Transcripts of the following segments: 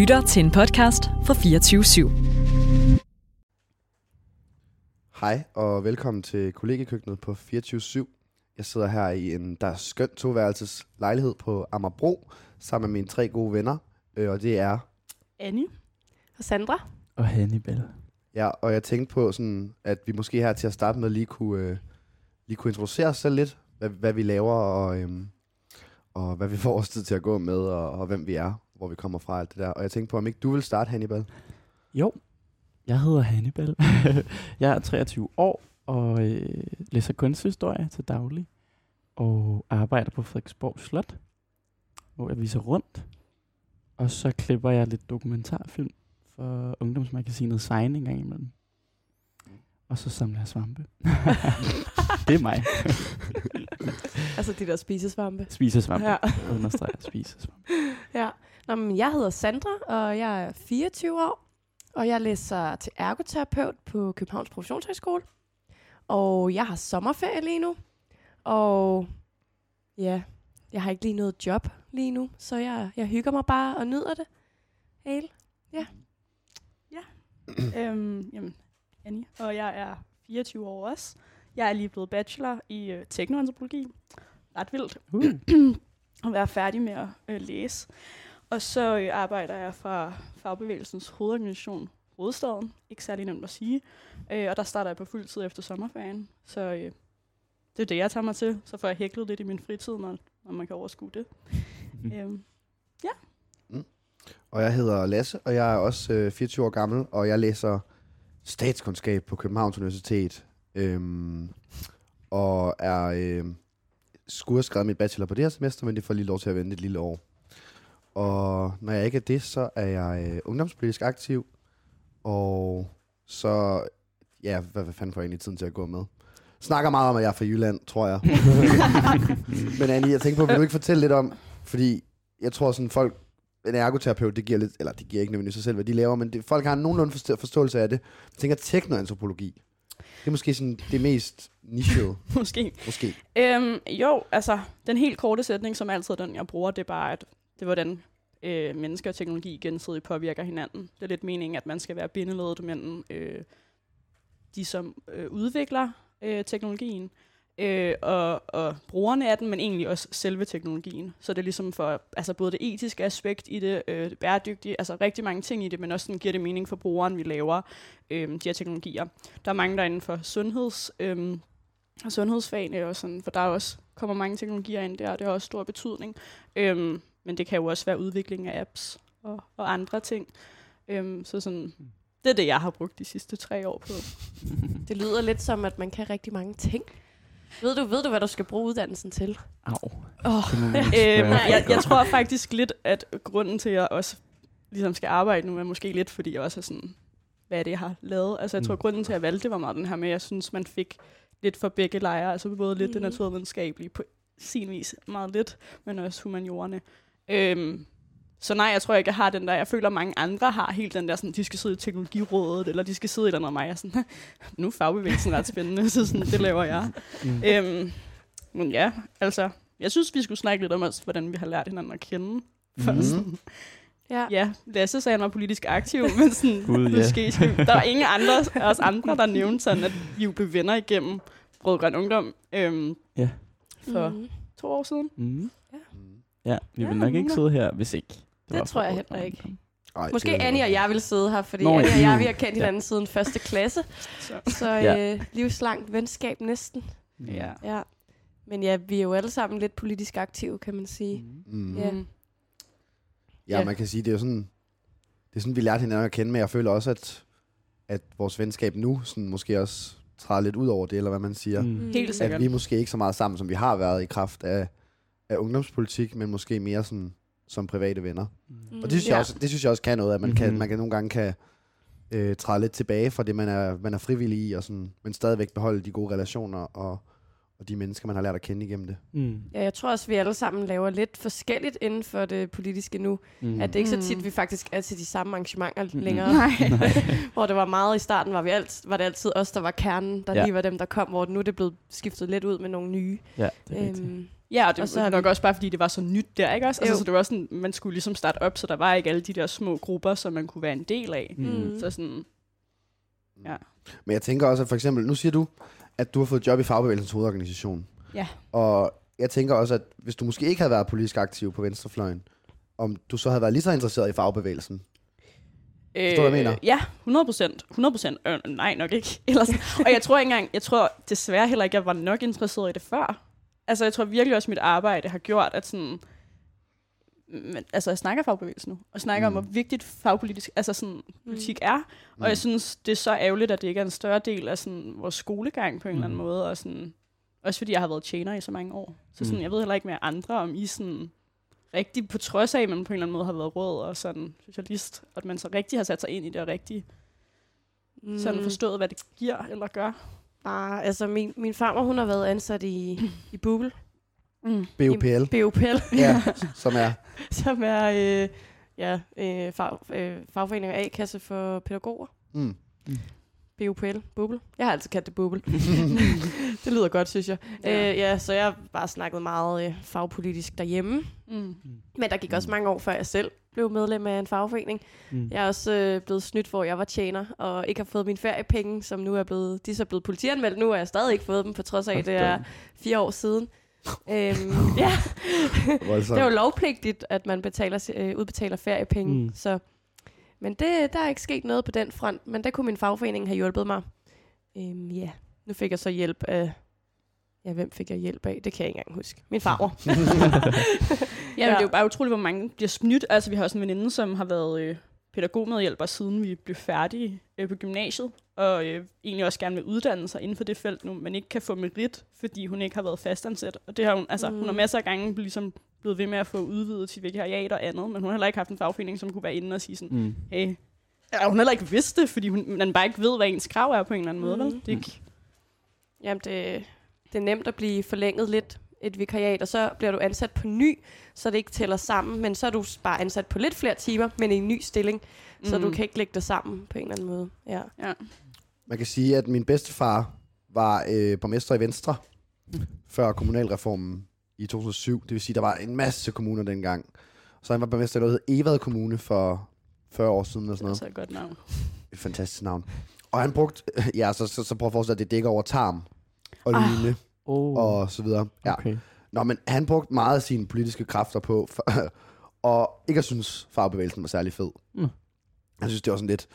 lytter til en podcast fra 24 /7. Hej og velkommen til kollegekøkkenet på 24 Jeg sidder her i en der er skøn toværelses lejlighed på Amagerbro sammen med mine tre gode venner, øh, og det er Annie. Og Sandra? Og Hannibal. Ja, og jeg tænkte på, sådan, at vi måske her til at starte med lige kunne, øh, lige kunne introducere os selv lidt, hvad, hvad vi laver, og, øhm, og hvad vi får vores tid til at gå med, og, og hvem vi er, hvor vi kommer fra, alt det der. Og jeg tænkte på, om ikke du vil starte, Hannibal? Jo, jeg hedder Hannibal. jeg er 23 år og øh, læser kunsthistorie til daglig. Og arbejder på Frederiksborg Slot, hvor jeg viser rundt. Og så klipper jeg lidt dokumentarfilm for ungdomsmagasinet Sign en gang imellem. Og så samler jeg svampe. det er mig. Altså de der spisesvampe. Spisesvampe. Ja. Understreger spisesvampe. ja. Nå, men jeg hedder Sandra, og jeg er 24 år. Og jeg læser til ergoterapeut på Københavns Professionshøjskole. Og jeg har sommerferie lige nu. Og ja, jeg har ikke lige noget job lige nu, så jeg, jeg hygger mig bare og nyder det hele. øhm, jamen, Annie. Og jeg er 24 år også. Jeg er lige blevet bachelor i øh, teknoantropologi. Ret vildt Uh. at være færdig med at øh, læse. Og så arbejder jeg fra fagbevægelsens hovedorganisation Hovedstaden. Ikke særlig nemt at sige. Øh, og der starter jeg på fuld tid efter sommerferien. Så øh, det er det, jeg tager mig til. Så får jeg hæklet lidt i min fritid, når, når man kan overskue det. øhm, Og jeg hedder Lasse, og jeg er også øh, 24 år gammel, og jeg læser statskundskab på Københavns Universitet. Øhm, og er øh, skulle have skrevet mit bachelor på det her semester, men det får lige lov til at vente et lille år. Og når jeg ikke er det, så er jeg øh, ungdomspolitisk aktiv, og så, ja, hvad, hvad fanden får jeg egentlig tiden til at gå med? Snakker meget om, at jeg er fra Jylland, tror jeg. men Annie, jeg tænker på, vil du ikke fortælle lidt om, fordi jeg tror sådan folk, en ergoterapeut, det giver lidt, eller det giver ikke nødvendigvis sig selv, hvad de laver, men det, folk har nogenlunde forstå, forståelse af det. Jeg tænker teknoantropologi. Det er måske sådan det mest nichede, måske. måske. Øhm, jo, altså, den helt korte sætning, som altid er den, jeg bruger, det er bare, at det er, hvordan øh, mennesker og teknologi gensidigt påvirker hinanden. Det er lidt meningen, at man skal være bindeledet mellem øh, de, som øh, udvikler øh, teknologien, øh, og, og brugerne af den, men egentlig også selve teknologien. Så det er ligesom for altså både det etiske aspekt i det, øh, det bæredygtige, altså rigtig mange ting i det, men også sådan giver det mening for brugeren, vi laver øh, de her teknologier. Der er mange, der er inden for sundheds... Øh, og sundhedsfagene og sådan, for der er også kommer mange teknologier ind der, og det har også stor betydning. Øhm, men det kan jo også være udvikling af apps og, og andre ting. Øhm, så sådan, det er det, jeg har brugt de sidste tre år på. Det lyder lidt som, at man kan rigtig mange ting. Ved du, ved du hvad du skal bruge uddannelsen til? Au. Oh, Det øhm, jeg, jeg tror faktisk lidt, at grunden til, at jeg også ligesom skal arbejde nu, er måske lidt, fordi jeg også er sådan, hvad er det, jeg har lavet? Altså jeg tror, Mm. grunden til, at jeg valgte, det var meget den her med, at jeg synes, man fik lidt for begge lejre, altså både lidt det Mhm. naturvidenskabelige på sin vis, meget lidt, men også humaniorerne. Øhm, så nej, jeg tror ikke, jeg har den der, jeg føler, mange andre har helt den der, sådan, de skal sidde i teknologirådet, eller de skal sidde i andet, og mig jeg er sådan, nu er fagbevægelsen ret spændende, så sådan, det laver jeg. Mm. Øhm, men ja, altså, jeg synes, vi skulle snakke lidt om os, hvordan vi har lært hinanden at kende. For Mhm. sådan, Ja. ja, Lasse sagde, han var politisk aktiv, men sådan, Gud, ja. måske, der var ingen andre os andre, der nævnte sådan, at vi jo blev venner igennem Rød Grøn Ungdom øhm, Ja. for Mhm. to år siden. Mm. Mm. Ja, vi Ja, vil nok ikke sidde her, hvis ikke. Det var tror jeg heller ikke. Ungdom. Ej, Måske det Annie og jeg vil sidde her, fordi Nå, Annie og jeg vi har kendt Ja. hinanden siden første klasse. Så, Så Ja. øh, livslangt venskab næsten. ja. Ja. Men ja, vi er jo alle sammen lidt politisk aktive, kan man sige. Mm. Mm. Ja. Mm. Ja, Ja. man kan sige, det er jo sådan, det er sådan, vi lærte hinanden at kende, men jeg føler også, at, at vores venskab nu sådan måske også træder lidt ud over det, eller hvad man siger. Mm. Helt sikkert. At vi er måske ikke så meget sammen, som vi har været i kraft af, af ungdomspolitik, men måske mere sådan, som private venner. Mm. Og det synes, jeg Ja. også, det synes jeg også kan noget, at man, mm-hmm. kan, Mhm. man kan nogle gange kan øh, træde lidt tilbage fra det, man er, man er frivillig i, og sådan, men stadigvæk beholde de gode relationer og, og de mennesker, man har lært at kende igennem det. Mm. Ja, jeg tror også, vi alle sammen laver lidt forskelligt inden for det politiske nu. Mm. At det ikke så Mm. tit, vi faktisk er til de samme arrangementer Mhm. længere. Nej. hvor det var meget i starten, var, vi alt, var det altid os, der var kernen, der Ja. lige var dem, der kom, hvor nu er det blevet skiftet lidt ud med nogle nye. Ja, det er rigtigt. Ja, og det Og så har nok vi- også bare, fordi det var så nyt der, ikke også? Altså, så det var sådan, man skulle ligesom starte op, så der var ikke alle de der små grupper, som man kunne være en del af. Mm. Så sådan, Men jeg tænker også, at for eksempel, nu siger du, at du har fået job i Fagbevægelsens hovedorganisation. Ja. Og jeg tænker også, at hvis du måske ikke havde været politisk aktiv på venstrefløjen, om du så havde været lige så interesseret i fagbevægelsen. Forstår du, hvad jeg mener? Ja, 100 procent. 100 procent. Øh, nej, nok ikke. Ellers, og jeg tror ikke engang, jeg tror desværre heller ikke, jeg var nok interesseret i det før. Altså, jeg tror virkelig også, at mit arbejde har gjort, at sådan... Men, altså, jeg snakker fagbevægelsen nu, og snakker mm. Mm. om, hvor vigtigt fagpolitisk, altså sådan, politik er. Og Mm. jeg synes, det er så ærgerligt, at det ikke er en større del af sådan, vores skolegang på en eller anden Mm. måde. Og sådan, også fordi jeg har været tjener i så mange år. Så sådan, Mm. jeg ved heller ikke med andre, om I sådan rigtig på trods af, at man på en eller anden måde har været rød og sådan socialist, og at man så rigtig har sat sig ind i det, og rigtig Mm. sådan forstået, hvad det giver eller gør. Nej, altså min, min farmor, hun har været ansat i, i Bubel. Mm. BUPL, BUPL, ja, som er... som er øh, ja, øh, fag, øh, fagforening og A-kasse for pædagoger. Mm. BUPL, Bubel. Jeg har altid kaldt det Bubel. det lyder godt, synes jeg. Ja. Øh, ja, så jeg har bare snakket meget øh, fagpolitisk derhjemme. Mm. Men der gik også mange år, før jeg selv blev medlem af en fagforening. Mm. Jeg er også øh, blevet snydt, hvor jeg var tjener, og ikke har fået mine feriepenge, som nu er blevet, de er så blevet politianmeldt nu, og jeg har stadig ikke fået dem, på trods af, at det er fire år siden. øhm, ja, det er jo lovpligtigt, at man betaler, øh, udbetaler feriepenge. Mm. Mm. Så, men det, der er ikke sket noget på den front, men der kunne min fagforening have hjulpet mig. Øhm, ja, nu fik jeg så hjælp af... Ja, hvem fik jeg hjælp af? Det kan jeg ikke engang huske. Min farmor. Ja, men det er jo bare utroligt, hvor mange bliver snydt. Altså, vi har også en veninde, som har været øh, pædagogmedhjælper, siden vi blev færdige øh, på gymnasiet, og øh, egentlig også gerne vil uddanne sig inden for det felt nu, men ikke kan få merit, fordi hun ikke har været fastansat. Og det har hun, altså, mm. hun har Mm. masser af gange ligesom blevet ved med at få udvidet til vikariat og andet, men hun har heller ikke haft en fagforening, som kunne være inde og sige sådan, Mm. hey, ja, hun har heller ikke vidst det, fordi hun, man bare ikke ved, hvad ens krav er på en eller anden måde. Mm. Vel? Det er ikke, Jamen, det, det er nemt at blive forlænget lidt et vikariat, og så bliver du ansat på ny, så det ikke tæller sammen, men så er du bare ansat på lidt flere timer, men i en ny stilling, mm. så Mm. du kan ikke lægge det sammen på en eller anden måde. Ja. ja. Man kan sige, at min bedstefar var øh, borgmester i Venstre før kommunalreformen i 2007. Det vil sige, der var en masse kommuner dengang. Så han var borgmester i noget, der hed Evad Kommune for 40 år siden. Eller Det sådan er noget. altså et godt navn. Et fantastisk navn. Og han brugte, ja, så, så, så prøv at forestille dig, at det dækker over tarm og Ah. lignende Oh, og så videre. Ja. okay. Nå, men han brugte meget af sine politiske kræfter på, for, og ikke at synes, fagbevægelsen var særlig fed. Mm. Jeg synes, det var sådan lidt,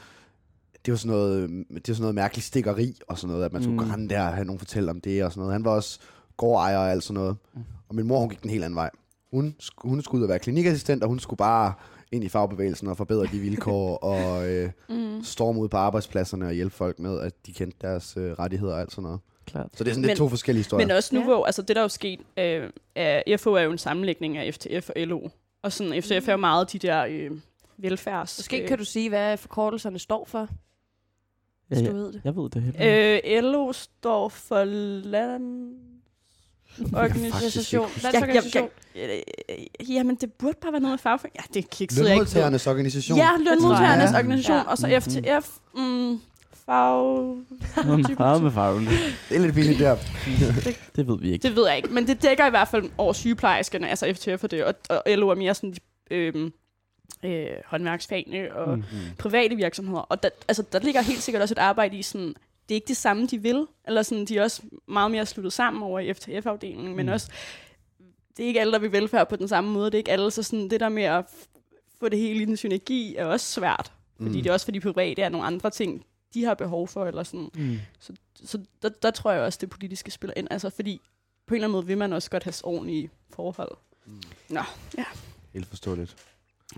det var sådan noget, det var sådan noget mærkeligt stikkeri og sådan noget, at man skulle Mm. rende der og have nogen fortælle om det og sådan noget. Han var også gårdejer og alt sådan noget. Mm. Og min mor, hun gik den helt anden vej. Hun, hun skulle ud og være klinikassistent, og hun skulle bare ind i fagbevægelsen og forbedre de vilkår og øh, Mm. storme ud på arbejdspladserne og hjælpe folk med, at de kendte deres øh, rettigheder og alt sådan noget. Klart. Så det er sådan lidt Men- to forskellige historier. Men også nu, Ja. hvor altså det der er jo sket, øh, er, FH er jo en sammenlægning af FTF og LO. Og sådan, FTF er jo meget de der øh, velfærds... Måske kan du sige, hvad forkortelserne står for, Ja, hvis ja, du ved det. jeg ved det heller ikke. Øh, LO står for land... Organisation. ikke Ja, ja, Landsorganisation. ja, øh, jamen, det burde bare være noget med fagforening. Ja, det sidder jeg ikke. Lønmodtagernes organisation. Ja, lønmodtagernes Ja. organisation, Ja. og så. FTF. Mm, fag... Meget med farven. Det er lidt billigt der. Det ved vi ikke. Det ved jeg ikke, men det dækker i hvert fald over sygeplejerskerne, altså FTF og det, og, og LO er mere sådan de, øhm, øh, håndværksfagene og Mm. mm. private virksomheder. Og der, altså, der ligger helt sikkert også et arbejde i sådan, det er ikke det samme, de vil, eller sådan, de er også meget mere sluttet sammen over i FTF-afdelingen, men Mm. også, det er ikke alle, der vil velfærd på den samme måde, det er ikke alle, så sådan, det der med at få det hele i en synergi er også svært, fordi Mm. det er også fordi private er nogle andre ting, de har behov for, eller sådan. Mm. Så der, der tror jeg også, det politiske spiller ind, altså fordi på en eller anden måde vil man også godt have ordentlige forhold. Mm. Ja. Helt forståeligt.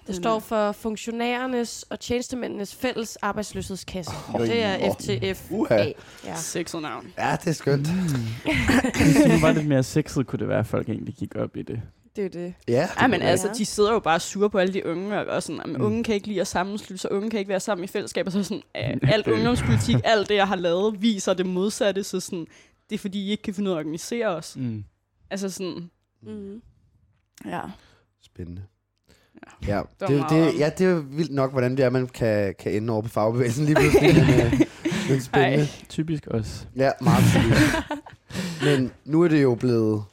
Det står for funktionærernes og tjenestemændenes fælles arbejdsløshedskasse. Øj, det er. FTF. Uha. Ja. Sexet navn. Ja, det er skønt. Hvis det nu var lidt mere sexet, kunne det være, at folk egentlig gik op i det. Det er det. Ja, Ja, men Ja. altså, de sidder jo bare sure på alle de unge, og, og sådan, at Mm. mm. unge kan ikke lide at sammenslutte sig, unge kan ikke være sammen i fællesskab, og så sådan, øh, alt Det- ungdomspolitik, alt det, jeg har lavet, viser det modsatte, så sådan, det er fordi, I ikke kan finde ud af at organisere os. Mm. Altså sådan, Mm. ja. Spændende. Ja. Det, det, om- ja, det er jo vildt nok, hvordan det er, man kan, kan ende over på fagbevægelsen lige pludselig. men, øh, men spændende. Ej. Typisk også. Ja, meget tydeligt. Men nu er det jo blevet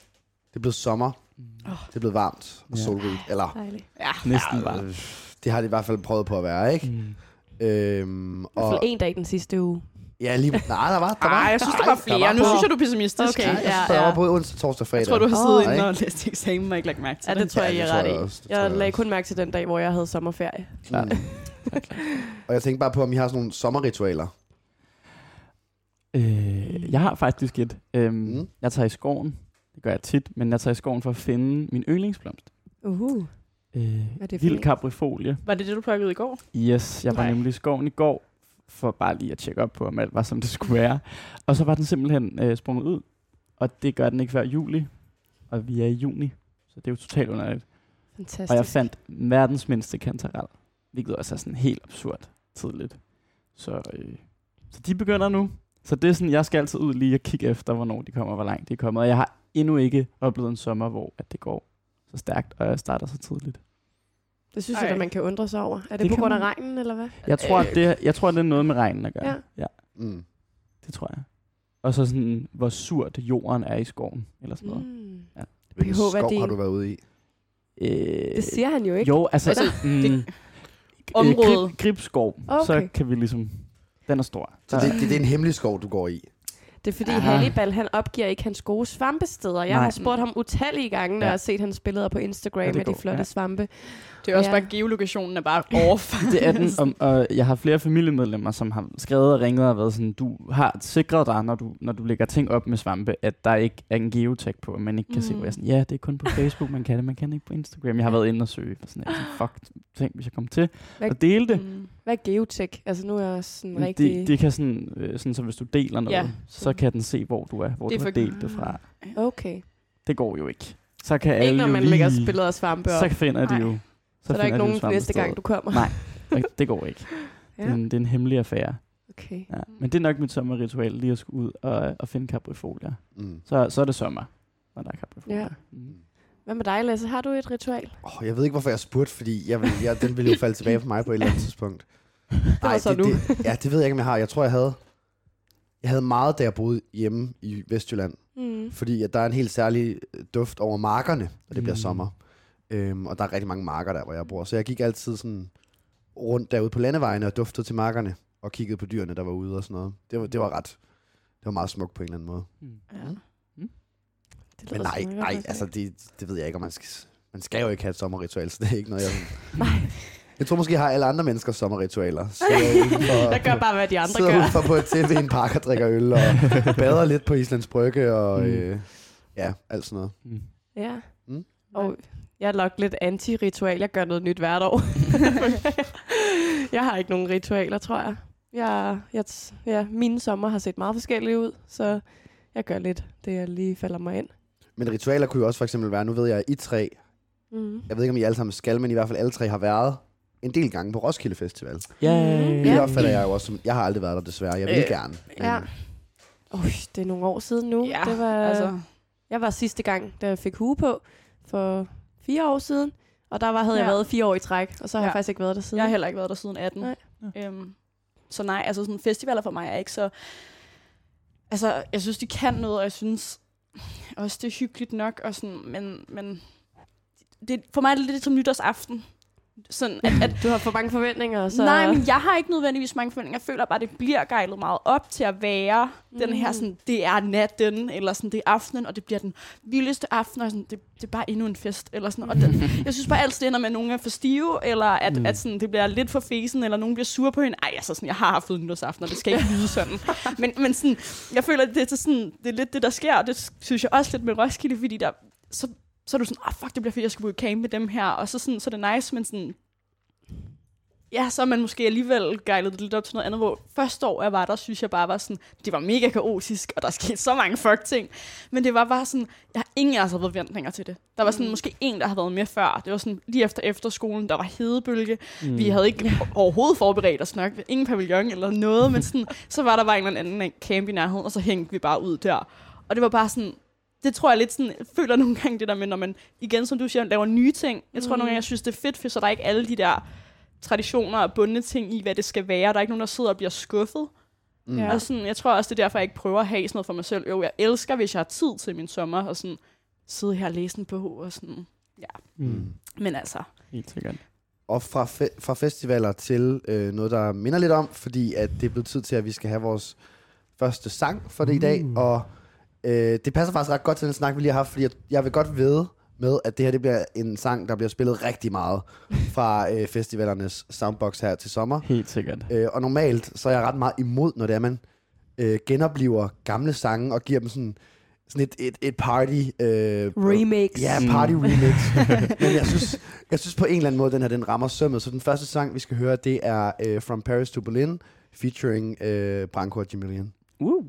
Det er blevet sommer. Mm. Det er blevet varmt og Ja. solrigt. Eller, Dejligt. Ja, Næsten ja, bare. øh, det har de i hvert fald prøvet på at være, ikke? Mm. Øhm, I hvert og, fald en dag den sidste uge. Ja, lige, nej, der var, der var, Ej, jeg synes, der var flere. Der var nu både- synes jeg, du er pessimistisk. Okay. Jeg Ja, synes, der ja. var både onsdag, torsdag og fredag. Jeg tror, du har siddet inde Ej. og læst eksamen og ikke lagt mærke til Ja, det tror jeg, I det er tror ret jeg i. også, det Jeg jeg lagde kun mærke til den dag, hvor jeg havde sommerferie. Klart. Mm. Og jeg tænkte bare på, om I har sådan nogle sommerritualer. Øh, jeg har faktisk et. Øhm, Mm. Jeg tager i skoven. Det gør jeg tit, men jeg tager i skoven for at finde min yndlingsblomst. Uh. Øh, er det vild kaprifolie. Var det det, du plukkede i går? Yes, jeg var Nej. nemlig i skoven i går, for bare lige at tjekke op på, om alt var, som det skulle være. Og så var den simpelthen øh, sprunget ud, og det gør den ikke før juli, og vi er i juni, så det er jo totalt underligt. Fantastisk. Og jeg fandt verdens mindste kantarel, hvilket også er sådan helt absurd tidligt. Så, øh, så de begynder nu. Så det er sådan, jeg skal altid ud lige og kigge efter, hvornår de kommer, og hvor langt de er kommet. Og jeg har endnu ikke oplevet en sommer, hvor at det går så stærkt, og jeg starter så tidligt. Det synes Ej. jeg, at man kan undre sig over. Er det, Det på grund af man. regnen, eller hvad? Jeg tror, at det, jeg tror, at det er noget med regnen at gøre. Ja. ja Mm. det tror jeg. Og så sådan, hvor surt jorden er i skoven, eller sådan noget. Mm. Hvilken skov har du været ude i? Øh, Det siger han jo ikke. Jo, altså... Altså, mm, det- øh, området. Grib, gribskov, Okay. så kan vi ligesom... Den er stor. Så det, det, det er en hemmelig skov, du går i. Det er fordi Aha. Hannibal, han opgiver ikke hans gode svampesteder. Jeg Nej. har spurgt ham utallige gange, når Ja. jeg har set hans billeder på Instagram Ja, med de flotte ja. svampe. Det er også Ja. bare, geolokationen er bare off. Det er den, og, og jeg har flere familiemedlemmer, som har skrevet og ringet og været sådan, du har sikret dig, når du, når du lægger ting op med svampe, at der ikke er en geotag på, og man ikke kan mm. se, Mm. hvor jeg er sådan, ja, det er kun på Facebook, man kan det, man kan det ikke på Instagram. Jeg har været inde og søge, og sådan, jeg er sådan fuck, tænk, hvis jeg kom til Hvad- at dele det. Mm. Hvad er geotech? Altså nu er jeg sådan rigtig... Det, det kan sådan, øh, sådan, så hvis du deler noget, Ja, så kan den se, hvor du er, hvor Det du er har for- delt det fra. Okay. Det går jo ikke. Så kan alle Ikke når jo man lige, lægger billeder af svampe op. så finder de Nej. jo. Så, er der ikke de jo nogen næste gang, du kommer. Nej. Og Det går ikke. ja. Det, er en, det er en hemmelig affære. Okay. Ja. Men det er nok mit sommerritual, lige at skulle ud og, og finde kaprifolier. Mm. Så, så er det sommer, når der er kaprifolier. Ja. Mm. Hvad med dig, Lasse? Har du et ritual? Oh, jeg ved ikke, hvorfor jeg spurgte, fordi jeg vil, jeg, den ville jo falde tilbage på mig på et eller andet tidspunkt. så det, nu. Det, ja, det ved jeg ikke, om jeg har. Jeg tror, jeg havde, jeg havde meget, da jeg boede hjemme i Vestjylland. Mm. Fordi at der er en helt særlig duft over markerne, når det bliver Mm. sommer. Øhm, og der er rigtig mange marker der, hvor jeg bor. Så jeg gik altid sådan rundt derude på landevejene og duftede til markerne. Og kiggede på dyrene, der var ude og sådan noget. Det var, det var ret... Det var meget smukt på en eller anden måde. Mm. Ja. Det Men nej, nej, altså det, det ved jeg ikke, om man skal... Man skal jo ikke have et sommerritual, så det er ikke noget, jeg... Nej, Jeg tror måske, jeg har alle andre menneskers sommerritualer. Så jeg, gør bare, hvad de andre sidder gør. udenfor på et tv i en park og drikker øl, og bader lidt på Islands Brygge, og Mm. øh, ja, alt sådan noget. Mm. Ja. Mm. Og jeg er nok lidt anti-ritual. Jeg gør noget nyt hvert år. jeg har ikke nogen ritualer, tror jeg. Jeg, jeg ja, mine sommer har set meget forskellige ud, så jeg gør lidt det, jeg lige falder mig ind. Men ritualer kunne jo også for eksempel være, nu ved jeg, at I tre, Mm. jeg ved ikke, om I alle sammen skal, men i hvert fald alle tre har været en del gange på Roskilde Festival. Yay. Mm. Det Ja. opfatter jeg jo også som, jeg har aldrig været der desværre, jeg vil Øh, gerne. Ja. Ui, det er nogle år siden nu. Ja, det var, altså, Jeg var sidste gang, da jeg fik hue på, for fire år siden. Og der var, havde jeg Ja. været fire år i træk, og så har Ja. jeg faktisk ikke været der siden. jeg har heller ikke været der siden 18. Nej. Øhm, så nej, altså sådan festivaler for mig er ikke så... Altså, jeg synes, de kan noget, og jeg synes også, det er hyggeligt nok, og sådan, men, men det, for mig er det lidt som nytårsaften. Sådan, at, at Du har for mange forventninger, så... Nej, men jeg har ikke nødvendigvis mange forventninger. Jeg føler bare, at det bliver gejlet meget op til at være mm. den her, Mm. sådan, det er natten, eller sådan, det er aftenen, og det bliver den vildeste aften, og sådan, det, det er bare endnu en fest, eller sådan. Og den, jeg synes bare altid, det ender med, at nogen er for stive, eller at, Mm. at sådan, det bliver lidt for fesen, eller nogen bliver sur på hende. Ej, altså sådan, jeg har haft nytårsaften, og det skal ikke lyde sådan. men, men sådan, jeg føler, at det er, sådan, det er lidt det, der sker, og det synes jeg også lidt med Roskilde, fordi der, så, så er du sådan, åh oh, fuck, det bliver fedt, jeg skal bo i camp med dem her, og så, sådan, så er det nice, men sådan, ja, så er man måske alligevel gejlet det lidt op til noget andet, hvor første år jeg var der, synes jeg bare var sådan, det var mega kaotisk, og der skete så mange fuck ting. Men det var bare sådan, jeg har ingen af os havde forventninger til det. Der var sådan Mm. måske en, der havde været med før. Det var sådan lige efter efterskolen, der var hedebølge. Mm. Vi havde ikke overhovedet forberedt os nok. Ingen pavillon eller noget, men sådan, så var der bare en eller anden camp i nærheden, og så hængte vi bare ud der. Og det var bare sådan, det tror jeg lidt sådan, føler nogle gange det der med, når man, igen som du siger, laver nye ting. Jeg tror Mm. nogle gange, jeg synes, det er fedt, for så der er ikke alle de der traditioner og bundne ting i, hvad det skal være. Der er ikke nogen, der sidder og bliver skuffet. mm. Ja. Og sådan, jeg tror også, det er derfor, jeg ikke prøver at have sådan noget for mig selv. Jo, jeg elsker, hvis jeg har tid til min sommer, og sådan sidde her og læse en bog og sådan. Ja, Mm. men altså, Helt sikkert. Og fra, fe- fra festivaler til øh, noget, der minder lidt om, fordi at det er blevet tid til, at vi skal have vores første sang for det uh. i dag. Uh. Og øh, det passer faktisk ret godt til den snak, vi lige har haft, fordi jeg, jeg vil godt ved med, at det her det bliver en sang, der bliver spillet rigtig meget fra øh, festivalernes soundbox her til sommer. Helt sikkert. Øh, og normalt, så er jeg ret meget imod, når det er, man øh, genoplever gamle sange og giver dem sådan, sådan et, et, et party... Øh, Remix. Ja, party remix. Men jeg synes, jeg synes på en eller anden måde, den her, den rammer sømmet. Så den første sang, vi skal høre, det er uh, From Paris to Berlin, featuring uh, Branko og Jamilian. Uh.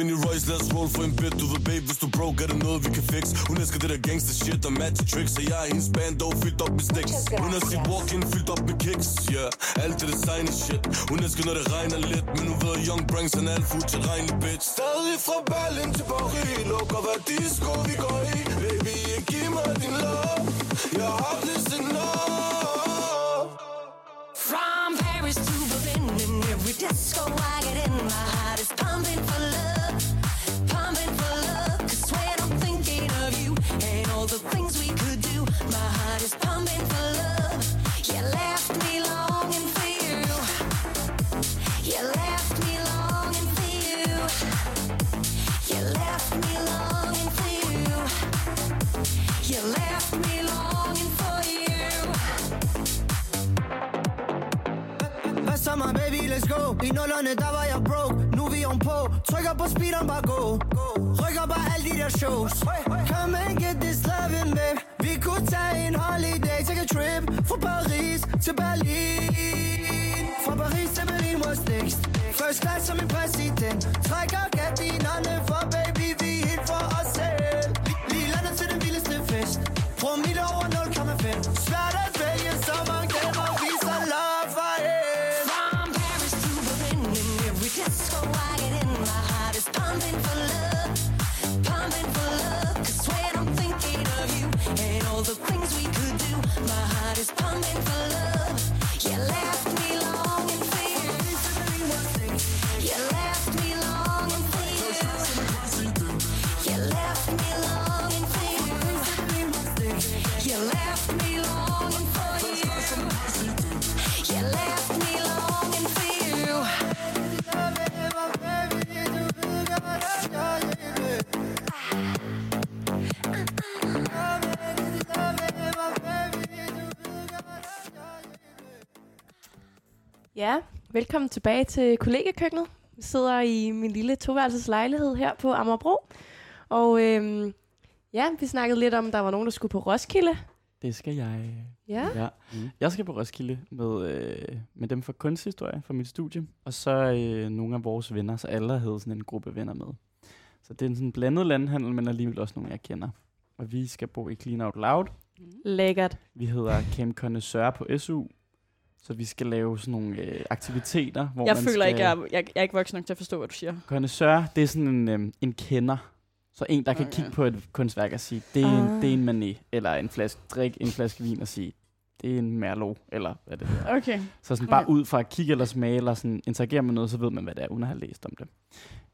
Ind i Royce, lad os roll for en bit Du ved babe, hvis du broke, er det noget vi kan fix Hun elsker det der gangster shit? Og magic tricks. Og jeg er hendes band, dog fyldt op med sticks Hun har sit walk-in fyldt op med kicks, yeah. Alt det designer shit. Hun elsker når det regner lidt Men nu ved Young Branks, han er alt fuld til regne bitch Stadig fra Berlin til Paris Lukker hvad disco vi går i Baby, giv mig din love. Jeg har listet nok From Paris to Berlin, in every disco I get in, my heart is pumping for love, let's go I nullerne der var jeg broke. Nu er vi on på. Trykker på speederen, bare gå. Rykker bare alle de der shows. Come and get this loving, babe Vi kunne tage en holiday Take a trip. Fra Paris til Berlin. Fra Paris til Berlin was next. First class som en præsident. Trækker Ja, velkommen tilbage til kollegekøkkenet. Vi sidder i min lille toværelses lejlighed her på Amagerbro. Og øhm, ja, vi snakkede lidt om, der var nogen, der skulle på Roskilde. Det skal jeg. Ja. Ja. Mm. Jeg skal på Roskilde med, øh, med dem fra kunsthistorie fra mit studie, og så øh, nogle af vores venner, så alle havde sådan en gruppe venner med. Så det er en sådan blandet landhandel, men alligevel også nogle, jeg kender. Og vi skal bo i Clean Out Loud. Lækkert. Vi hedder Camp Connoisseur på SU, så vi skal lave sådan nogle øh, aktiviteter, hvor jeg man føler skal... ikke, jeg, er- jeg, jeg er ikke voksen nok til at forstå, hvad du siger. Connoisseur, det er sådan en, øhm, en kender. Så en, der kan Okay. kigge på et kunstværk og sige, det er, en, Ah. det er en mané, eller en flaske drik, en flaske vin og sige, det er en merlot, eller hvad det er. Okay. Så sådan bare Okay. ud fra at kigge eller smage, eller sådan interagere med noget, så ved man, hvad det er, uden at have læst om det.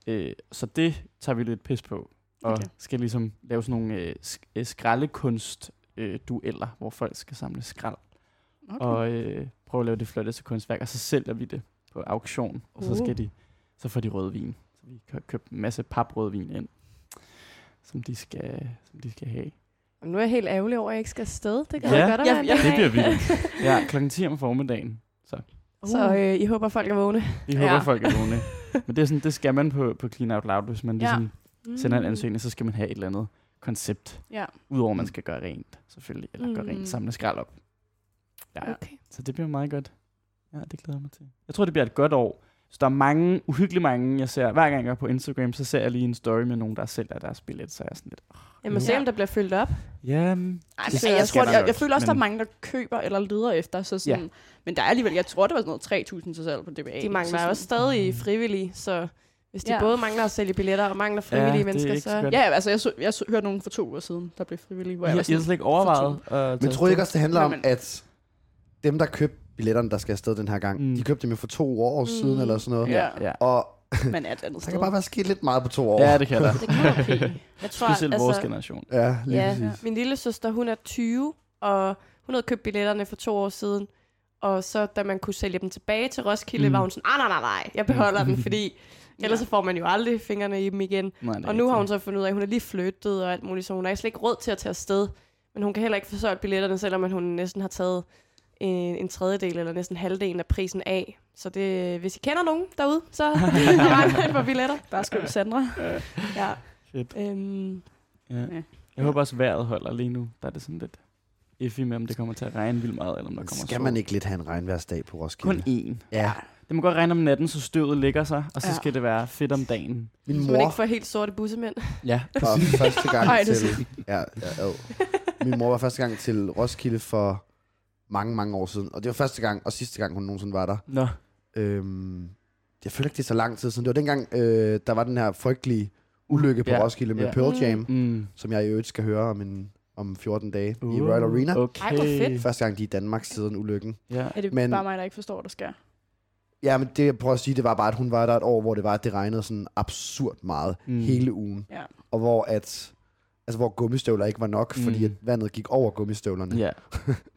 Øh, så det tager vi lidt pis på, og Okay. skal ligesom lave sådan nogle øh, øh, skraldekunst øh, dueller, hvor folk skal samle skrald, okay. og øh, prøve at lave det flotteste kunstværk, og så sælger vi det på auktion, og så Uh. skal de, så får de rødvin. Så vi kan købe en masse paprødvin ind, som de skal, som de skal have. Og nu er jeg helt ærgerlig over, at jeg ikke skal afsted. Det kan Ja. jeg godt Ja, ja. Det bliver vildt. Ja, klokken 10 om formiddagen. Så øh, I håber, folk er vågne. Vi Ja. håber, folk er vågne. Men det, er sådan, det skal man på, på Clean Out Loud, hvis man Ja. ligesom Mm. sender en ansøgning, så skal man have et eller andet koncept. Ja. Udover at man skal gøre rent, selvfølgelig. Eller gøre Mm. rent, samle skrald op. Ja, Okay. så det bliver meget godt. Ja, det glæder jeg mig til. Jeg tror, det bliver et godt år. Så der er mange, uhyggeligt mange, jeg ser. Hver gang jeg er på Instagram, så ser jeg lige en story med nogen, der sælger deres billet. Så er jeg sådan lidt, Jeg må se, Ja. om der bliver fyldt op. ja, Ej, Det men, skal- jeg, jeg, tror, jeg, nok, jeg føler også, der er men- mange, der køber eller leder efter. Så sådan, ja. Men der er alligevel, jeg tror, det var sådan noget 3.000 til salg på DBA. De mangler så også stadig frivillige, så Hvis de Ja. både mangler at sælge billetter og mangler frivillige er mennesker, så... godt. Ja, altså jeg, så, jeg så, hørte nogen for to uger siden, der blev frivillige, hvor jeg I var har sådan, slet ikke overvejet Men tror I ikke også, det handler om, Men- at dem, der købte billetterne, der skal afsted den her gang, Mm. de købte dem jo for to år siden Mm. eller sådan noget. Ja. Ja, Og men er et andet der sted. kan bare være sket lidt meget på to år. ja det kan der. Det kan okay. Jeg tror, Specielt vores altså, generation. Ja, lige ja, præcis. min lille søster, hun er 20, og hun havde købt billetterne for to år siden. Og så da man kunne sælge dem tilbage til Roskilde, Mm. mm. var hun sådan, nej, nej, nej, nej, jeg beholder dem, fordi ellers så får man jo aldrig fingrene i dem igen. Nej, Og nu har hun så fundet ud af, at hun er lige flyttet og alt muligt, så hun har slet ikke råd til at tage afsted. Men hun kan heller ikke få solgt billetterne, selvom at hun næsten har taget en, en tredjedel eller næsten halvdelen af prisen af. Så det, hvis I kender nogen derude, så regner på billetter. Bare skriv Sandra. Ja. Fedt. Øhm, Ja. Ja. Jeg håber også, vejret holder lige nu. Der er det sådan lidt iffy med, om det kommer til at regne vildt meget, eller om der kommer Skal sol. man ikke lidt have en regnværsdag på Roskilde? Kun én. Ja. Det må godt regne om natten, så støvet ligger sig, og så Ja. skal det være fedt om dagen. Min så man mor ikke får helt sorte bussemænd. Ja, var første gang Ej, det er til... Ja, ja, ad. Min mor var første gang til Roskilde for mange, mange år siden. Og det var første gang og sidste gang, hun nogensinde var der. Nå, Øhm, jeg føler ikke, det er så lang tid siden. Det var dengang, øh, der var den her frygtelige ulykke på Ja, Roskilde med ja. Pearl Mm. Jam, mm. som jeg i øvrigt skal høre om, en, om 14 dage i Uh, Royal Arena. Okay. Ej, hvor fedt. Første gang, de er i Danmark siden ulykken. Ja. Er det Men- bare mig, der ikke forstår, hvad der sker? Ja, men det jeg prøver at sige, det var bare, at hun var der et år, hvor det var, at det regnede sådan absurd meget Mm. mm. hele ugen. Ja. Og hvor at altså hvor gummistøvler ikke var nok, Mm. fordi at vandet gik over gummistøvlerne. Ja.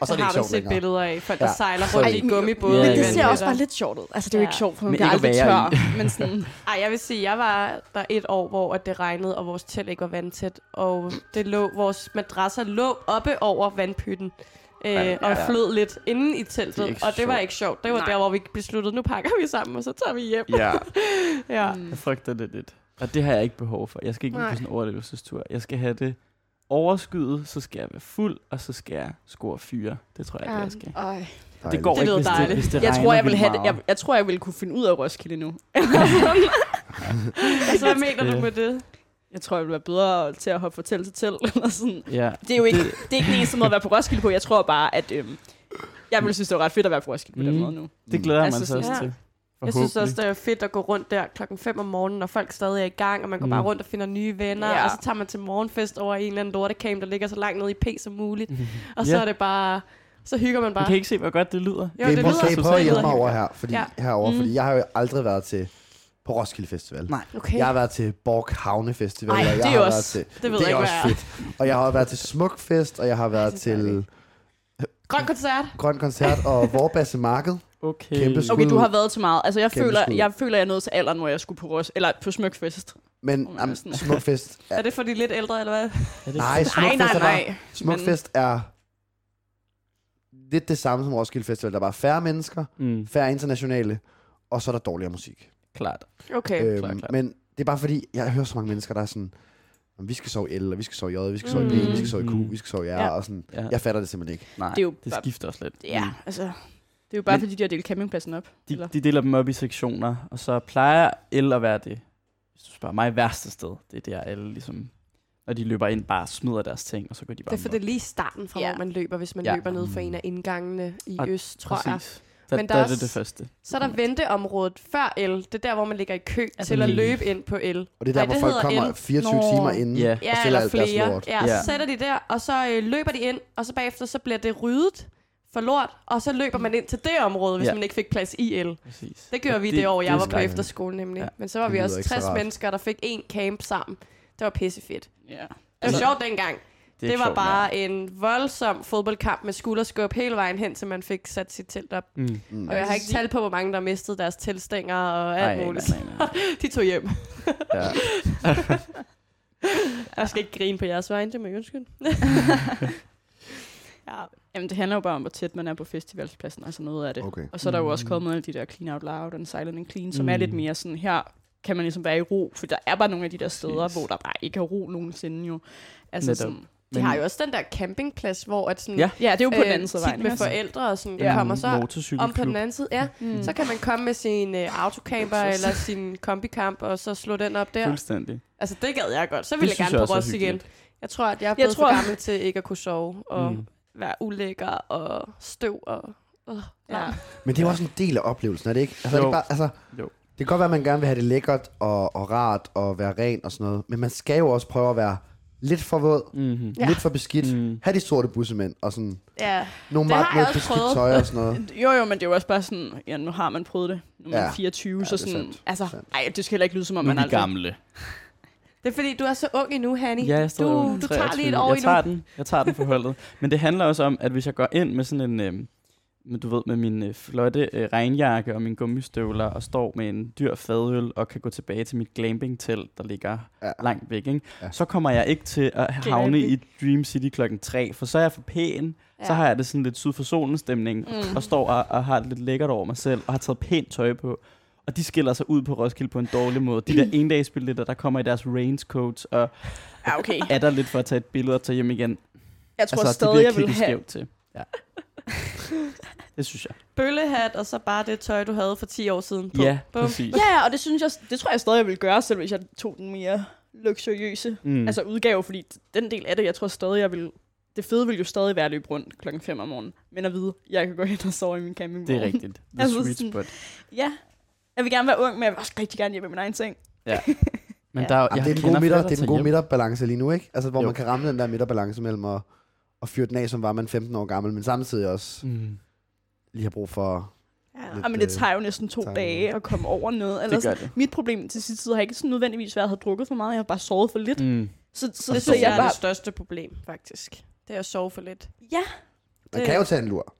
Og så er det har ikke du sjovt set længere. billeder af folk, der Ja. sejler rundt Ej, i gummibåde. Ja, Men ja, det ja. ser også bare lidt sjovt ud. Altså, det er jo Ja. ikke sjovt, for man bliver aldrig tør. Men sådan, Ej, jeg vil sige, jeg var der et år, hvor at det regnede, og vores telt ikke var vandtæt. Og det lå, vores madrasser lå oppe over vandpytten. Øh, Ja, og ja. flød lidt inde i teltet, Det og det var ikke sjovt. Det var Nej. der, hvor vi besluttede, nu pakker vi sammen, og så tager vi hjem. ja. Ja. mm, Jeg frygter det lidt. Og det har jeg ikke behov for. Jeg skal ikke Nej. på sådan en overlevelsestur. Jeg skal have det overskyet, så skal jeg være fuld, og så skal jeg score fyre. Det tror jeg ikke, Ja. jeg skal. Ej. Det går Det ikke, hvis det, dejligt. hvis det Jeg tror, jeg vil have det. Jeg, jeg tror, jeg ville kunne finde ud af Roskilde nu. Altså, hvad mener du med det? Jeg tror, jeg vil være bedre til at hoppe telt til telt. Eller sådan. Ja. Det er jo ikke, det, det er ikke den eneste måde at være på Roskilde på. Jeg tror bare, at øhm, jeg ville synes, det var ret fedt at være på Roskilde på den Mm. måde nu. Det glæder Altså man sig sådan- også Ja. til. Jeg synes også, det er fedt at gå rundt der klokken 5 om morgenen, når folk stadig er i gang, og man går Mm. bare rundt og finder nye venner, Ja. og så tager man til morgenfest over en eller anden lortecamp, der ligger så langt nede i P som muligt. Og så Ja. er det bare... Så hygger man Man bare. kan ikke se, hvor godt det lyder. Jo, det prøve, lyder kan I prøve at det hjælpe mig over her? Fordi, Ja. herover, Mm. fordi jeg har jo aldrig været til på Roskilde Festival. Nej. Okay. Jeg har været til Borg Havne Festival, Ej, og jeg det er har jo været også- til, det ved det jeg er ikke, også fedt. Og jeg har været til Smukfest, og jeg har været det til. Grøn koncert. Grøn Koncert og Vorbasse Marked. Okay. Kæmpe skud. Okay, du har været til meget. Altså, jeg Kæmpe føler, skud. jeg føler, jeg er nået til alderen, hvor jeg skulle på Ros eller på Smykfest. Men um, sådan. Smukfest, er, Er det for de lidt ældre, eller hvad? Er det nej, Nej, Smukfest, nej, er, bare, nej. Smukfest er lidt det samme som Roskilde Festival. Der er bare færre mennesker, Mm, færre internationale, og så er der dårligere musik. klart. Okay. øhm, klart, klart. Men det er bare fordi, jeg hører så mange mennesker, der er sådan, "Jamen, vi skal sove i L, og vi skal sove i J, vi skal sove i B, Mm. vi skal sove i Q, Mm. vi skal sove i R, Ja. og sådan. Ja. Jeg fatter det simpelthen ikke. Nej, Det er jo det skifter også lidt. Ja, Mm. altså... Det er jo bare, Men- fordi de har delt campingpladsen op. De, eller? de deler dem op i sektioner, og så plejer el at være det, hvis du spørger mig, værste sted. Det er der alle ligesom, når de løber ind, bare smider deres ting, og så går de bare Det er for det er lige starten fra, Ja. hvor man løber, hvis man Ja. løber ned for en af indgangene i Og øst, tror jeg. Præcis. Der, Men der, der er er det det første. Så er der venteområdet før el. Det er der, hvor man ligger i kø Altså til at løbe ind på el. Og det er der, Nej, hvor det folk kommer L. 24 Nå. timer inden Ja. og Ja, stiller eller alt deres flere. Ja, Ja. så sætter de der, og så øh, løber de ind, og så bagefter så bliver det ryddet for lort, og så løber man ind til det område, hvis Ja. man ikke fik plads i el. Præcis. Det gjorde Og vi det, år, jeg er var på efterskole nemlig. Ja. Ja. Men så var Det vi også ikke så 60 rart. mennesker, der fik én camp sammen. Det var pissefedt. Ja. Det var Altså- sjovt dengang. Det, Det, det var sjovt bare en voldsom fodboldkamp med skulderskub hele vejen hen, til man fik sat sit telt op. Mm. Mm. Og jeg har ikke tal på, hvor mange der mistede deres teltstænger og alt Ej, muligt. nej, nej, nej. De tog hjem. Ja. Jeg skal ikke grine på jeres vegne, det må jeg undskylde. ja. Jamen, det handler jo bare om, hvor tæt man er på festivalspladsen, altså noget af det. Okay. Og så er der jo også Mm. kommet alle de der Clean Out Loud og Silent and Clean, som Mm. er lidt mere sådan, her kan man ligesom være i ro, for der er bare nogle af de der steder, Præcis. hvor der bare ikke er ro nogensinde jo. Altså Netop. sådan, De har jo også den der campingplads, hvor at sådan, Ja. ja, det er jo på den øh, anden side vejen. med forældre og sådan, Ja. kommer så om på den anden side. Ja, Mm. så kan man komme med sin øh, autocamper eller sin kombikamp, og så slå den op der. Fuldstændig. Altså, det gad jeg godt. Så Det vil jeg gerne på Ross igen. Jeg tror, at jeg er Jeg blevet tror- for gammel til ikke at kunne sove og Mm. Være ulækker og støv og... Uh, Ja. Men det er jo også en del af oplevelsen, er det ikke? Altså, er det Jo. bare, altså, Jo. Det kan godt være, at man gerne vil have det lækkert og, og rart og være ren og sådan noget. Men man skal jo også prøve at være lidt for våd, Mm-hmm. ja. lidt for beskidt. Mm. Ha' de sorte bussemænd og sådan Ja. nogle Det meget noget også beskidt prøvet. tøj og sådan noget. Jo, jo, men det er jo også bare sådan, ja, nu har man prøvet det. Nu er man Ja. ja. 24, Ja, så sådan, sandt. altså, Sandt. ej, det skal heller ikke lyde som om, Nu er man aldrig... gamle. Det er fordi, du er så ung endnu, Hanni. Ja, jeg du, du tager lige et 23. år jeg endnu. tager den. Jeg tager den for holdet. Men det handler også om, at hvis jeg går ind med sådan en, øh, du ved, med min øh, flotte øh, regnjakke og mine gummistøvler og står med en dyr fadøl og kan gå tilbage til mit glamping-telt, der ligger Ja. langt væk, ikke? Ja. så kommer jeg ikke til at havne Glamping. i Dream City klokken 3, for så er jeg for pæn. Ja. Så har jeg det sådan lidt syd for solen stemning, mm. og står og, og har det lidt lækkert over mig selv, og har taget pænt tøj på. Og de skiller sig ud på Roskilde på en dårlig måde. De der endagsbilletter, der kommer i deres rangecoats, og Ja, okay. er der lidt for at tage et billede og tage hjem igen. Jeg tror altså, stadig, det jeg vil have... skævt til. Ja. det synes jeg. Bøllehat, og så bare det tøj, du havde for 10 år siden på. Ja, Bum. præcis. Ja, og det synes jeg, det tror jeg stadig, jeg vil gøre, selv hvis jeg tog den mere luksuriøse Mm. altså udgave, fordi den del af det, jeg tror stadig, jeg vil... Det fede vil jo stadig være at løbe rundt klokken 5 om morgenen, men at vide, jeg kan gå hen og sove i min campingvogn. det er rigtigt. The Altså sweet sådan- spot. Ja. Jeg vil gerne være ung, men jeg vil også rigtig gerne hjem i min egen seng. Ja. Men der, er Jamen, jeg det er den gode, midter, det er den gode midterbalance lige nu, ikke? Altså, hvor Jo. man kan ramme den der midterbalance mellem at, at fyre den af, som var man 15 år gammel, men samtidig også Mm. lige have brug for... Ja. Lidt, men det øh, tager jo næsten to tager- dage at komme over noget. Eller Det gør sådan. det. Mit problem til sidste tid har ikke sådan nødvendigvis været, at jeg havde drukket for meget. Jeg har bare sovet for lidt. Mm. Så, så, Det så jeg jeg er bare... det største problem, faktisk. Det er at sove for lidt. Ja, Man Det- kan jo tage en lur.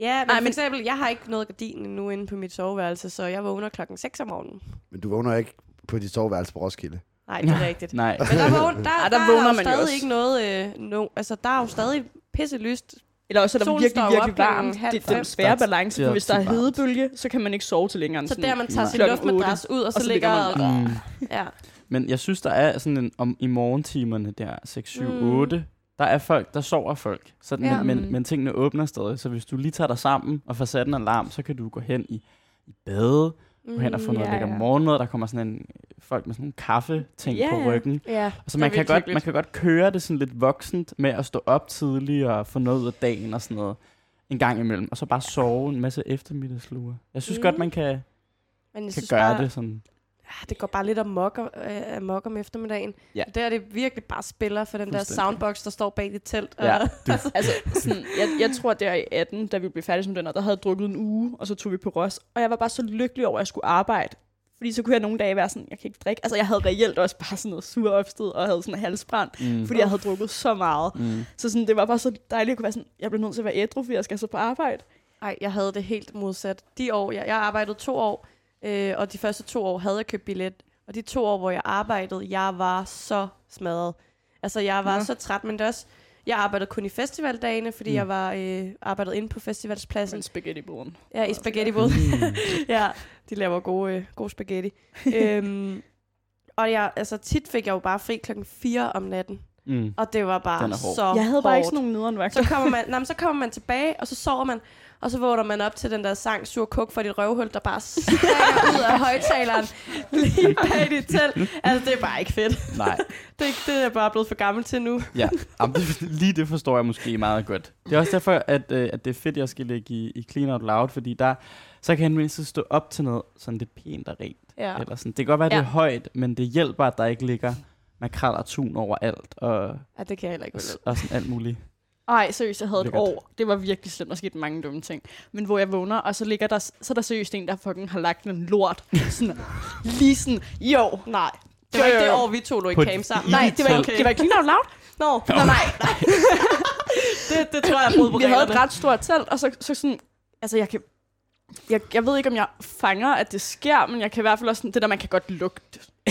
Ja, men Ej, for men- eksempel, jeg har ikke noget gardin endnu inde på mit soveværelse, så jeg vågner klokken 6 om morgenen. Men du vågner ikke på dit soveværelse på Roskilde. Nej, det er rigtigt. Nej. Men der, vågner, der, der, der vågner er jo man stadig også. ikke noget... Øh, no, altså, der er jo stadig pisse lyst. eller også er der Solen virkelig, virkelig varmt. halv Det er den svære balance, det for hvis der er hedebølge, så kan man ikke sove til længere end Så der man tager Nej. sin luftmadras ud, og så, og så ligger... ligger man- Mm. ja. Men jeg synes, der er sådan en, om i morgentimerne der, 6, 7, Mm. 8, der er folk, der sover folk. Så, Ja. ja. men, Mm. men, men tingene åbner stadig, så hvis du lige tager dig sammen og får sat en alarm, så kan du gå hen i, i bade, gå hen og få Mm, noget ja, lækker ja. morgenmad, der kommer sådan en, folk med sådan en kaffe-ting Ja, på ryggen. Ja, Så man kan, godt, man kan godt køre det sådan lidt voksent med at stå op tidligt og få noget ud af dagen og sådan noget en gang imellem. Og så bare sove en masse eftermiddagslure. Jeg synes Mm. godt, man kan, Men jeg kan synes gøre bare, det sådan. Ja, det går bare lidt amok, øh, amok om eftermiddagen. Ja. Der er det virkelig bare spiller for den der soundbox, der står bag dit telt. Ja, Og, Altså, sådan, jeg, jeg tror, der i 18, da vi blev færdige som den, og der havde jeg drukket en uge, og så tog vi på Ros, og jeg var bare så lykkelig over, at jeg skulle arbejde. Fordi så kunne jeg nogle dage være sådan, jeg kan ikke drikke. Altså, jeg havde reelt også bare sådan noget sur opstød, og havde sådan en halsbrand, mm, fordi jeg havde drukket så meget. mm. Så sådan, det var bare så dejligt at kunne være sådan, jeg blev nødt til at være ædru, fordi jeg skal så på arbejde. Ej, jeg havde det helt modsat. De år, jeg, jeg arbejdede to år, øh, og de første to år havde jeg købt billet. Og de to år, hvor jeg arbejdede, jeg var så smadret. Altså, jeg var Nå. så træt, men det også... Jeg arbejdede kun i festivaldagene, fordi Mm. jeg var øh, arbejdet inde på festivalspladsen. Men spaghetti boden. Ja, i spaghetti mm. ja, de laver gode, øh, gode spaghetti. øhm, og jeg, altså, tit fik jeg jo bare fri klokken 4 om natten. Mm. Og det var bare så Jeg havde bare ikke sådan nogle nederen vagter. Så kommer man, nej, men så kommer man tilbage, og så sover man, og så vågner man op til den der sang Sur Kuk for dit røvhul, der bare ud af højtaleren lige bag dit telt. Altså, det er bare ikke fedt. Nej. Det, det er jeg bare blevet for gammel til nu. Ja, Jamen, det, lige det forstår jeg måske meget godt. Det er også derfor, at, øh, at det er fedt, at jeg skal ligge i, i Clean Out Loud, fordi der, så kan jeg mindst stå op til noget sådan lidt pænt og rent. Ja. Eller sådan. Det kan godt være, at det Ja. er højt, men det hjælper, at der ikke ligger makrel og tun overalt, og, ja, det kan jeg heller ikke og, og sådan alt muligt. Ej, seriøst, jeg havde et år. Det var virkelig slemt, der skete mange dumme ting. Men hvor jeg vågner, og så ligger der, så er der seriøst en, der fucking har lagt en lort. Sådan, lige sådan, jo. Nej, det var Jo, ikke det år, vi to lå i På camp sammen. Nej, det var, ikke, det var ikke clean out loud. Nå, Nej, nej, nej. det, det tror jeg er brud på Vi havde et ret stort telt, og så, så sådan, altså jeg kan, jeg, jeg ved ikke, om jeg fanger, at det sker, men jeg kan i hvert fald også sådan, det der, man kan godt lugte.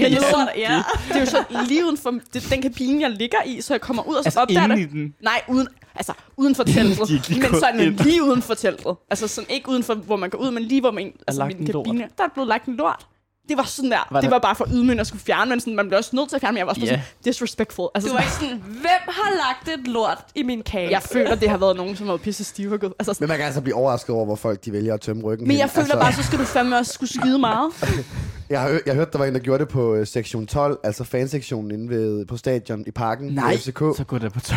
Ja, er lort, sådan, ja. det er jo så lige uden for det, den kabine, jeg ligger i, så jeg kommer ud og så Altså opdager det. i den. Nej, uden, altså, uden for teltet. Men sådan ind. lige uden for teltet. Altså sådan ikke uden for, hvor man går ud, men lige hvor man... Altså, min en lort. kabine, der er blevet lagt en lort. Det var sådan der. Var det der- var bare for ydmygende at skulle fjerne, men sådan, man blev også nødt til at fjerne, men jeg var også yeah. sådan disrespectful. Altså, Du var ikke sådan, hvem har lagt et lort i min kage? jeg føler, det har været nogen, som har pisse stive og gået. Altså, sådan, Men man kan altså blive overrasket over, hvor folk de vælger at tømme ryggen men hen. jeg føler altså, bare, så skal du fandme også skulle skide meget. Jeg har, jeg har hørt, der var en, der gjorde det på øh, sektion 12, altså fansektionen inde ved, på stadion i parken Nej, i FCK. så går det på tøj.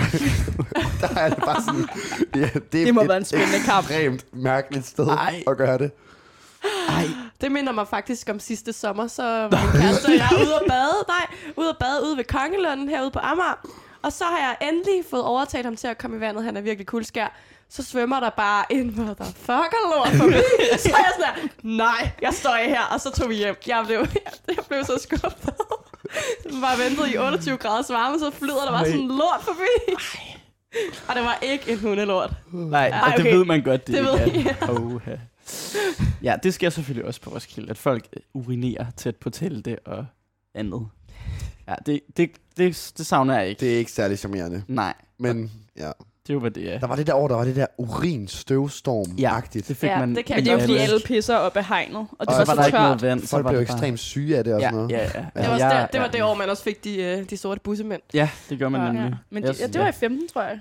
Der er det bare sådan, ja, det, Det må et være en spændende kamp. ekstremt mærkeligt sted Ej. at gøre det. Ej, Det minder mig faktisk om sidste sommer, så min kæreste og jeg ude at bade. Nej, ude at bade ude ved Kongelunden herude på Amager. Og så har jeg endelig fået overtalt ham til at komme i vandet. Han er virkelig kuldskær. Så svømmer der bare en motherfucker lort forbi. så er jeg sådan der, nej, jeg står af her. Og så tog vi hjem. Jeg blev, jeg blev så skuffet. Bare ventet i 28 graders varme, så flyder der bare sådan lort forbi. Og det var ikke en hundelort. Nej, Ej, og det okay. ved man godt, det, Det ikke ved er. Oha. Ja, det sker selvfølgelig også på Roskilde, at folk øh, urinerer tæt på telte og andet. Ja, det, det, det, det savner jeg ikke. Det er ikke særlig charmerende. Nej, Men ja, det er jo, hvad det er. der var det der år, der var det der urin støvstorm Ja, agtigt det fik Ja, man. det kan Men det er jo fordi, alle pisser op af hegnet. Og det Og så var var så der ikke tørt. noget vand. så Folk var blev det bare- ekstremt syge af det og Ja, sådan noget. ja, ja. Det Altså, var, også der, det var ja. det år, man også fik de, øh, de sorte bussemænd. Ja, det gør man Ja. nemlig. Ja. Men det, ja, det var i 15, tror jeg.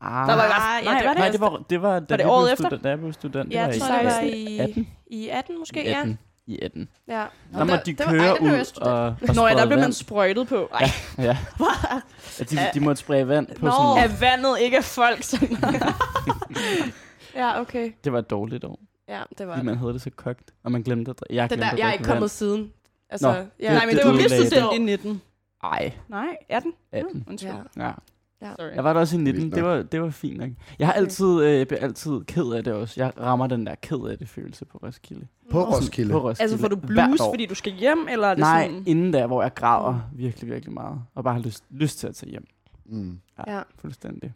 Ah, Der var i Ah, ja, Nej, det- var det? Nej, det var, det var, da Var det vi året blev efter? Student, da jeg blev student. Ja, jeg det tror, var det var i i, 18. i 18 måske, I ja. 18. I 18. ja. Der måtte de det var- køre ej, jeg ud og, og Nå ja, der blev man sprøjtet på. Ej, Ja. ja de, de måtte spraye vand på Nå. sådan... er vandet ikke af folk sådan Ja, okay. Det var et dårligt år, Ja, det var fordi man havde det så kogt, og man glemte at drikke. Jeg det. glemte Der, at jeg er ikke kommet vand. siden. Altså, Nå, ja, det- Nej, men det student det. i 19. Ej, Nej, 18? 18. Undskyld. Ja. Ja. Ja. Sorry. Jeg var der også i 19. Vildt Det var, det var fint nok. Jeg har altid, øh, bliver altid ked af det også. Jeg rammer den der ked af det følelse på Roskilde. På Sådan- Roskilde. På Roskilde. Altså får du blues, fordi du skal hjem, eller er det Nej, sådan... inden der, hvor jeg græder virkelig, virkelig meget. Og bare har lyst, lyst til at tage hjem. Mm. Ja. Fuldstændig.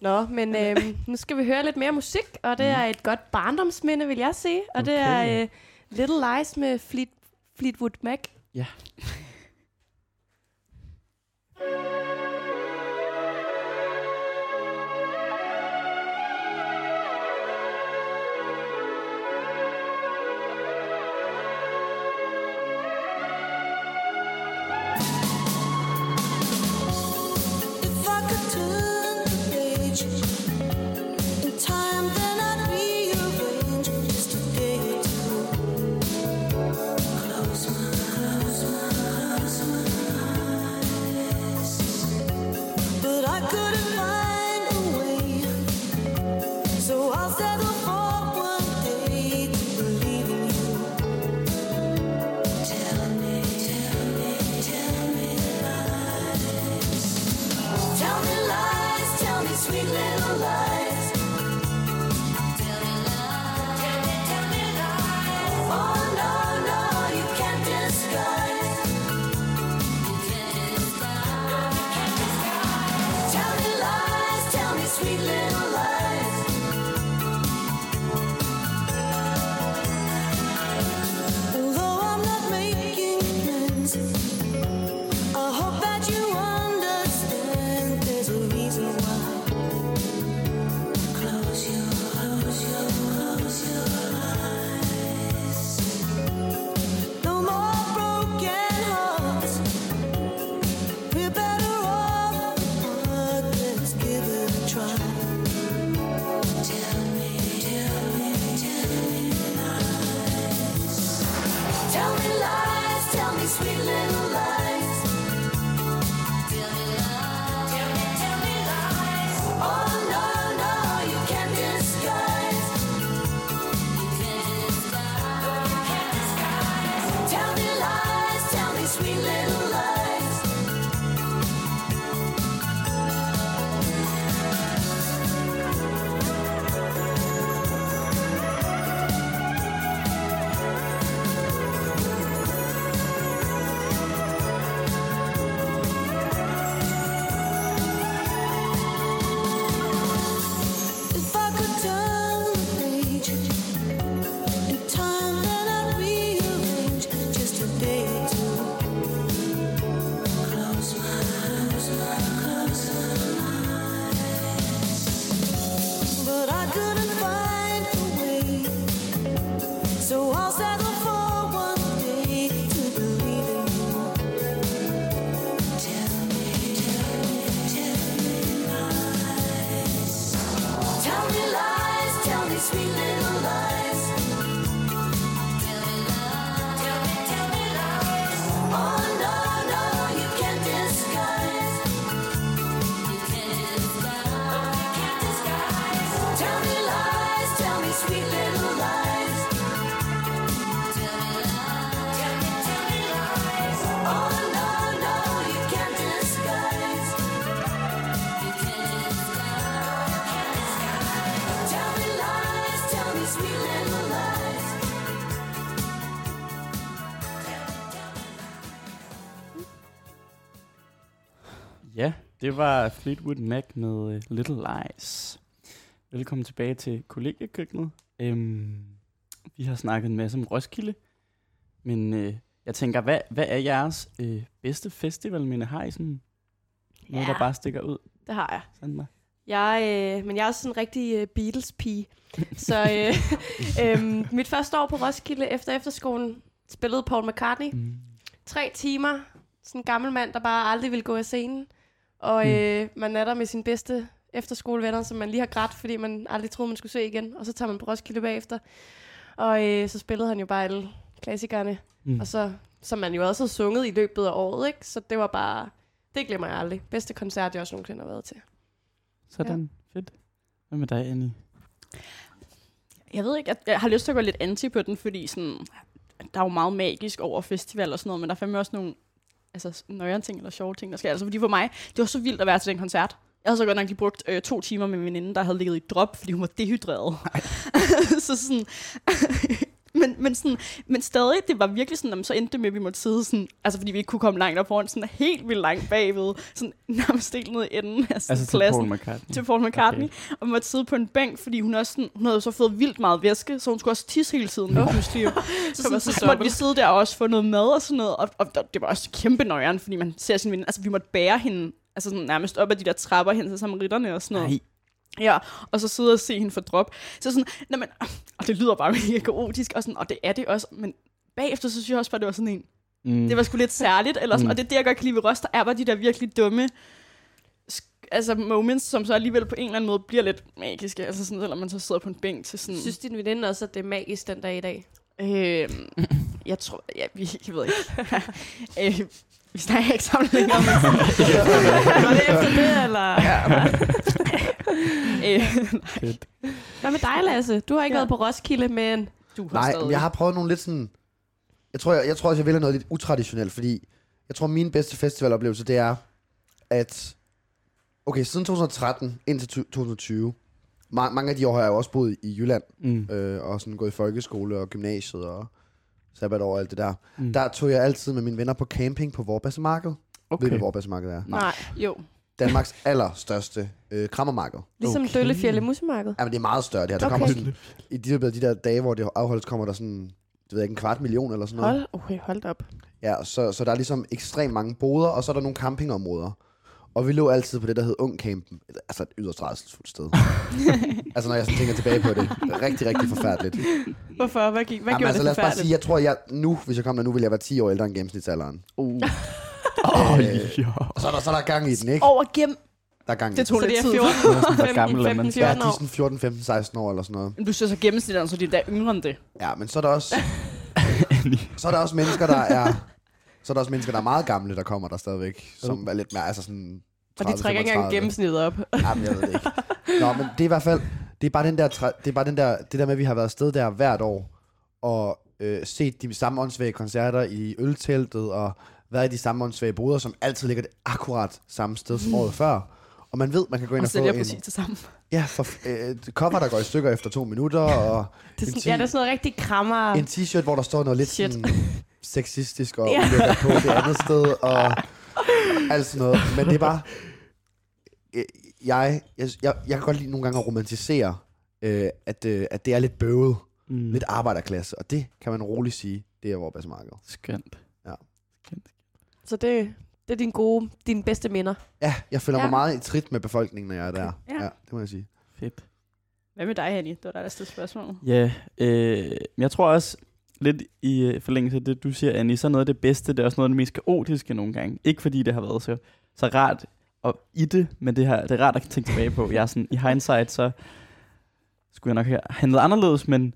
Nå, men øhm, nu skal vi høre lidt mere musik, og det er et godt barndomsminde, vil jeg sige. Og det er Okay. øh, Little Lies med Fleet, Fleetwood Mac. Ja. If Det var Fleetwood Mac med øh, Little Lies. Velkommen tilbage til kollegiekøkkenet. Øhm, vi har snakket en masse om Roskilde, men øh, jeg tænker, hvad, hvad er jeres øh, bedste festivalminde? Har I sådan noget, Ja. der bare stikker ud? Det har jeg. Sandra? Jeg, øh, men jeg er også sådan en rigtig øh, Beatles-pige. Så øh, øh, mit første år på Roskilde efter efterskolen spillede Paul McCartney. Mm. Tre timer. Sådan en gammel mand, der bare aldrig ville gå af scenen. Og øh, man er der med sine bedste efterskolevenner, som man lige har grædt, fordi man aldrig troede, man skulle se igen. Og så tager man på Roskilde bagefter. Og øh, så spillede han jo bare alle klassikerne. Mm. Og så, som man jo også havde sunget i løbet af året, ikke? Så det var bare... Det glemmer jeg aldrig. Bedste koncert, jeg også nogensinde har været til. Sådan, ja. fedt. Hvad med dig, Annie? Jeg ved ikke, jeg, jeg har lyst til at gå lidt anti på den, fordi sådan, der er jo meget magisk over festival og sådan noget, men der er fandme også nogle altså, nøjere ting eller sjove ting, der sker. Altså, fordi for mig, det var så vildt at være til den koncert. Jeg havde så godt nok lige brugt øh, to timer med min veninde, der havde ligget i drop, fordi hun var dehydreret. så sådan... men, men, sådan, men stadig, det var virkelig sådan, jamen, så endte det med, at vi måtte sidde sådan, altså fordi vi ikke kunne komme langt op foran, sådan helt vildt langt bagved, sådan nærmest helt ned i enden af sådan Altså til klassen Paul McCartney. til Paul McCartney, okay. og måtte sidde på en bænk, fordi hun, også sådan, hun havde så fået vildt meget væske, så hun skulle også tisse hele tiden. Oh. så, sådan, så, så måtte vi sidde der og også få noget mad og sådan noget, og, og det var også kæmpe nøjeren, fordi man ser sin veninde, altså vi måtte bære hende, altså sådan nærmest op ad de der trapper hen til samaritterne og sådan noget. Nej. Ja, og så sidde og se hende få drop. Så sådan, nej, men, og det lyder bare mega kaotisk, og, sådan, og det er det også, men bagefter så synes jeg også bare, det var sådan en, Mm. det var sgu lidt særligt, eller sådan, Mm. og det er det, jeg godt kan lide ved Røster, er bare de der virkelig dumme altså moments, som så alligevel på en eller anden måde bliver lidt magiske, altså sådan, selvom man så sidder på en bænk til sådan... Synes din veninde også, at det er magisk den dag i dag? Øhm, jeg tror, ja, vi, jeg ved ikke. øh, vi snakker ikke sammen længere, men Var det efter det, eller? øh, Fedt. Hvad med dig, Lasse? Du har ikke Ja. været på Roskilde, men... du har Nej, stadig... jeg har prøvet nogle lidt sådan... Jeg tror, jeg, jeg tror også, jeg vælger noget lidt utraditionelt, fordi jeg tror, min bedste festivaloplevelse, det er, at... Okay, siden 2013 indtil 2020, ma- mange af de år har jeg jo også boet i Jylland, Mm. øh, og sådan gået i folkeskole og gymnasiet og sabbatår og alt det der. Mm. Der tog jeg altid med mine venner på camping på Vorbasse-marked. Okay. Ved du, hvad Vorbasse-marked er? Nej. Nej. Jo. Danmarks allerstørste øh, krammermarked. Ligesom Okay. Døllefjælde Musemarked. Jamen, det er meget større, det her. Der Okay. kommer sådan, I de, der- de der dage, hvor det afholdes, kommer der sådan, det ved jeg ikke, en kvart million eller sådan noget. Hold, okay, hold op. Ja, så, så der er ligesom ekstremt mange boder, og så er der nogle campingområder. Og vi lå altid på det, der hed Ungcampen. Altså et yderst rædselsfuldt sted. altså når jeg sådan tænker tilbage på det. Rigtig, rigtig forfærdeligt. Hvorfor? Hvad, gik, hvad Jamen, gjorde altså, det lad os bare sige, jeg tror, jeg nu, hvis jeg kom der nu, ville jeg være 10 år ældre end gennemsnitsalderen. Uh. Åh, Øh, ja. Og så er der, så er der gang i den, ikke? Over gennem... Der er gang i Det tog Så lidt det er tid. 14, Hvor gammel er 15, man? 15 Ja, 14 de er år. sådan 14, 15, 16 år eller sådan noget. Men du synes så gennemsnittet, så de er der yngre end det. Ja, men så er der også, så er der også mennesker, der er... Så er der også mennesker, der er meget gamle, der kommer der stadigvæk. Som er lidt mere, altså sådan... Og de 30, trækker ikke engang 35. gennemsnittet op. Jamen, jeg ved det ikke. Nå, men det er i hvert fald, det er bare, den der, det er bare den der, det der med, at vi har været afsted der hvert år, og øh, set de samme åndssvage koncerter i ølteltet, og været i de samme åndssvage boder, som altid ligger det akkurat samme sted som året før. Og man ved, man kan gå ind Og og, få sælger en præcis det samme. ja, for, øh, cover, der går i stykker efter to minutter, og Det er en, sådan, ja, det er sådan noget rigtig krammer. en t-shirt, hvor der står noget lidt Shit. sådan sexistisk og Ja. på det andet sted, og alt sådan noget. Men det er bare... øh, Jeg, jeg, jeg, jeg kan godt lide nogle gange at romantisere, øh, at, øh, at det er lidt bøvet, Mm. lidt arbejderklasse, og det kan man roligt sige, det er vores marked. Skønt. Ja. Skønt. Så det, det er din gode, dine bedste minder. Ja, jeg føler Ja. mig meget i trit med befolkningen, når jeg er der. Ja. ja det må jeg sige. Fedt. Hvad med dig, Henny? Det var dig, der stillede spørgsmål. Ja, øh, men jeg tror også lidt i øh, forlængelse af det, du siger, Annie, så er noget af det bedste, det er også noget af det mest kaotiske nogle gange. Ikke fordi det har været så, så rart og i det, men det, her, det er rart at tænke tilbage på. Jeg er sådan, i hindsight, så skulle jeg nok have handlet anderledes, men,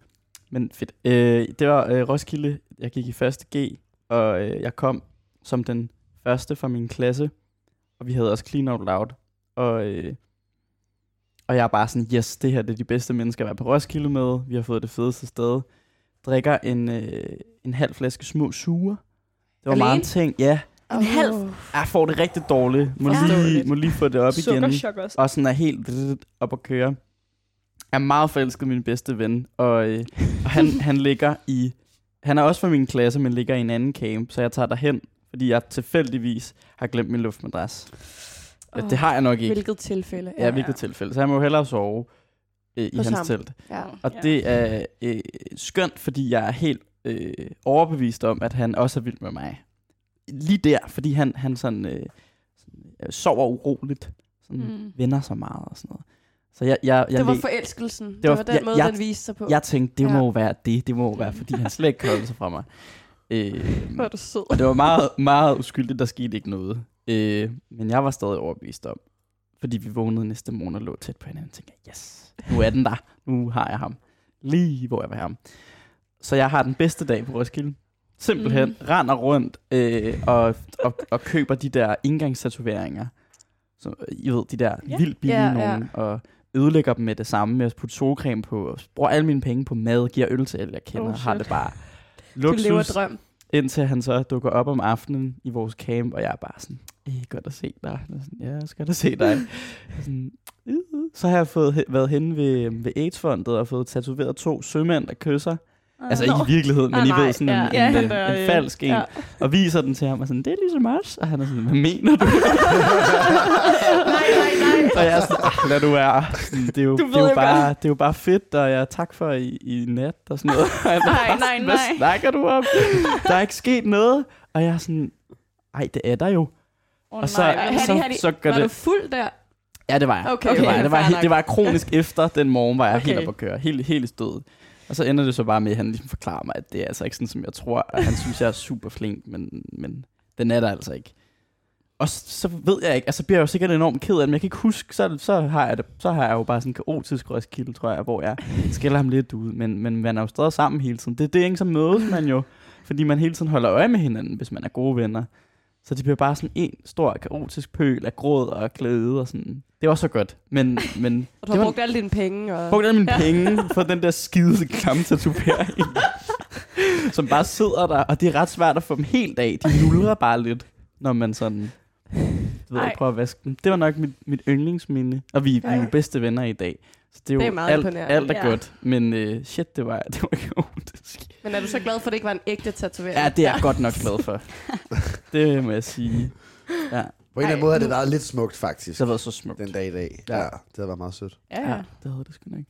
men fedt. Øh, det var øh, Roskilde, jeg gik i første G, og øh, jeg kom som den første fra min klasse, og vi havde også Clean Out Loud, og, øh, og jeg er bare sådan, yes, det her det er de bedste mennesker at være på Roskilde med, vi har fået det fedeste sted, drikker en, øh, en halv flaske små suger, det var Alene? meget en ting, ja, En halv? Jeg får det rigtig dårligt, må, Ja. lige, må lige få det op igen, også. og sådan er helt op at køre. Jeg er meget forelsket i min bedste ven, og, øh, og han, han ligger i, han er også fra min klasse, men ligger i en anden camp, så jeg tager derhen, fordi jeg tilfældigvis har glemt min luftmadras. Ja, det har jeg nok ikke. Hvilket tilfælde. Ja, hvilket tilfælde. Så jeg må jo hellere sove øh, i hans ham. telt. Ja. Og Ja. det er øh, skønt, fordi jeg er helt øh, overbevist om, at han også er vild med mig. Lige der, fordi han, han sådan, øh, sådan øh, sover uroligt. Sådan Mm. vender sig meget og sådan noget. Så jeg, jeg, jeg, Det var forelskelsen. Det var- det var den jeg- måde, jeg- den viste sig på. jeg tænkte, det Ja. må jo være det. Det må jo være, fordi han slet ikke kan holde sig fra mig. Øh, Hvor er du sød. og det var meget, meget uskyldigt, der skete ikke noget. Øh, men jeg var stadig overbevist om, fordi vi vågnede næste morgen og lå tæt på hinanden. Jeg tænkte, yes, nu er den der. Nu har jeg ham. Lige hvor jeg have ham. Så jeg har den bedste dag på Roskilde. Simpelthen mm. render rundt øh, og, og, og køber de der indgangstatoveringer. Så, I ved, de der Ja. vildt billige ja. nogen. Og ødelægger dem med det samme med at putte solcreme på. Og bruger alle mine penge på mad. Giver øl til alle, jeg kender. Oh, har det bare du lever luksus. drøm. Indtil han så dukker op om aftenen i vores camp, og jeg er bare sådan, "Ej, godt at se dig. Og sådan, ja, jeg skal da se dig. Og sådan, "Øh." så har jeg fået, været henne ved, ved AIDS-fondet og fået tatoveret to sømænd, der kysser. Altså Nå. i virkeligheden, men Ah, I nej, ved, sådan ja. en, Ja, en, en, der, en øh, falsk en. ja. Og viser den til ham, og sådan, det er ligesom os. Og han er sådan, hvad mener du? nej, nej, nej. og jeg er sådan, "Ah, lad du være. Sådan, Det er jo, Du det er jo bare, det er jo bare fedt, og jeg tak for i, i nat og sådan noget. Og Nej, bare nej, nej. Hvad snakker du om? Der er ikke sket noget. Og jeg er sådan, ej, det er der jo. Oh, Og så, Hattie, så, Hattie, så gør Var du det... fuld der? Ja, det var jeg. Okay, det var, okay, jeg. Det, var, helt, nok. det var kronisk efter den morgen, var jeg Okay. helt op at køre. Helt, helt stødet. Og så ender det så bare med, at han ligesom forklarer mig, at det er altså ikke sådan, som jeg tror. at han synes, jeg er super flink, men, men den er der altså ikke. Og så, så ved jeg ikke, altså bliver jeg jo sikkert enormt ked af det, men jeg kan ikke huske, så, så, har jeg det, så har jeg jo bare sådan en kaotisk Roskilde, tror jeg, hvor jeg skælder ham lidt ud, men, men man er jo stadig sammen hele tiden. Det det er ikke? Så mødes man jo, fordi man hele tiden holder øje med hinanden, hvis man er gode venner. Så det bliver bare sådan en stor kaotisk pøl af gråd og glæde og sådan. Det var så godt, men, men Og du har var- brugt alle dine penge. Og... brugte alle mine penge for den der skide klamme tatovering, som bare sidder der, og det er ret svært at få dem helt af. De nulrer bare lidt, når man sådan du ved, prøver at vaske dem. Det var nok mit, mit yndlingsminde, og vi, vi er jo bedste venner i dag. Så det er jo Det er meget alt, alt er Ja. godt, men uh, shit, det var, det var kaotisk. Men er du så glad for, at det ikke var en ægte tatovering? Ja, det er jeg godt nok glad for. det må jeg sige. Ja, På en eller anden måde har det været lidt smukt, faktisk, det har været så smukt. den dag i dag. Ja. Ja, det har været meget sødt. Ja, Ja, ja. det havde det sgu nok.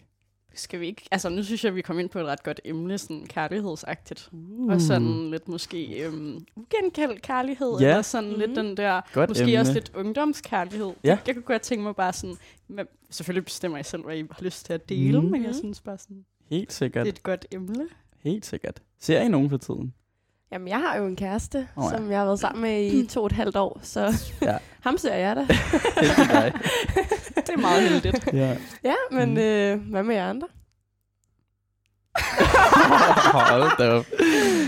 Skal vi ikke... Altså, nu synes jeg, vi kom ind på et ret godt emne, sådan kærlighedsagtigt. Uh. Og sådan lidt måske øhm, ugenkaldt kærlighed, Ja. eller sådan lidt Mhm. den der, Godt måske emne. også lidt ungdomskærlighed. Ja. Jeg kunne godt tænke mig bare sådan, men selvfølgelig bestemmer jeg selv, hvad I har lyst til at dele, Mhm. men jeg synes bare sådan, Helt sikkert. det er et godt emne. Helt sikkert. Ser I nogen for tiden? Jamen, jeg har jo en kæreste, oh, ja. som jeg har været sammen med i to og et halvt år, så Ja. ham ser jeg da. Det er meget heldigt. ja. Ja, men Mm. øh, hvad med jer andre? Hold da op.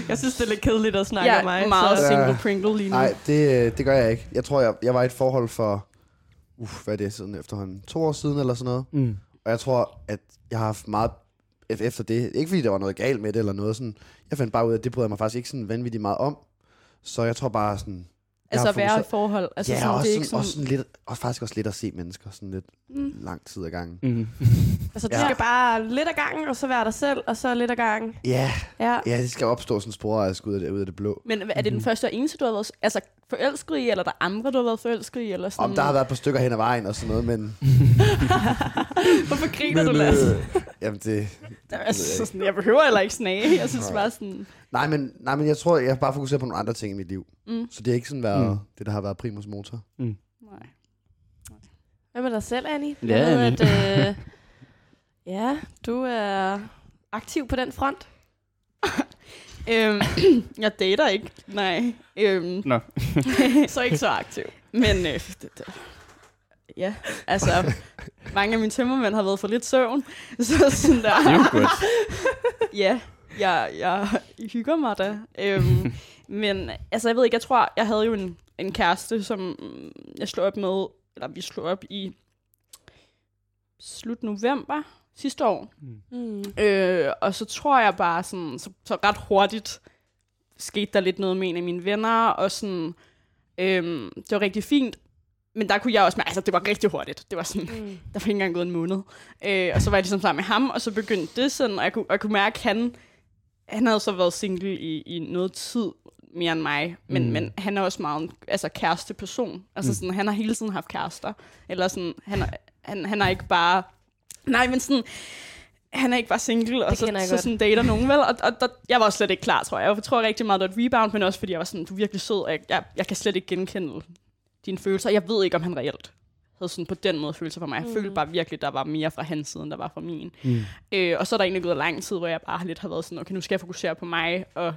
Jeg synes, det er lidt kedeligt at snakke Jeg om mig. er meget så... single Ja. Pringle lige nu. Nej, det, øh, det gør jeg ikke. Jeg tror, jeg, jeg var i et forhold for, uff, hvad er det, siden efterhånden, to år siden eller sådan noget. Mm. Og jeg tror, at jeg har haft meget E- efter det. Ikke fordi der var noget galt med det eller noget sådan. Jeg fandt bare ud af, at det bryder jeg mig faktisk ikke sådan vanvittigt meget om. Så jeg tror bare sådan jeg altså at være i forhold. Altså, ja, sådan, også, det er ikke sådan, også sådan... lidt, og faktisk også lidt at se mennesker sådan lidt Mm. lang tid ad gangen. Mm. Altså, du Ja. skal bare lidt ad gangen, og så være dig selv, og så lidt ad gangen. Ja, Ja. ja, det skal opstå sådan spor, ud af det, ud af det blå. Men er det den første og eneste, du har været altså, forelsket i, eller er der andre, du har været forelsket i? Eller sådan? Om der har været et par stykker hen ad vejen og sådan noget, men... Hvorfor griner du, men Lasse? øh, jamen det... Altså, sådan, jeg behøver heller ikke snage. Jeg synes bare sådan... Nej men, nej, men jeg tror, jeg har bare fokuseret på nogle andre ting i mit liv. Mm. Så det har ikke sådan været Mm. mm. det, der har været primus motor. Nej. Hvad med dig selv, Annie? Ja, Jeg ved, Annie. At, øh, ja, du er aktiv på den front. Øhm, jeg dater ikke, nej. Øhm, Nå. så ikke så aktiv. Men øh, det, det, ja, altså, mange af mine tømmermænd har været for lidt søvn. Så sådan der. Det er jo godt. ja, jeg, jeg hygger mig da. Øhm, men altså, jeg ved ikke, jeg tror, jeg havde jo en, en kæreste, som jeg slog op med, eller vi slog op i slut november sidste år. Mm. Øh, og så tror jeg bare sådan, så, så ret hurtigt skete der lidt noget med en af mine venner, og sådan, øhm, det var rigtig fint, men der kunne jeg også mærke, altså det var rigtig hurtigt. Det var sådan, Mm. der var ikke engang gået en måned. Øh, og så var jeg ligesom sammen med ham, og så begyndte det sådan, og jeg kunne, og jeg kunne mærke, at han, han havde så været single i, i noget tid, mere end mig, men, Mm. men han er også meget en altså, kæreste person. Altså Mm. sådan, han har hele tiden haft kærester. Eller sådan, han, er- han, han er ikke bare... Nej, men sådan, han er ikke bare single, og så, så godt. sådan dater nogen, vel? Og, og der, jeg var slet ikke klar, tror jeg. Jeg tror rigtig meget, det var et rebound, men også fordi jeg var sådan, du er virkelig sød, og jeg, jeg, jeg kan slet ikke genkende dine følelser. Jeg ved ikke, om han reelt havde sådan på den måde følelser for mig. Jeg Mm. følte bare virkelig, der var mere fra hans side, end der var fra min. Mm. Øh, og så er der egentlig gået lang tid, hvor jeg bare lidt har været sådan, okay, nu skal jeg fokusere på mig, og,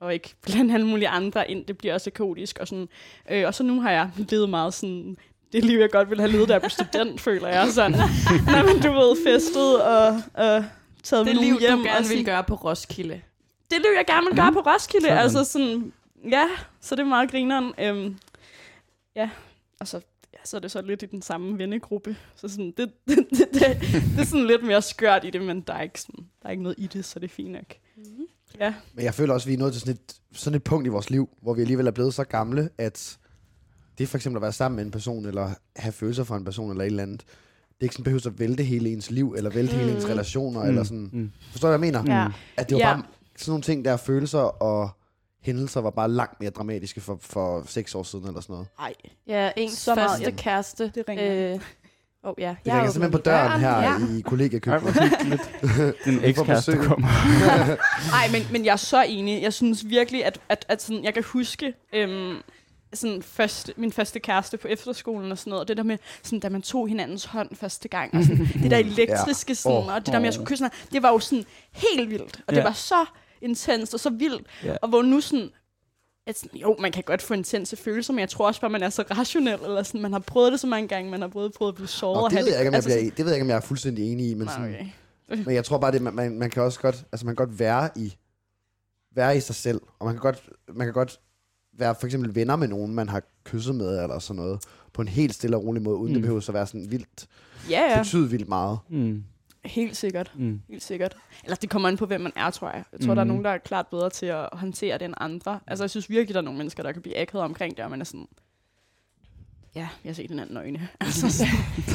og ikke blande alle mulige andre ind. Det bliver også kaotisk. Og, sådan. Øh, og så nu har jeg levet meget sådan, det liv, jeg godt ville have levet, da jeg blev student, føler jeg. Sådan, når man, du ved, festet og, og taget Det med liv, hjem. du og gerne vil gøre på Roskilde. det liv, jeg gerne vil gøre på Roskilde. Sådan. Altså sådan, ja, så det er meget grineren. Øhm, ja, og så, så er det så lidt i den samme vennegruppe. Så sådan, det, det, det, det, det er sådan lidt mere skørt i det, men der er ikke, sådan, der er ikke noget i det, så det er fint nok. Mm-hmm. Ja, Men jeg føler også, at vi er nået til sådan et, sådan et punkt i vores liv, hvor vi alligevel er blevet så gamle, at det for eksempel at være sammen med en person, eller have følelser for en person, eller et eller andet, det er ikke sådan behøver at vælte hele ens liv, eller vælte mm. hele ens Mm. relationer, Mm. eller sådan. Mm. Forstår du, hvad jeg mener? Ja. At det var Ja. bare sådan nogle ting, der følelser og hændelser var bare langt mere dramatiske for, for seks år siden, eller sådan noget. ej. Ja, ens Så meget, første ja. kæreste. Det ringer. Øh, oh, ja. Det Jeg har ringer simpelthen på døren her Ja. i Vi får ekskæreste kommer. Ej, men, men jeg er så enig. Jeg synes virkelig, at, at, at sådan, jeg kan huske øhm, sådan første, min første kæreste på efterskolen og sådan noget. Og det der med, sådan, da man tog hinandens hånd første gang. Og sådan, det der elektriske, sådan, Åh. og det der med, at jeg skulle kysse det var jo sådan helt vildt. Og det Ja. var så intenst og så vildt. Ja. Og hvor nu sådan, at sådan, jo, man kan godt få intense følelser, men jeg tror også bare, man er så rationel, eller sådan, man har prøvet det så mange gange, man har prøvet, prøvet at blive såret. Nå, og det, ved jeg ikke, om jeg altså bliver, sådan- det ved jeg ikke, om jeg er fuldstændig enig i, men, Nej, sådan, okay. men jeg tror bare, det, man, man, man kan også godt, altså man kan godt være i, være i sig selv, og man kan godt, man kan godt være for eksempel venner med nogen, man har kysset med, eller sådan noget, på en helt stille og rolig måde, uden mm. Det behøver at være sådan vildt, Ja, ja. ja, betyde vildt meget. Mm. Helt sikkert. Mm. Helt sikkert. Eller det kommer an på, hvem man er, tror jeg. Jeg tror, mm. der er Mhm. nogen, der er klart bedre til at håndtere det end andre. Altså, jeg synes virkelig, der er nogle mennesker, der kan blive akavet omkring det, og man er sådan... Ja, jeg har set den anden øjne. Altså, sådan.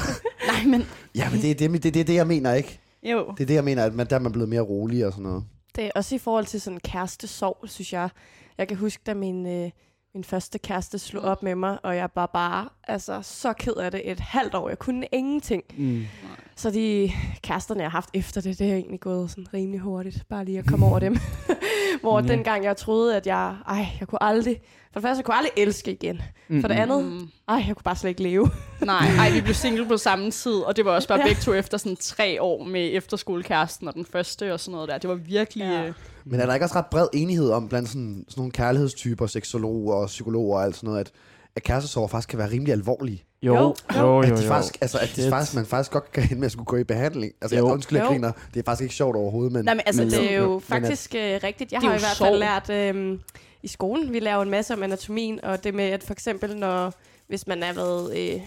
Nej, men... Ja, men det er det, det, det, er det, jeg mener, ikke? Jo. Det er det, jeg mener, at man, der er man blevet mere rolig og sådan noget. Det er også i forhold til sådan kæreste sorg, synes jeg. Jeg kan huske, da min, øh, min første kæreste slog op med mig, og jeg var bare altså, så ked af det et halvt år. Jeg kunne ingenting. Mm. Så de kæresterne, jeg har haft efter det, det er egentlig gået sådan rimelig hurtigt. Bare lige at komme over dem. Hvor Ja. dengang jeg troede, at jeg, ej, jeg kunne aldrig, for det første, jeg kunne aldrig elske igen. For det andet, Mm. ej, jeg kunne bare slet ikke leve. Nej, ej, vi blev single på samme tid, og det var også bare Ja. begge to efter sådan tre år med efterskolekæresten og den første og sådan noget der. Det var virkelig... Ja. Ja. Men er der ikke også ret bred enighed om blandt sådan, sådan nogle kærlighedstyper, seksologer og psykologer og alt sådan noget, at, at kærestesorger faktisk kan være rimelig alvorlige? Jo, Jo, jo, jo. jo. At, de faktisk, altså, at de faktisk, man faktisk godt kan ende med at skulle gå i behandling. Altså, Jo. jeg undskyld, jeg griner. Det er faktisk ikke sjovt overhovedet, men... Nej, men altså, Men- det, er jo Men faktisk øh, rigtigt. Jeg Det har jo i hvert fald lært øh, i skolen, vi laver en masse om anatomien, og det med, at for eksempel, når, hvis man er været øh,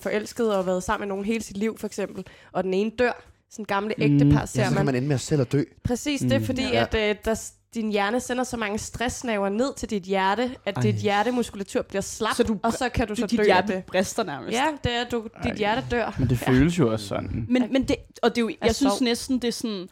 forelsket og været sammen med nogen hele sit liv, for eksempel, og den ene dør, sådan gamle Mm. ægtepar, ja, ser så kan man. man ende med at selv at dø. Præcis, det Mm. er fordi, Ja. at øh, der, din hjerne sender så mange stressnaver ned til dit hjerte, at Ej. dit hjertemuskulatur bliver slap, Så du- og så kan du så du, dit dø af hjerte det. brister nærmest. Ja, det er, du, dit Ej. hjerte dør. Men det føles jo også sådan. Men, men det, og det er jo, jeg synes sorg. næsten, det er sådan,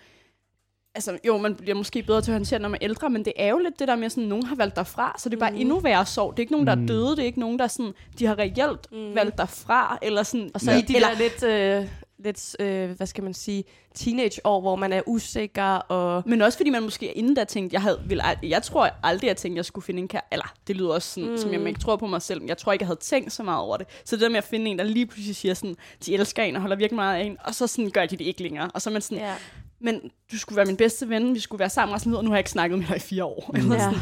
altså jo, man bliver måske bedre til at håndtere, når man er ældre, men det er jo lidt det der med, sådan, nogen har valgt dig fra, så det er bare Mm. endnu værre sorg. Det er ikke nogen, der er Mm. døde, det er ikke nogen, der sådan, de har reelt Mm. valgt dig fra, eller sådan, Og så Ja. i de eller, der lidt, øh, lidt øh, hvad skal man sige, teenageår, hvor man er usikker og... men også fordi man måske inden da tænkte, jeg, havde, ville, ald- jeg tror aldrig, jeg tænkte, jeg skulle finde en kære, eller det lyder også sådan, mm. som jeg Mm. ikke tror på mig selv, men jeg tror ikke, jeg havde tænkt så meget over det. Så det der med at finde en, der lige pludselig siger sådan, de elsker en og holder virkelig meget af en, og så sådan gør de det ikke længere. Og så er man sådan, Ja. Men du skulle være min bedste ven, vi skulle være sammen resten af livet, og nu har jeg ikke snakket med dig i fire år. Mm. Eller Ja. sådan.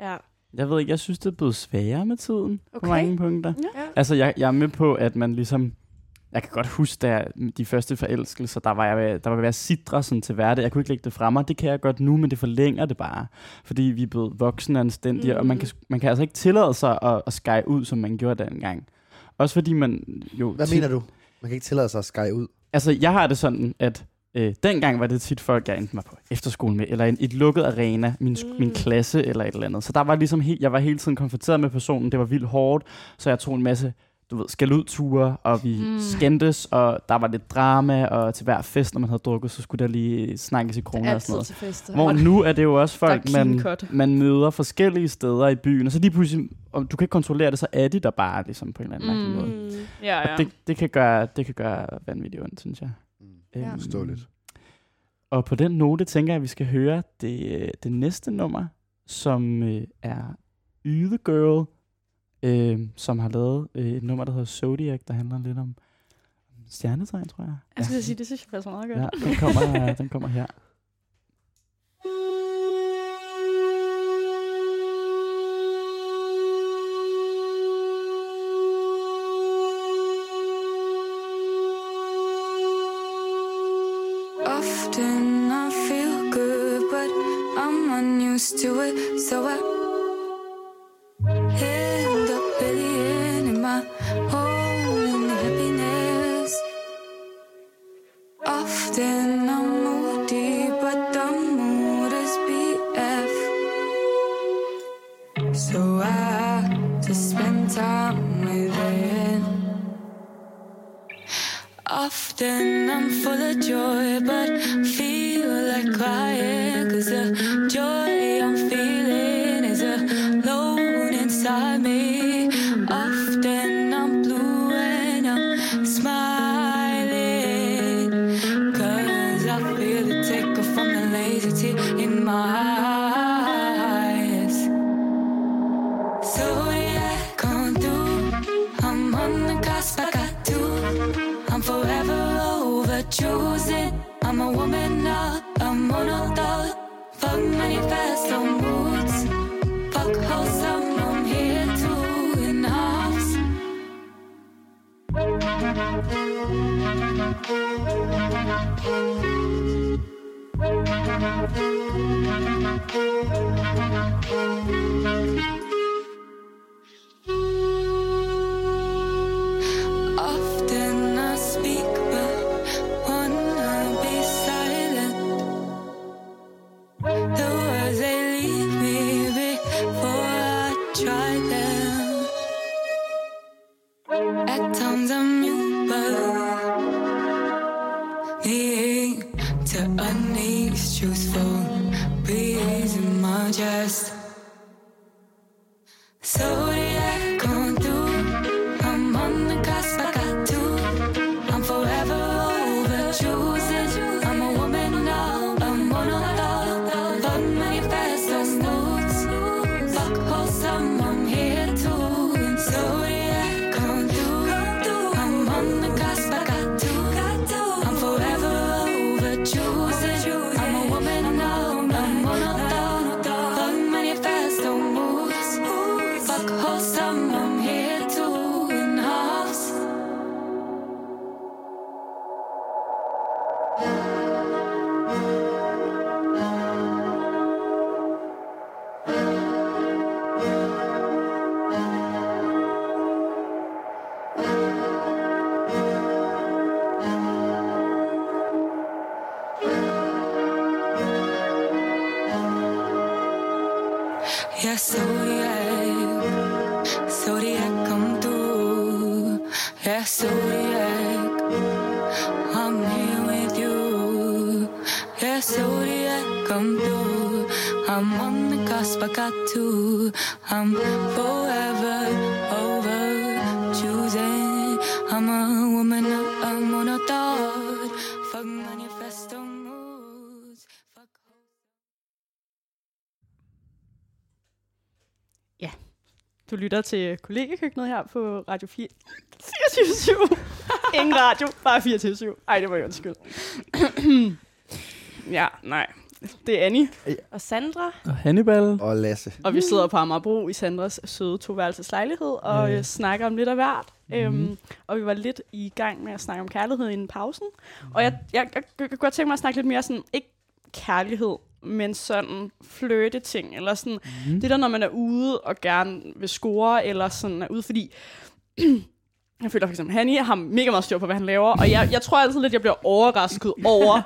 ja. Jeg ved ikke, jeg synes, det er blevet sværere med tiden okay. på mange punkter. ja. Altså, jeg, jeg er med på, at man ligesom... Jeg kan godt huske, da de første forelskelser, der var jeg der var jeg ved at sidre sådan til hverdag. Jeg kunne ikke lægge det fra mig. Det kan jeg godt nu, men det forlænger det bare. Fordi vi er blevet voksne og anstændige, mm. og man Mm. kan, man kan altså ikke tillade sig at, at skære ud, som man gjorde dengang. Også fordi man jo... Hvad tit- mener du? Man kan ikke tillade sig at skære ud. Altså, jeg har det sådan, at øh, dengang var det tit folk, jeg enten var på efterskole med, eller en, et lukket arena, min, mm. min klasse eller et eller andet. Så der var ligesom helt, jeg var hele tiden konfronteret med personen, det var vildt hårdt, så jeg tog en masse du ved, skal ud ture, og vi Mm. skændtes, og der var lidt drama, og til hver fest, når man havde drukket, så skulle der lige snakkes i kroner og sådan noget. til fester. Hvor nu er det jo også folk, man, man møder forskellige steder i byen, og så lige pludselig, om du kan ikke kontrollere det, så er de der bare ligesom på en eller anden mm. måde. Ja, ja. Og det, det, kan gøre, det kan gøre vanvittigt ondt, synes jeg. Ja. Øhm, Forståeligt. Og på den note tænker jeg, at vi skal høre det, øh, det næste nummer, som øh, er Yde Girl, øh, som har lavet øh, et nummer, der hedder Zodiac, der handler lidt om stjernetegn, tror jeg. Jeg skulle sige, det synes jeg passer meget godt. Ja, den kommer, den kommer her. got to. I'm forever over choosing. I'm a woman, I'm on a thought. Fuck manifesto moods. Fuck. Du lytter til kollegekøkkenet her på Radio 4. 24 Ingen radio, bare 24 Ej, det var jo undskyld. ja, nej. Det er Annie, Og Sandra, Og Hannibal. Og Lasse. og vi sidder på Amagerbro i Sandras søde toværelseslejlighed og Ja. snakker om lidt af hvert. Mhm. Øhm, og vi var lidt i gang med at snakke om kærlighed inden pausen. Og jeg, jeg, jeg, jeg kan godt tænke mig at snakke lidt mere sådan, ikke kærlighed, men sådan flirte ting, eller sådan, Mm. det der, når man er ude og gerne vil score, eller sådan er ude, fordi jeg føler for eksempel, Hanni har mega meget styr på, hvad han laver, og jeg, jeg tror altid lidt, jeg bliver overrasket over,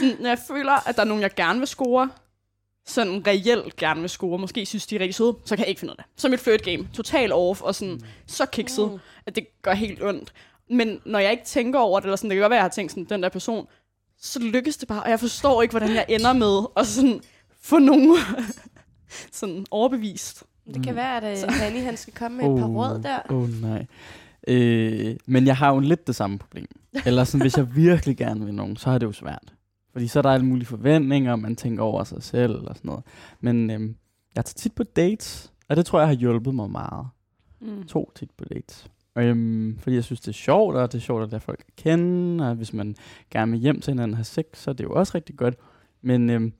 sådan, når jeg føler, at der er nogen, jeg gerne vil score, sådan reelt gerne vil score, måske synes, de er rigtig søde, så kan jeg ikke finde ud af det. Så er mit flirt game total off, og sådan så kikset, Mm. at det gør helt ondt. Men når jeg ikke tænker over det, eller sådan, det kan godt være, at jeg har tænkt sådan, den der person, så lykkes det bare, og jeg forstår ikke, hvordan jeg ender med at sådan få nogen sådan overbevist. Det kan Mm. være, at uh, Hanni han skal komme med et par råd der. Åh oh, nej. Øh, men jeg har jo lidt det samme problem. Eller sådan, hvis jeg virkelig gerne vil nogen, så er det jo svært. Fordi så er der alle mulige forventninger, og man tænker over sig selv og sådan noget. Men øhm, jeg tager tit på dates, og det tror jeg har hjulpet mig meget. Mm. To tit på dates. Øhm, fordi jeg synes, det er sjovt, og det er sjovt at lære folk kende, og hvis man gerne vil hjem til hinanden og have sex, så er det jo også rigtig godt. Men, øhm,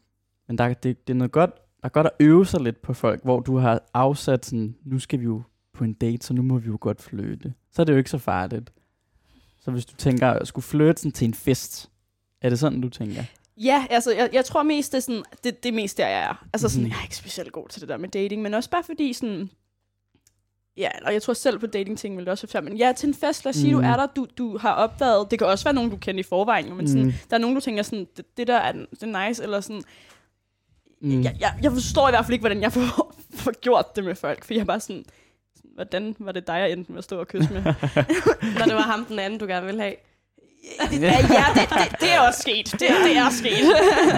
men der, det, det er noget godt, der er godt at øve sig lidt på folk, hvor du har afsat sådan, nu skal vi jo på en date, så nu må vi jo godt flytte. Så er det jo ikke så farligt. Så hvis du tænker at skulle flytte sådan til en fest, er det sådan, du tænker? Ja, altså, jeg, jeg tror mest, det er, sådan, det, det mest der, jeg er. Altså, sådan, Mhm. jeg er ikke specielt god til det der med dating, men også bare fordi sådan... Ja, og jeg tror selv på dating-ting vil det også være men ja, til en fest, lad os sige, Mhm. du er der, du, du har opdaget, det kan også være nogen, du kender i forvejen, men sådan, Mhm. der er nogen, du tænker sådan, det, det der er, det er nice, eller sådan, Mm. jeg, jeg, jeg forstår i hvert fald ikke, hvordan jeg får, får gjort det med folk, for jeg er bare sådan, hvordan var det dig, jeg endte med at stå og kysse med? Når det var ham den anden, du gerne ville have. ja, ja det, det, det er også sket. Det, det er sket.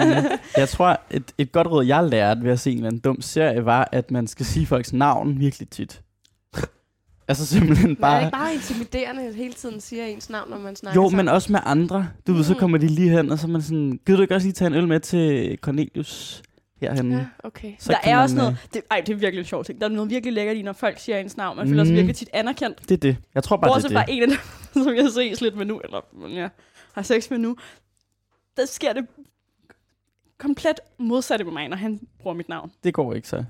Jeg tror, et, et godt råd, jeg lærte ved at se en eller anden dum serie, var, at man skal sige folks navn virkelig tit. altså simpelthen Men er det bare... ikke bare intimiderende, at hele tiden siger ens navn, når man snakker Jo, sammen? men også med andre. Du ved, så Mm. kommer de lige hen, og så er man sådan, gider du ikke også lige tage en øl med til Cornelius herhen? Ja, okay. Så der er man, også noget, øh, det, ej, det er virkelig en sjov ting. Der er noget virkelig lækkert i, når folk siger ens navn. Man føler sig Mm. virkelig tit anerkendt. Det er det. Jeg tror bare, Bortset det er fra det. en af dem, som jeg ses lidt med nu, eller ja, har sex med nu. Der sker det komplet modsatte med mig, når han bruger mit navn. Det går ikke så.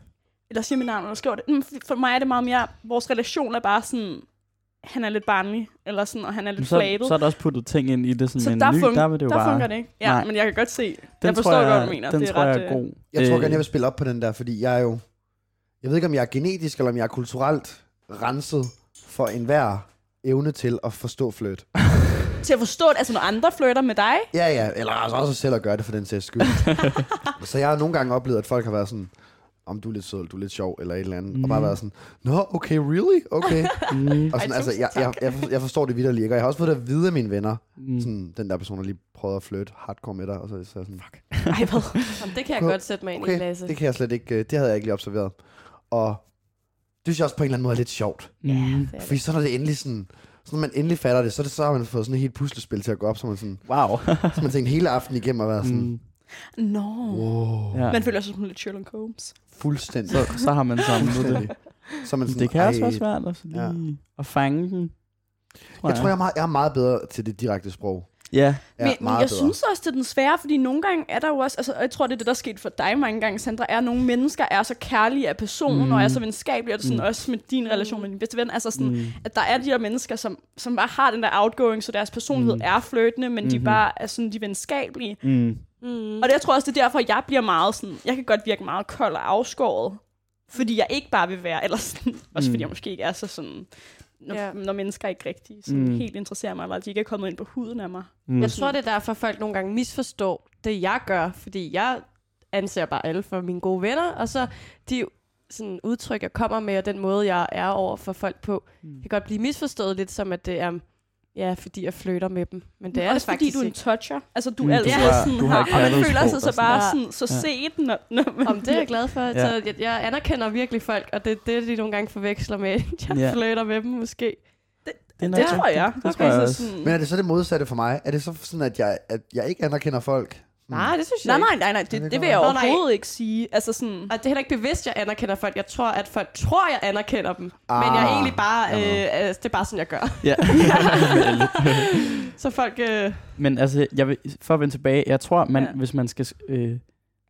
Eller siger mit navn, eller skriver det. Mm, For mig er det meget mere, vores relation er bare sådan, han er lidt barnlig, eller sådan, og han er lidt så, flabet. så er der også puttet ting ind i det, sådan Så en der, ny, fun- der vil det jo der bare... fungerer det ikke. Ja, Nej. men jeg kan godt se. Den jeg forstår tror godt, jeg, hvad du mener. Den det er tror ret, jeg er øh, god. Jeg tror Øh, gerne, jeg vil spille op på den der, fordi jeg er jo... Jeg ved ikke, om jeg er genetisk, eller om jeg er kulturelt renset for enhver evne til at forstå flirt. Til at forstå, at altså, når andre flytter med dig, Ja, ja, eller altså også selv at gøre det for den sags skyld. så jeg har nogle gange oplevet, at folk har været sådan, om du er lidt sød, du er lidt sjov, eller et eller andet, mm. og bare Mhm. været sådan, nå, okay, really? Okay. Mm, og sådan, Ej, altså, jeg, jeg, jeg, jeg forstår det vidderligt ikke, og jeg har også fået det at vide af mine venner, mm. sådan, den der person har lige prøvet at flytte hardcore med dig, og så er jeg sådan, fuck, ej hvad? Jamen, det kan jeg Okay. godt sætte mig ind i, okay, Lasse. det kan jeg slet ikke, øh, det havde jeg ikke lige observeret. Og det synes jeg også på en eller anden måde er lidt sjovt. Mm. Det er Fordi det. så når det endelig sådan, så når man endelig fatter det, så, er det, så har man fået sådan et helt puslespil til at gå op, så man sådan, Wow. så man tænkt hele aften igennem og været sådan, mm. Nå. wow, Ja. Man føler sig som lidt Sherlock Holmes. Fuldstændig. Så, så har man samlet det. Så er man sådan, Det kan også ej, være svært at, lige Ja. at fange den. Jeg tror, jeg er, meget, jeg er meget bedre til det direkte sprog. Ja, Jeg er men, men jeg bedre. synes også, det er den svære, fordi nogle gange er der jo også, altså og jeg tror, det er det, der er sket for dig mange gange, Sandra, er, at nogle mennesker er så kærlige af person, Mm. og er så venskabelige, og det sådan Mm. også med din relation med din bedste ven, altså sådan, mm. at der er de her mennesker, som, som bare har den der outgoing, så deres personlighed Mm. er flirtende, men de Mhm. bare er sådan, de venskabelige. Mm. Mm. Og det, jeg tror også, det er derfor, jeg bliver meget sådan, jeg kan godt virke meget kold og afskåret, fordi jeg ikke bare vil være, eller sådan, også Mm. fordi jeg måske ikke er så sådan, når, Ja. når mennesker ikke rigtig sådan, Mm. helt interesserer mig, eller de ikke er kommet ind på huden af mig. Mm. Jeg tror, det er derfor, folk nogle gange misforstår det, jeg gør, fordi jeg anser bare alle for mine gode venner, og så de sådan udtryk, jeg kommer med, og den måde, jeg er over for folk på, Mm. kan godt blive misforstået lidt som, at det er, ja, fordi jeg flytter med dem. Men det er også det fordi faktisk du er en toucher. Altså, du Mm, er du altid har- sådan du har et og man føler sig så bare sådan. sådan, så Ja. set, når, når man Om det er jeg glad for. Ja. Så jeg, jeg anerkender virkelig folk, og det er det, de nogle gange forveksler med, jeg Ja. flytter med dem måske. Det, er Det nok tror jeg. rigtigt. Det Okay, tror jeg så også. sådan, Men er det så det modsatte for mig? Er det så sådan, at jeg, at jeg ikke anerkender folk? Hmm. Nej, det synes jeg Nej, ikke. nej, nej, nej, det det, vil jeg godt være. overhovedet ikke sige. Altså sådan, Og det er heller ikke bevidst, jeg anerkender folk. Jeg tror, at folk tror, jeg anerkender dem. Ah, men jeg er Ah, egentlig bare, øh, altså, det er bare sådan, jeg gør. Ja. Så folk, øh, Men altså, jeg vil, for at vende tilbage, jeg tror, man, Ja. ja. hvis man skal, øh,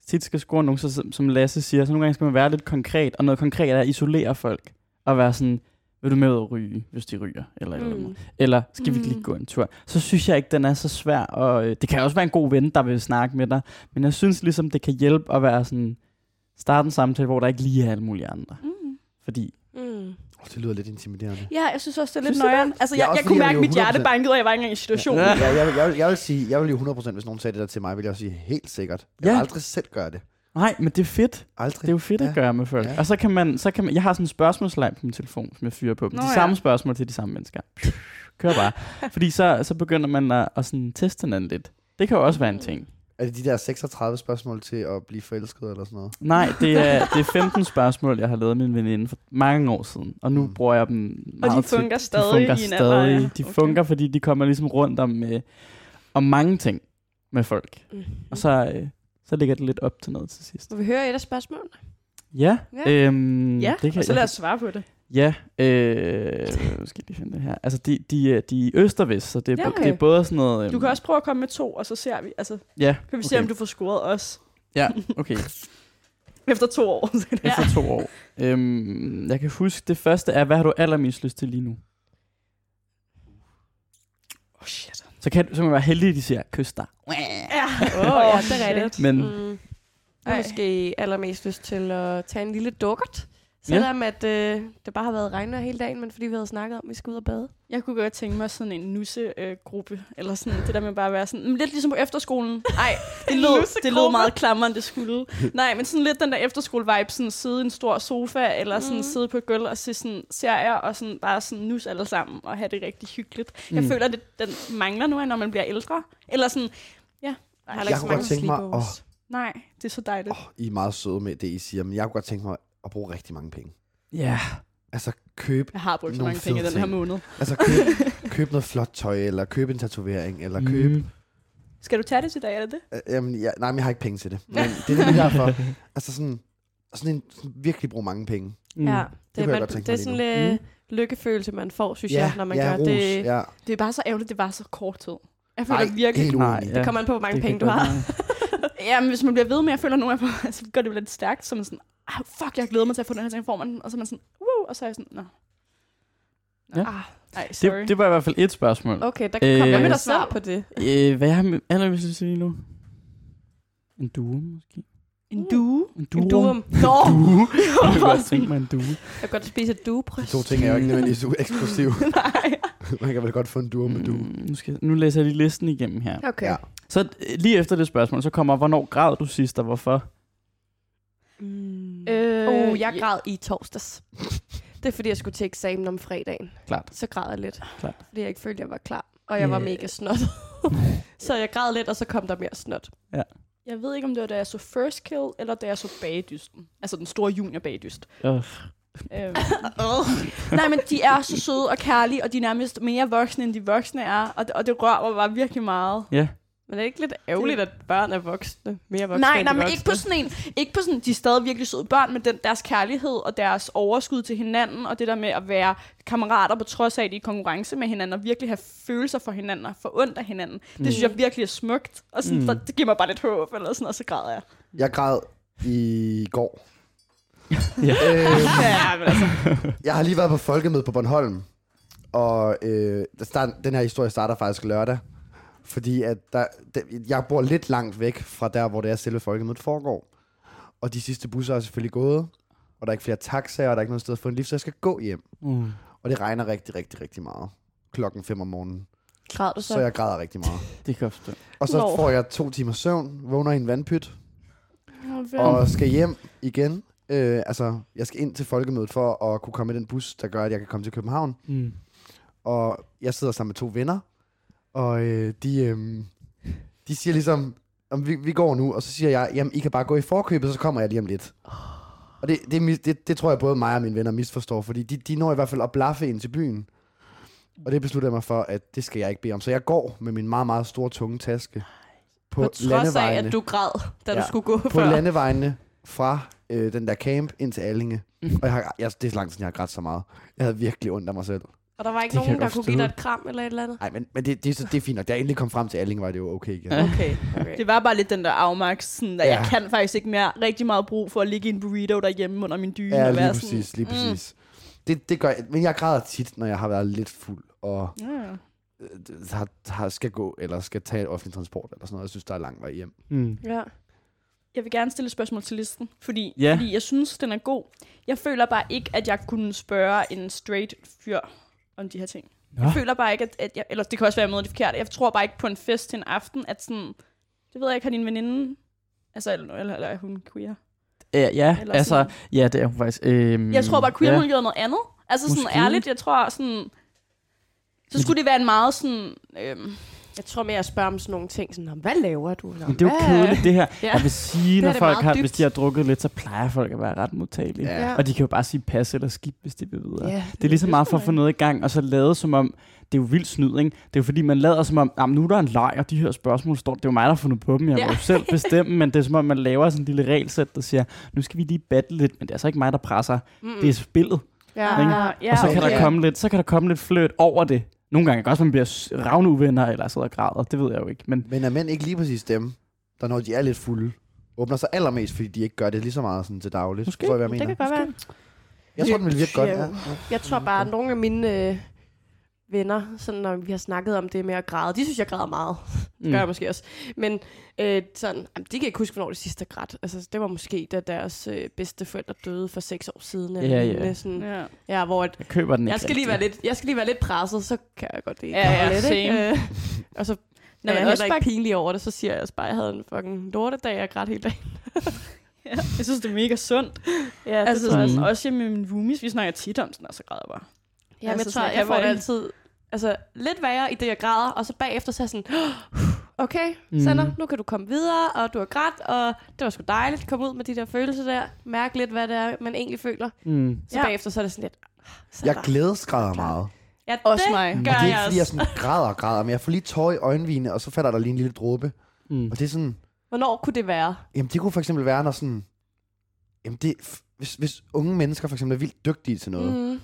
tit skal score nogen, så, som- som Lasse siger, så nogle gange skal man være lidt konkret, og noget konkret er at isolere folk, og være sådan, vil du med ud og ryge, hvis de ryger, eller, mm. eller, mm, eller skal vi ikke Mm. lige gå en tur? Så synes jeg ikke, den er så svær, og øh, det kan også være en god ven, der vil snakke med dig, men jeg synes ligesom, det kan hjælpe at være sådan, starte en samtale, hvor der ikke lige er alle mulige andre. mm. Fordi, mm. Oh, det lyder lidt intimiderende. Ja, jeg synes også, det er lidt nøjeren. Altså, Ja, jeg, jeg fordi kunne jeg mærke, at mit hjerte 100% bankede, og jeg var ikke engang i situationen. Ja, jeg, vil, jeg, vil, jeg vil sige, jeg vil jo 100%, hvis nogen sagde det der til mig, vil jeg sige helt sikkert. Jeg Ja. vil aldrig selv gøre det. Nej, men det er fedt. Aldrig. Det er jo fedt ja. At gøre med folk. Ja. Og så kan, man, så kan man... Jeg har sådan en spørgsmålsleg på min telefon, som jeg fyrer på. Nå de ja. samme spørgsmål til de samme mennesker. Kør bare. Fordi så, så begynder man at, at sådan teste hinanden lidt. Det kan jo også være en ting. Er det de der 36 spørgsmål til at blive forelsket eller sådan noget? Nej, det er, det er 15 spørgsmål, jeg har lavet en veninde for mange år siden. Og nu Mm. bruger jeg dem Og meget de fungerer stadig de fungerer alder, stadig. ja. De Okay. fungerer, fordi de kommer ligesom rundt om, øh, om mange ting med folk. Mm. Og så, øh, så ligger det lidt op til noget til sidst. Må vi høre et af spørgsmålene? Ja, Ja. Øhm, Ja, det kan, og så lad os svare på det. Ja, øh, skal lige finde det her. Altså, de, de, de er øst og vest, så det er, Ja, ja, det er okay. både sådan noget... Du kan også prøve at komme med to, og så ser vi, altså, Ja, kan vi se, om du får scoret os. Ja, okay. Efter to år. Efter to år. Øhm, jeg kan huske, det første er, hvad har du allermest lyst til lige nu? Oh shit. Så kan, så kan man være heldig, at de siger, kys dig. Ja. Åh, oh, ja, det er rigtigt. Men Mm. Jeg har måske allermest lyst til at tage en lille dukkert. Ja. Selvom at øh, det bare har været regnvejr hele dagen, men fordi vi havde snakket om, at vi skal ud og bade. Jeg kunne godt tænke mig sådan en nusse-gruppe, eller sådan det der med bare at være sådan, mm, lidt ligesom på efterskolen. Nej, det lød, det lød meget klammer, end det skulle. Nej, men sådan lidt den der efterskole-vibe, sådan sidde i en stor sofa, eller sådan Mhm. sidde på et gulv og se sådan serier, og sådan bare sådan nus alle sammen, og have det rigtig hyggeligt. Jeg Mm. føler, at det, den mangler nu, når man bliver ældre. Eller sådan, ja. Jeg har Nej, heller Jeg ikke så kunne mange godt tænke mig sleepovers. nej, det er så dejligt. Åh, I er meget søde med det, I siger, men jeg kunne godt tænke mig at bruge rigtig mange penge. ja, Altså køb, Jeg har brugt så mange penge i den her måned. altså køb, køb noget flot tøj, eller køb en tatovering, eller køb... Mm. Skal du tage det til dig, er det det? Øh, jamen, ja, nej, men jeg har ikke penge til det. Men det er nemlig derfor. Altså sådan, sådan en sådan virkelig bruge mange penge. Mm. Ja, det, jeg man, godt tænke det er sådan lige lidt lykkefølelse, man får, synes ja, jeg, når man ja, gør ros, det. Ja. Det er bare så ærgerligt, det var så kort tid. Jeg føler Nej, virkelig... helt Nej. Det kommer an på, hvor mange Det penge du har. Ja, men hvis man bliver ved med, jeg føler nogle af dem, så går det jo lidt stærkt, så man sådan, ah, fuck, jeg glæder mig til at få den her ting, får man den, og så er man sådan, woo, og så er jeg sådan, nå. Nå. Ja. Ah, nej, sorry. Det, det var i hvert fald et spørgsmål. Okay, der kan Øh, komme Hvad med der dig svar på det. Øh, hvad jeg har med allermest lige nu? En due, måske? en due. En due? En duum. Nå! Due. Jeg kunne godt tænke mig en due. Jeg kan godt spise et De duebryst. to ting er jo ikke nødvendigvis eksklusive. Nej. Man kan vel godt få en duo med du. Mm, nu, skal, nu læser jeg lige listen igennem her. Okay. Ja. Så øh, lige efter det spørgsmål, så kommer, hvornår græd du sidst, og hvorfor? Mm. Øh, oh, jeg ja. græd i torsdags. Det er fordi, jeg skulle til eksamen om fredagen. Klart. Så græd jeg lidt. Klart. Fordi jeg ikke følte, jeg var klar. Og jeg var Ja. mega snot. så jeg græd lidt, og så kom der mere snot. Jeg ved ikke, om det var, da jeg så First Kill, eller da jeg så Bagdysten. Altså den store junior bagdyst. Øh, Øhm. Nej, men de er så søde og kærlige, og de er nærmest mere voksne, end de voksne er. Og det, og det rører mig bare virkelig meget. ja. Men er det ikke lidt ærgerligt, at børn er voksne? Mere voksne Nej, end nej, men voksne? ikke på sådan en, ikke på sådan, de er stadig virkelig søde børn, men den, deres kærlighed og deres overskud til hinanden, og det der med at være kammerater på trods af, at de er i konkurrence med hinanden, og virkelig have følelser for hinanden og få ondt af hinanden. Det synes jeg virkelig er smukt, og sådan, Mm. mm. det giver mig bare lidt håb, eller sådan, og så græder jeg. Jeg græd i går. Ja. øhm, Ja, men altså. jeg har lige været på folkemøde på Bornholm, og øh, der start, den her historie starter faktisk lørdag, fordi at der, der, jeg bor lidt langt væk fra der, hvor det er selve folkemødet foregår. Og de sidste busser er selvfølgelig gået, og der er ikke flere taxaer, og der er ikke noget sted at få en lift, så jeg skal gå hjem. Mm. Og det regner rigtig, rigtig, rigtig meget. Klokken 5 om morgenen. Græd du så? Så jeg græder rigtig meget. Det kan jeg. Og så Nå. får jeg to timer søvn, vågner i en vandpyt, Og, og skal hjem igen. Øh, altså, jeg skal ind til folkemødet for at kunne komme med den bus, der gør, at jeg kan komme til København. Mm. Og jeg sidder sammen med to venner, og øh, de, øh, de siger ligesom, om vi, vi går nu, og så siger jeg, jamen I kan bare gå i forkøbet, så kommer jeg lige om lidt. Og det, det, det, det tror jeg både mig og mine venner misforstår, fordi de, de når i hvert fald at blaffe ind til byen. Og det beslutter jeg mig for, at det skal jeg ikke bede om. Så jeg går med min meget, meget store, tunge taske på, På trods af, at du græd, da ja. Du skulle gå på før. landevejene fra øh, den der camp ind til Allinge. Og jeg har, jeg, det er så lang tid, jeg har grædt så meget. Jeg havde virkelig ondt af mig selv. Og der var ikke Det nogen, der kunne give dig et kram eller et eller andet? Nej, men, men det, det, er så- det er fint nok. Da jeg endelig kom frem til Allinge, var det jo okay igen. Okay. Okay. Det var bare lidt den der afmagt, sådan, at Ja. jeg kan faktisk ikke mere rigtig meget brug for at ligge i en burrito derhjemme under min dyne. Ja, og lige være præcis, lige mm. præcis. Det, det gør jeg, men jeg græder tit, når jeg har været lidt fuld, og Ja. øh, har, har, skal gå, eller skal tage offentlig transport, eller sådan noget. Jeg synes, der er lang vej hjem. Mm. Ja. Jeg vil gerne stille et spørgsmål til listen, fordi, Ja. fordi jeg synes, den er god. Jeg føler bare ikke, at jeg kunne spørge en straight fyr om de her ting. Nå. Jeg føler bare ikke, at, at jeg, eller det kan også være, at jeg møder det forkert. Jeg tror bare ikke på en fest til en aften, at sådan, det ved jeg ikke, har din veninde Altså, eller, eller, eller er hun queer? Ja, ja Eller altså, sådan. ja, det er hun faktisk. Øhm, Jeg tror bare, queer ja. ja. gjorde noget andet. Altså sådan Måske. ærligt, jeg tror sådan... Så skulle det være en meget sådan... Øhm, Jeg tror mere at spørge om sådan nogle ting, sådan, "Nå, hvad laver du? Nå, Men det er jo hvad- kedeligt, det her. Ja. Jeg vil sige, når folk har, dybt. hvis de har drukket lidt, så plejer folk at være ret modtagelige. Ja. Og de kan jo bare sige pas eller skib, hvis de vil videre. Ja, Det er lige så meget for at få noget i gang, og så lade som om, det er jo vildt snyd, ikke? Det er jo fordi, man lader som om, jamen, nu er der en leg, og de her spørgsmål står, det er jo mig, der har fundet på dem, jeg Ja. må jo selv bestemme, men det er som om, man laver sådan en lille regelsæt, der siger, nu skal vi lige battle lidt, men det er altså ikke mig, der presser, Mm. det er spillet. ja, ikke? ja. ja, og så kan, okay. der komme lidt, så kan der komme lidt fløt over det. Nogle gange kan også, man bliver ravne uvenner, eller sidder og græder, det ved jeg jo ikke, men Men er mænd ikke lige præcis dem, der når de er lidt fulde, åbner sig allermest, fordi de ikke gør det lige så meget sådan til dagligt? Måske. Forstår I, hvad jeg Det mener? kan godt være. Jeg tror, den vil virke godt. Ja. Jeg tror bare, at nogle af mine øh, venner, sådan, når vi har snakket om det med at græde, de synes, jeg græder meget. Det gør jeg måske også. Men øh, sådan, jamen, de kan ikke huske, hvornår det sidste græd. Altså, det var måske, da deres øh, bedste forældre døde for seks år siden. Eller Ja, ja. Sådan, Ja. ja, hvor at, jeg køber den ikke jeg, skal lige være lidt, jeg skal lige være lidt presset, så kan jeg godt det. Ja, ja, lidt, ikke? same. Øh, og så Nå, er jeg også heller bare, ikke pinlig over det, så siger jeg også bare, at jeg havde en fucking lortedag, jeg græd hele dagen. ja, jeg synes, det er mega sundt. Ja, det Altså, tror jeg. Mm. sådan, også hjemme med mine roomies, vi snakker tit om sådan, og så græder jeg bare. Ja, men Altså, jeg sådan, tror, jeg jeg kan får det altid altså, lidt værre i det, jeg græder, og så bagefter så er jeg sådan, okay, Mm. Sander, nu kan du komme videre, og du har grædt, og det var sgu dejligt at komme ud med de der følelser der, mærke lidt, hvad det er, man egentlig føler. Mm. Så Ja. bagefter så er det sådan lidt, "Ah, Sander. Jeg glædesgræder meget. ja, Også det mig. gør Og det er ikke, jeg fordi jeg også. sådan græder og græder, men jeg får lige tår i øjenvigene, og så falder der lige en lille dråbe. Mm. Og det er sådan, Hvornår kunne det være? jamen det kunne for eksempel være, når sådan, jamen det, hvis, hvis unge mennesker for eksempel er vildt dygtige til noget, mm. Mm,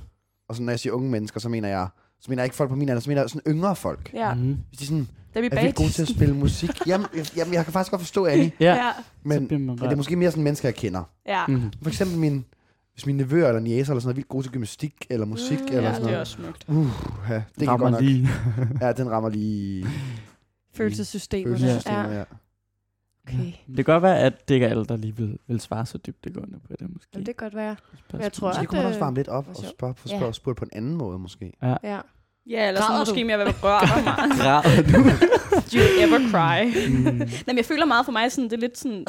og sådan, når jeg siger unge mennesker, så mener jeg, så mener jeg ikke folk på min alder, så mener jeg sådan yngre folk. ja, Mm. Hvis de sådan da vi er vildt gode til at spille musik. Jamen, jeg- jamen, jeg kan faktisk godt forstå, Annie, Ja, Ja, men, men det er måske mere sådan mennesker, jeg kender. ja. Mm. For eksempel min, hvis mine nevøer eller niæser eller sådan noget, er vildt gode til gymnastik eller musik Mm, eller Ja, sådan det er noget. også smukt. Uh, ja, det kan Rammer godt nok. lige. Ja, den rammer lige Følelsessystemet. følelsessystemet, Ja. ja. Okay. Det kan godt være, at det ikke er alle, der lige vil, vil svare så dybt det gående på det, måske. Jamen, det kan godt være. Spørgsmål. jeg tror, det kunne man også øh, varme lidt op og spørge, Ja. spørge, spørge på en anden måde måske. Ja. Ja, eller sådan måske du? mere, hvad rører mig. Græder du? Do you ever cry? Mm. Nej, men jeg føler meget for mig, sådan, det er lidt sådan,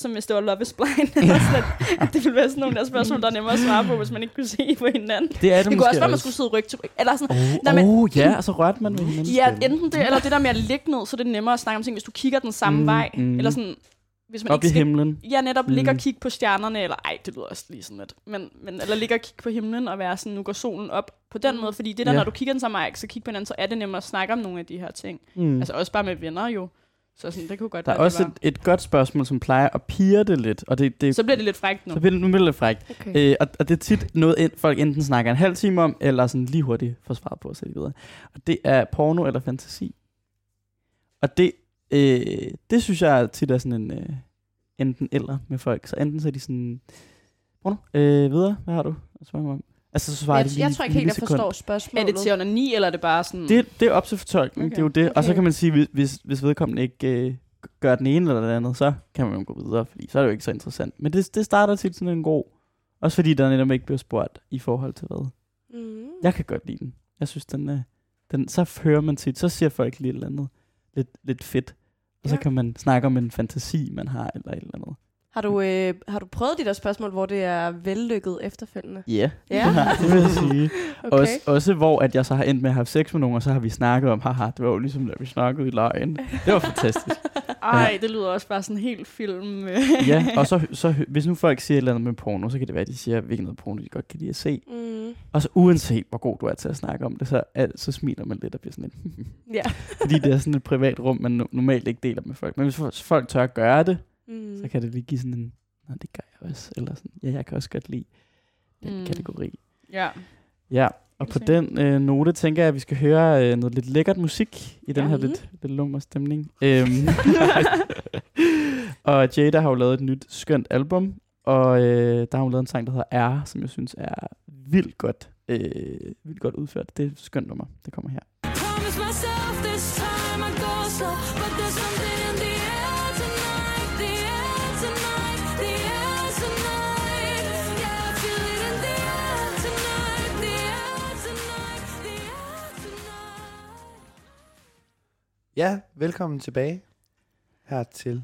som hvis det var Love is Blind. eller sådan, at, det ville være sådan nogle der spørgsmål, der er nemmere at svare på, hvis man ikke kunne se på hinanden. Det er det, Det kunne også være, at man skulle sidde ryg til ryg. Eller sådan, Åh, Nej, men- oh, ja, og så rørte man ved hinanden. ja, enten det, eller det der med at ligge ned, så er det nemmere at snakke om ting, hvis du kigger den samme Mm, vej. mm. Eller sådan, hvis man Op ikke i skal himlen. Ja, netop mm. ligge og kigge på stjernerne, eller ej, det lyder også lige sådan lidt, men, men eller ligge og kigge på himlen og være sådan, nu går solen op på den Mm. måde, fordi det der, Ja. når du kigger den samme vej, så kigge på hinanden, så er det nemmere at snakke om nogle af de her ting. Mm. Altså også bare med venner jo. Så sådan, det kunne godt der er være, også et, et godt spørgsmål, som plejer at pire det lidt. Og det, det. Så bliver det lidt frækt nu. så bliver det, nu bliver det lidt frækt. Okay. Øh, og, og det er tit noget, folk enten snakker en halv time om, eller sådan lige hurtigt får svaret på og så videre. Og det er porno eller fantasi. Og det, øh, det synes jeg tit er sådan en øh, enten eller med folk. Så enten så er de sådan, porno, øh, videre, hvad har du at spørge mig om? Altså, så svarer Jeg, de lige jeg tror ikke helt, jeg forstår Er spørgsmålet. det til under 9, eller er det bare sådan... Det, det er op til fortolkning, Okay. okay. det er jo det. Og så Okay. kan man sige, hvis- hvis, hvis vedkommende ikke øh, gør den ene eller den andet, så kan man jo gå videre, fordi så er det jo ikke så interessant. Men det, det starter tit sådan en god, også fordi der netop ikke bliver spurgt i forhold til hvad. Mm. Jeg kan godt lide den. Jeg synes, den, øh, den så hører man tit, så siger folk lige et eller andet lidt, lidt fedt. Og så Ja. kan man snakke om en fantasi, man har, eller et eller andet. Har du, øh, har du prøvet de der spørgsmål, hvor det er vellykket efterfølgende? Ja, Ja. det vil jeg sige. Okay. Også, også hvor at jeg så har endt med at have sex med nogen, og så har vi snakket om, haha, det var jo ligesom, da vi snakkede i lejen. Det var fantastisk. Ej, det lyder også bare sådan helt film. øh. ja, og så, så hvis nu folk siger et eller andet med porno, så kan det være, at de siger, hvilken noget porno de godt kan lide at se. Mm. Og så uanset, hvor god du er til at snakke om det, så, al- så smiler man lidt og bliver sådan lidt. Ja. Fordi det er sådan et privat rum, man no- normalt ikke deler med folk. Men hvis fo- folk tør at gøre det, Mm. så kan det lige give sådan en, Nå, det gør jeg også. Eller sådan, ja, jeg kan også godt lide den Mm. kategori. Ja. Ja, og på den øh, note tænker jeg, at vi skal høre øh, noget lidt lækkert musik i den Ja. her lidt, lidt lummer stemning. Øhm, og Jada har jo lavet et nyt skønt album, og øh, der har hun lavet en sang, der hedder R, som jeg synes er vildt godt, øh, vildt godt udført. Det er et skønt nummer. Det kommer her. Promise myself this time I go slow, but there's Ja, velkommen tilbage her til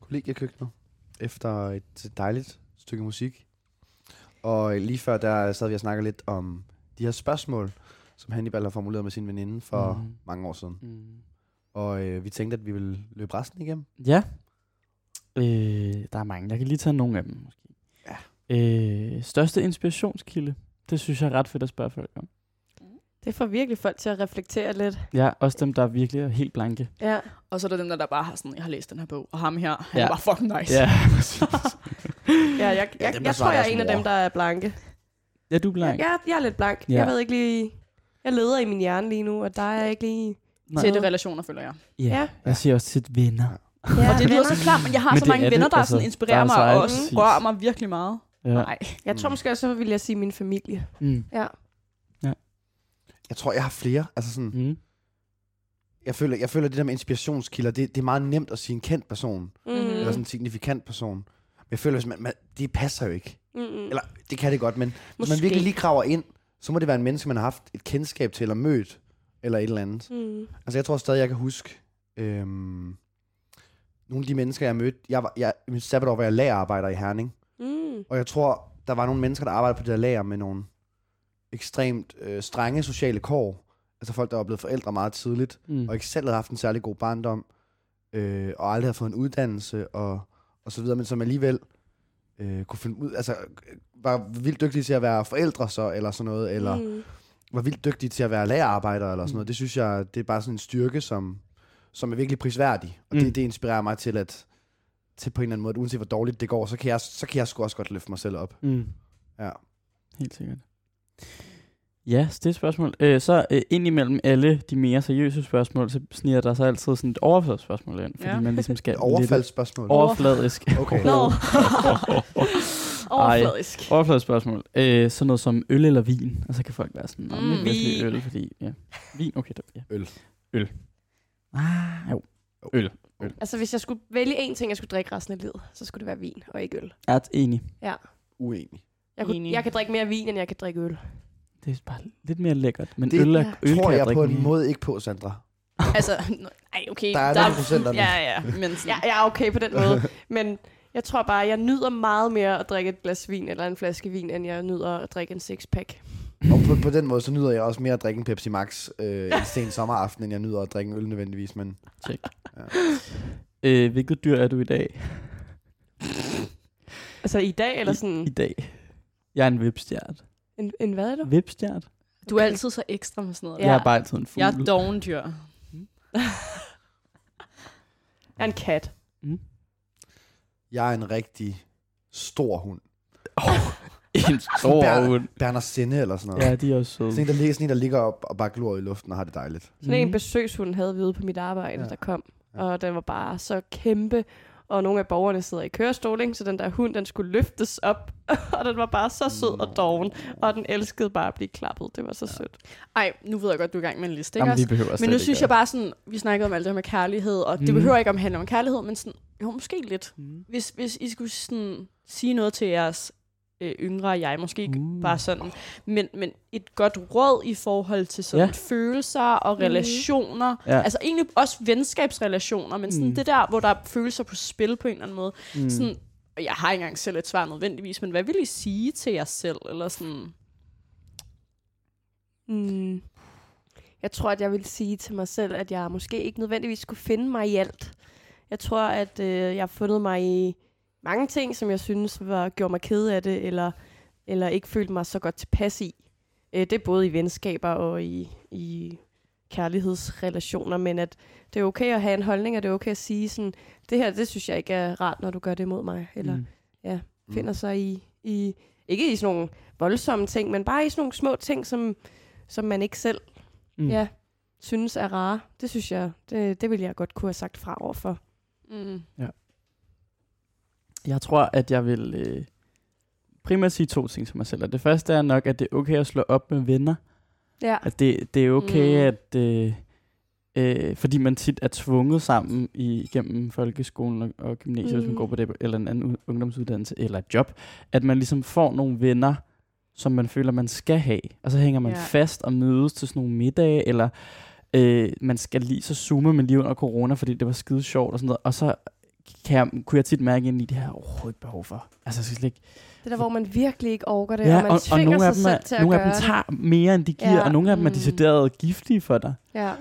kollegiekøkkenet efter et dejligt stykke musik. Og lige før der sad vi og snakkede lidt om de her spørgsmål, som Hannibal har formuleret med sin veninde for mm. mange år siden. Mm. Og øh, vi tænkte, at vi ville løbe resten igennem. Ja. Øh, der er mange. Jeg kan lige tage nogle af dem, måske. Ja. Øh, største inspirationskilde? Det synes jeg er ret fedt at spørge folk om. Det får virkelig folk til at reflektere lidt. Ja, også dem, der virkelig er helt blanke. Ja. Og så er der dem, der, der bare har sådan, jeg har læst den her bog, og ham her, han Ja. er bare fucking nice. Ja, Ja, jeg, jeg, jeg, dem, jeg tror, jeg er en af mor. dem, der er blanke. ja du er blank. jeg, jeg er lidt blank. Ja. Jeg ved ikke lige... Jeg leder i min hjerne lige nu, og der er jeg ikke lige... Nej. Tætte relationer, føler jeg. Ja. Ja. Jeg siger også til venner. Ja, og det lyder så klart, men jeg har Men så mange er venner, det, der altså. sådan inspirerer Der er mig, og også rører mig virkelig meget. Ja. Nej. Jeg tror måske også, så vil jeg sige min familie. Mm. Ja. Jeg tror, jeg har flere. Altså sådan, Mm. jeg, føler, jeg føler, at det der med inspirationskilder, det, det er meget nemt at sige en kendt person. Mm. Eller sådan en signifikant person. Men jeg føler, hvis man, man, det passer jo ikke. Mm-mm. Eller, det kan det godt, men hvis man Måske. virkelig lige graver ind, så må det være en menneske, man har haft et kendskab til, eller mødt, eller et eller andet. Mm. Altså, jeg tror stadig, jeg kan huske øhm, nogle af de mennesker, jeg mødte. Jeg var, jeg, i mit sabbatår var jeg lagerarbejder i Herning, Mm. og jeg tror, der var nogle mennesker, der arbejdede på det der lager med nogle ekstremt øh, strenge sociale kår. Altså folk, der var blevet forældre meget tidligt, Mm. og ikke selv havde haft en særlig god barndom, øh, og aldrig havde fået en uddannelse, og, og så videre, men som alligevel øh, kunne finde ud, altså øh, var vildt dygtige til at være forældre så, eller sådan noget, eller Mm. var vildt dygtige til at være lagerarbejder, eller sådan noget. Det synes jeg, det er bare sådan en styrke, som, som er virkelig prisværdig, og Mm. det, det inspirerer mig til at, til på en eller anden måde, at uanset hvor dårligt det går, så kan jeg, så kan jeg sgu også godt løfte mig selv op. Mm. Ja. Helt sikkert. Ja, det er et spørgsmål. Øh, så øh, ind imellem alle de mere seriøse spørgsmål, så sniger der så altid sådan et overfaldsspørgsmål ind, fordi Ja. man ligesom skal Et overfaldsspørgsmål. lidt overfladisk. Okay. Nå. Overfladisk. Overfladisk Øh, sådan noget som øl eller vin. Og så kan folk være sådan, mm, jeg vin. øl, fordi... Ja. Vin, okay. Da, ja. Øl. Øl. Ah, jo. Øl. Altså, hvis jeg skulle vælge én ting, jeg skulle drikke resten af livet, så skulle det være vin og ikke øl. Jeg er enig. Uenig. Jeg, kunne, Enig. jeg kan drikke mere vin, end jeg kan drikke øl. Det er bare lidt mere lækkert. Men Det øl, er, øl tror kan jeg, jeg drikke på en mere. måde ikke på, Sandra. altså, ej, okay. Der er nogle procenterne. Ja, ja, men sådan, Ja, jeg er okay på den måde. Men jeg tror bare, jeg nyder meget mere at drikke et glas vin eller en flaske vin, end jeg nyder at drikke en sixpack. Og på, på den måde, så nyder jeg også mere at drikke en Pepsi Max øh, en sen sommeraften, end jeg nyder at drikke en øl nødvendigvis. Men Check. Ja. Øh, hvilket dyr er du i dag? Altså i dag, eller I, sådan I dag. Jeg er en vipstjert. en, en hvad er du? Vipstjert? du er altid så ekstra med sådan noget. Ja. Jeg er bare altid en fugl. Jeg er dovendyr. Jeg er en kat. jeg er en rigtig stor hund. en stor Bern- hund. Berner Sinde eller sådan noget. Ja, de er også søde. Sådan en, der ligger, sådan en, der ligger op og bare glor i luften og har det dejligt. Sådan en Mhm. besøgshund havde vi ude på mit arbejde, ja. der kom. Ja. Og den var bare så kæmpe. Og nogle af borgerne sidder i kørestol, ikke? så den der hund, den skulle løftes op. og den var bare så sød og doven. Og den elskede bare at blive klappet. Det var så ja. sødt. Ej, nu ved jeg godt, du er i gang med en liste, ikke Jamen, også? vi behøver Men nu synes gøre jeg bare sådan, vi snakkede om alt det her med kærlighed, og det Mhm. behøver ikke om handle om kærlighed, men sådan, jo, måske lidt. det. Mm. Hvis, hvis I skulle sådan, sige noget til jeres øh, yngre jeg, måske ikke Uh. bare sådan, men, men et godt råd i forhold til sådan Ja. følelser og Mhm. relationer. Ja. Altså egentlig også venskabsrelationer, men sådan Mm. det der, hvor der er følelser på spil på en eller anden måde. Mm. Mm. Sådan, og jeg har ikke engang selv et svar nødvendigvis, men hvad vil I sige til jer selv? Eller sådan, Mm. Jeg tror, at jeg vil sige til mig selv, at jeg måske ikke nødvendigvis skulle finde mig i alt. Jeg tror, at øh, jeg har fundet mig i mange ting, som jeg synes var, gjorde mig ked af det, eller, eller ikke følte mig så godt tilpas i. Øh, det er både i venskaber og i, i kærlighedsrelationer, men at det er okay at have en holdning, og det er okay at sige sådan, det her, det synes jeg ikke er rart, når du gør det mod mig, eller Mm. Mm. finder sig i, i, ikke i sådan nogle voldsomme ting, men bare i sådan nogle små ting, som, som man ikke selv Mm. mm. ja, synes er rare. Det synes jeg, det, det vil jeg godt kunne have sagt fra overfor. mm. Jeg tror, at jeg vil øh, primært sige to ting til mig selv. Og det første er nok, at det er okay at slå op med venner. Ja. At det, det er okay, Mm. at... Øh, øh, fordi man tit er tvunget sammen i, igennem folkeskolen og, og gymnasiet, mm. hvis man Mm. går på det, eller en anden ungdomsuddannelse, eller et job, at man ligesom får nogle venner, som man føler, man skal have. Og så hænger man ja. fast og mødes til sådan nogle middage, eller øh, man skal lige så zoome med lige under corona, fordi det var skide sjovt og sådan noget. Og så kan jeg, kunne jeg tit mærke ind i, det her overhovedet ikke behov for. Altså, jeg skal slet ikke... Det der, hvor man virkelig ikke orker det, Ja, og man og, og tvinger nogle af sig dem, selv til er, at nogle af gøre dem tager mere, end de giver, Ja, og nogle af dem er mm. decideret giftige for dig. det. Ja,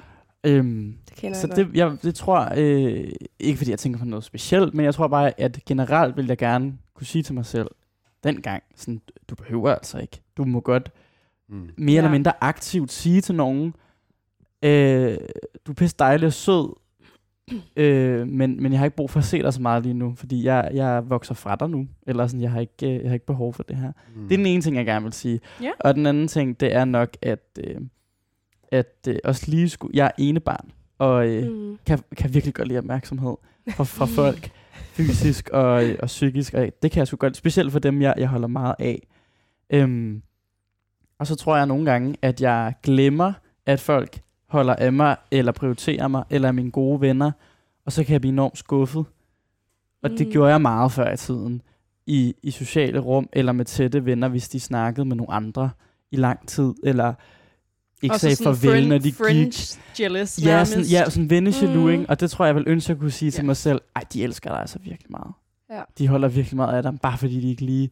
Øhm, det kender så jeg det, jeg, det tror øh, ikke fordi jeg tænker på noget specielt, men jeg tror bare, at generelt vil jeg gerne kunne sige til mig selv, dengang, sådan, du behøver altså ikke. Du må godt Mm. mere ja. eller mindre aktivt sige til nogen, øh, du er pisse dejlig og sød, øh, men, men jeg har ikke brug for at se dig så meget lige nu, fordi jeg, jeg vokser fra dig nu, eller sådan, jeg har ikke, øh, jeg har ikke behov for det her. Mm. Det er den ene ting, jeg gerne vil sige. Ja. Og den anden ting, det er nok, at, øh, at øh, også lige skulle, jeg er ene barn, og øh, Mm. kan, kan virkelig godt lide opmærksomhed fra, fra folk, fysisk og, øh, og psykisk, og det kan jeg sgu godt, specielt for dem, jeg, jeg holder meget af. Øhm, og så tror jeg nogle gange, at jeg glemmer, at folk holder af mig, eller prioriterer mig, eller er mine gode venner, og så kan jeg blive enormt skuffet. Og det Mm. gjorde jeg meget før i tiden, i, i sociale rum, eller med tætte venner, hvis de snakkede med nogle andre i lang tid, eller ikke sagde farvel, friend- når de gik. Jealous Ja, sådan, ja, sådan vennejaloux, Mm. ikke? Og det tror jeg vil ønske, at jeg kunne sige til Ja. mig selv, ej, de elsker dig altså virkelig meget. Ja. De holder virkelig meget af dig, bare fordi de ikke lige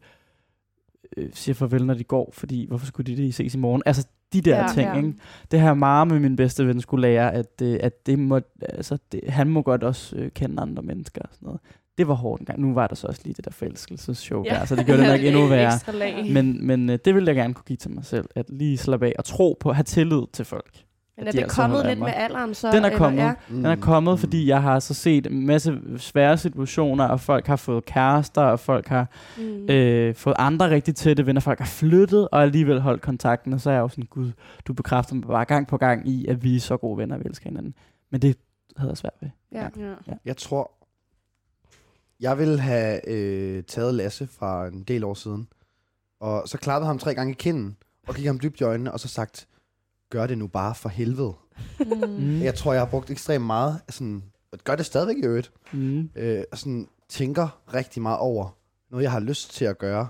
øh, siger farvel, når de går, fordi hvorfor skulle de det ses i morgen? Altså, de der Ja, ting, ja. ikke? Det her meget med min bedste ven skulle lære, at, øh, at det må, altså, det, han må godt også øh, kende andre mennesker og sådan noget. Det var hårdt engang. Nu var der så også lige det der forelskelsesshow ja. der, så det gjorde det nok endnu værre. Men, men øh, det ville jeg gerne kunne give til mig selv, at lige slappe af og tro på, have tillid til folk. Men er de det altså kommet lidt med alderen så? Den er eller- kommet. Ja. Mm. Den er kommet, fordi jeg har så set en masse svære situationer, og folk har fået kærester, og folk har Mm. øh, fået andre rigtig tætte venner. Folk har flyttet, og alligevel holdt kontakten, og så er jeg jo sådan, gud, du bekræfter mig bare gang på gang i, at vi er så gode venner, og vi elsker hinanden. Men det havde jeg svært ved. Ja. Ja. Jeg tror, jeg ville have øh, taget Lasse fra en del år siden, og så klappet ham tre gange i kinden, og kigget ham dybt i øjnene, og så sagt, gør det nu bare for helvede. Mm. Jeg tror, jeg har brugt ekstremt meget, sådan, og gør det stadigvæk i øvrigt, Mm. øh, og sådan, tænker rigtig meget over noget, jeg har lyst til at gøre,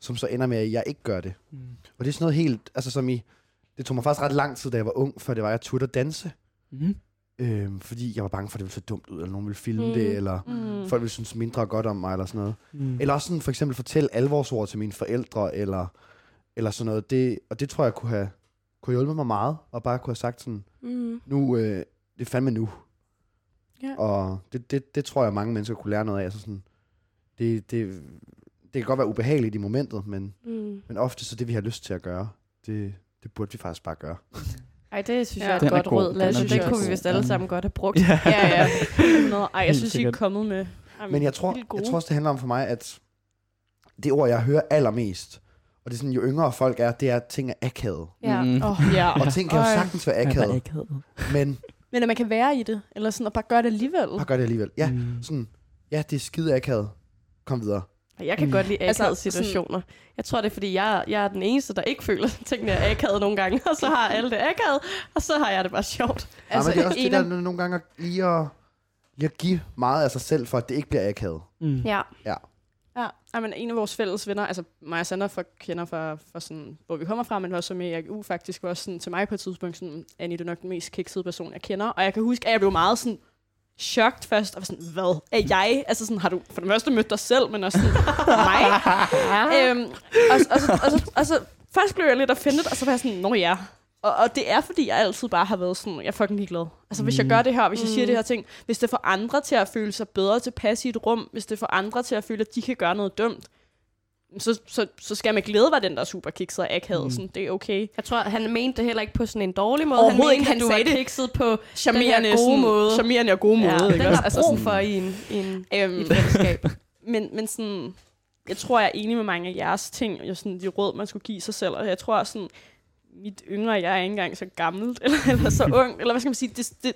som så ender med, at jeg ikke gør det. Mm. Og det er sådan noget helt, altså som i, det tog mig faktisk ret lang tid, da jeg var ung, før det var, jeg turde at danse. Mm. Øh, fordi jeg var bange for, at det ville se dumt ud, eller nogen ville filme mm. det, eller Mm. folk ville synes mindre godt om mig, eller sådan noget. Mm. Eller også sådan for eksempel fortælle alvorsord til mine forældre, eller, eller sådan noget. Det, og det tror jeg kunne have kunne hjælpe mig meget, og bare kunne have sagt sådan, Mm. nu, øh, det er fandme nu. Ja. Og det, det, det tror jeg, mange mennesker kunne lære noget af. Altså sådan, det, det, det kan godt være ubehageligt i momentet, men, Mm. men ofte så det, vi har lyst til at gøre, det, det burde vi faktisk bare gøre. Ej, det synes Ja. jeg er et er godt god. råd, Lasse. er Det kunne vi vist alle sammen godt have brugt. Ja. Ja, ja. Noget. Ej, jeg synes, I er kommet med... Ej, Men jeg tror, jeg tror også, det handler om for mig, at det ord, jeg hører allermest, og det er sådan, jo yngre folk er, det er, at ting er akavet. Ja. Mm. Åh, ja. Og ting kan jo sagtens være akavet, akavet. men Men at man kan være i det, eller sådan, og bare gøre det alligevel. bare gør det alligevel. Ja, Mm. sådan, ja, det er skide akavet. Kom videre. Jeg kan Mm. godt lide Altså, akavede sådan- situationer. Jeg tror, det er, fordi jeg, jeg er den eneste, der ikke føler, at tingene er akavet nogle gange. Og så har alle det akavet, og så har jeg det bare sjovt. Altså, ja, men det er også det der nogle gange lige at, lige at give meget af sig selv, for at det ikke bliver akavet. Mm. Ja. Ja, Ej, men en af vores fælles venner, altså mig og Sandra for, kender fra, fra sådan, hvor vi kommer fra, men var så med i AGU faktisk, var også sådan, til mig på et tidspunkt sådan, Annie, du er nok den mest kiksede person, jeg kender. Og jeg kan huske, at jeg blev meget sådan, chokt først, og var sådan, hvad er jeg? Altså sådan, har du for det første mødt dig selv, men også sådan, mig? øhm, og, og, så, og, så, og så, først blev jeg lidt offended, og så var jeg sådan, nå ja. Og, og det er, fordi jeg altid bare har været sådan, jeg er fucking ligeglad. Altså, hvis jeg Mm. gør det her, hvis jeg siger Mm. det her ting, hvis det får andre til at føle sig bedre tilpas i et rum, hvis det får andre til at føle, at de kan gøre noget dumt, så, så, så skal man glæde være den, der er super kikset og akavet. Mm. Sådan, det er okay. Jeg tror, han mente det heller ikke på sådan en dårlig måde. Overhovedet han ikke, mente, han at du sagde var det. kikset på Charmerende, gode sådan, måde. charmerende og gode ja, måde. den ikke er der Altså, brug sådan, for i en, i en, i øhm, et fællesskab. men, men sådan, jeg tror, jeg er enig med mange af jeres ting, og sådan, de råd, man skulle give sig selv. Og jeg tror sådan, mit yngre, jeg er ikke engang så gammelt, eller, eller så ung, eller hvad skal man sige, det, det,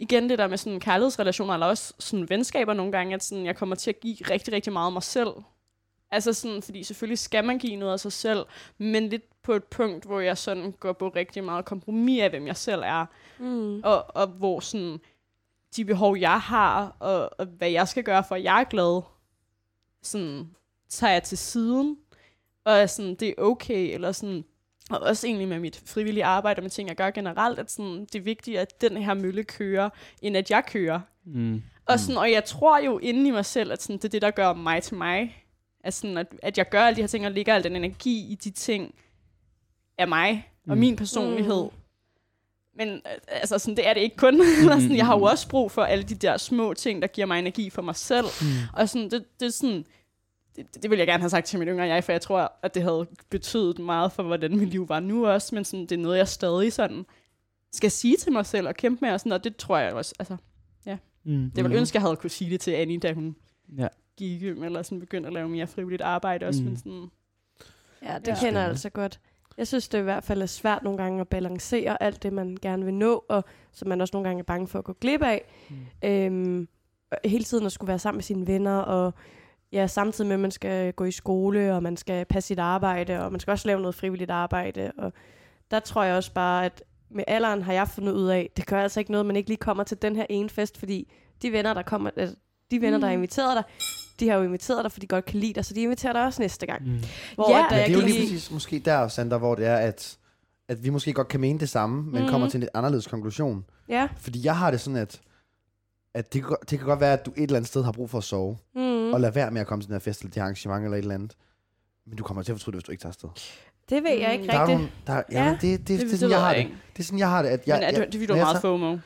igen det der med sådan kærlighedsrelationer, eller også sådan venskaber nogle gange, at sådan, jeg kommer til at give rigtig, rigtig meget af mig selv. Altså sådan, fordi selvfølgelig skal man give noget af sig selv, men lidt på et punkt, hvor jeg sådan går på rigtig meget kompromis af, hvem jeg selv er Mm. og, og hvor sådan de behov, jeg har, og, og hvad jeg skal gøre for, at jeg er glad, sådan tager jeg til siden, og er sådan, det er okay, eller sådan, og også egentlig med mit frivillige arbejde og med ting, jeg gør generelt, at sådan, det er vigtigt, at den her mølle kører, end at jeg kører. Mm. Og, sådan, og jeg tror jo inde i mig selv, at sådan, det er det, der gør mig til mig. At, sådan, at, at jeg gør alle de her ting, og ligger al den energi i de ting af mig og Mm. min personlighed. Men øh, altså, sådan, det er det ikke kun. Eller sådan, jeg har jo også brug for alle de der små ting, der giver mig energi for mig selv. Mm. Og sådan, det, det er sådan... Det, det ville jeg gerne have sagt til mit yngre jeg, for jeg tror, at det havde betydet meget for, hvordan mit liv var nu også. Men sådan, det er noget, jeg stadig sådan skal sige til mig selv og kæmpe med. Og, sådan, og det tror jeg også... Altså, Mm. det ville ønske, jeg havde kunne sige det til Annie, da hun Ja. gik i gym, eller sådan begyndte at lave mere frivilligt arbejde også. Mm. Men sådan, Ja, det Ja. ja. kender jeg altså godt. Jeg synes, det i hvert fald er svært nogle gange at balancere alt det, man gerne vil nå, og som man også nogle gange er bange for at gå glip af. Mm. Øhm, hele tiden at skulle være sammen med sine venner, og ja, samtidig med, at man skal gå i skole, og man skal passe sit arbejde, og man skal også lave noget frivilligt arbejde. Og der tror jeg også bare, at med alderen har jeg fundet ud af, det gør altså ikke noget, at man ikke lige kommer til den her ene fest, fordi de venner, der kommer, altså, de venner, der har Mm. inviteret dig, de har jo inviteret dig, fordi de godt kan lide dig, så de inviterer dig også næste gang. Mm. Hvor Ja. Ja, jeg det er jo lige præcis måske der, Sander, hvor det er, at, at vi måske godt kan mene det samme, men Mhm. kommer til en lidt anderledes konklusion. Ja. Fordi jeg har det sådan, at, at det, kan, godt- det kan godt være, at du et eller andet sted har brug for at sove, Mm. og lade være med at komme til den her fest, eller det her arrangement, eller et eller andet. Men du kommer til at fortryde det, hvis du ikke tager afsted. Det ved jeg ikke Mm. Der er rigtigt. nogle, der, ja, Ja. det, det, det, det, det, er sådan, jeg har det. Det er sådan, jeg har det. At jeg, Men er, jeg, det, det fordi, du har meget FOMO?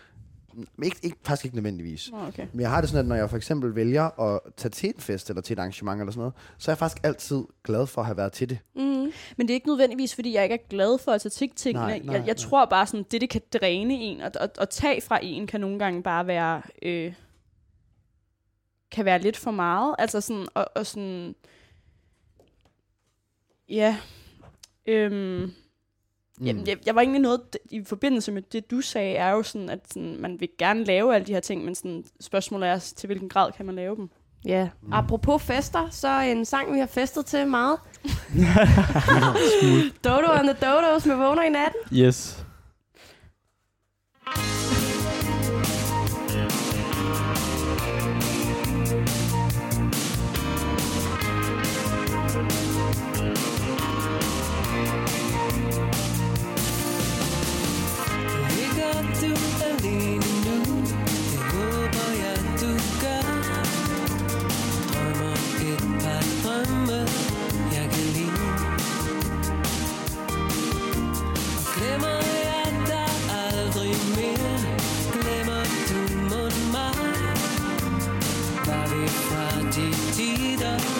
Ikke, ikke, faktisk ikke nødvendigvis. Oh, okay. Men jeg har det sådan, at når jeg for eksempel vælger at tage til en fest eller til et arrangement eller sådan noget, så er jeg faktisk altid glad for at have været til det. Mm. Men det er ikke nødvendigvis, fordi jeg ikke er glad for at tage til tingene. Nej, nej, jeg, jeg nej. tror bare, sådan, det, det kan dræne en, og, og, og tage fra en, kan nogle gange bare være... Øh, kan være lidt for meget. Altså sådan, og, og sådan... Ja. Øhm, mm. jeg, jeg, jeg var egentlig noget, i forbindelse med det, du sagde, er jo sådan, at sådan, man vil gerne lave alle de her ting, men sådan, spørgsmålet er, til hvilken grad kan man lave dem? Ja. Mm. Apropos fester, så en sang, vi har festet til meget. Dodo and the Dodos med Vågner i natten. Yes. De tider?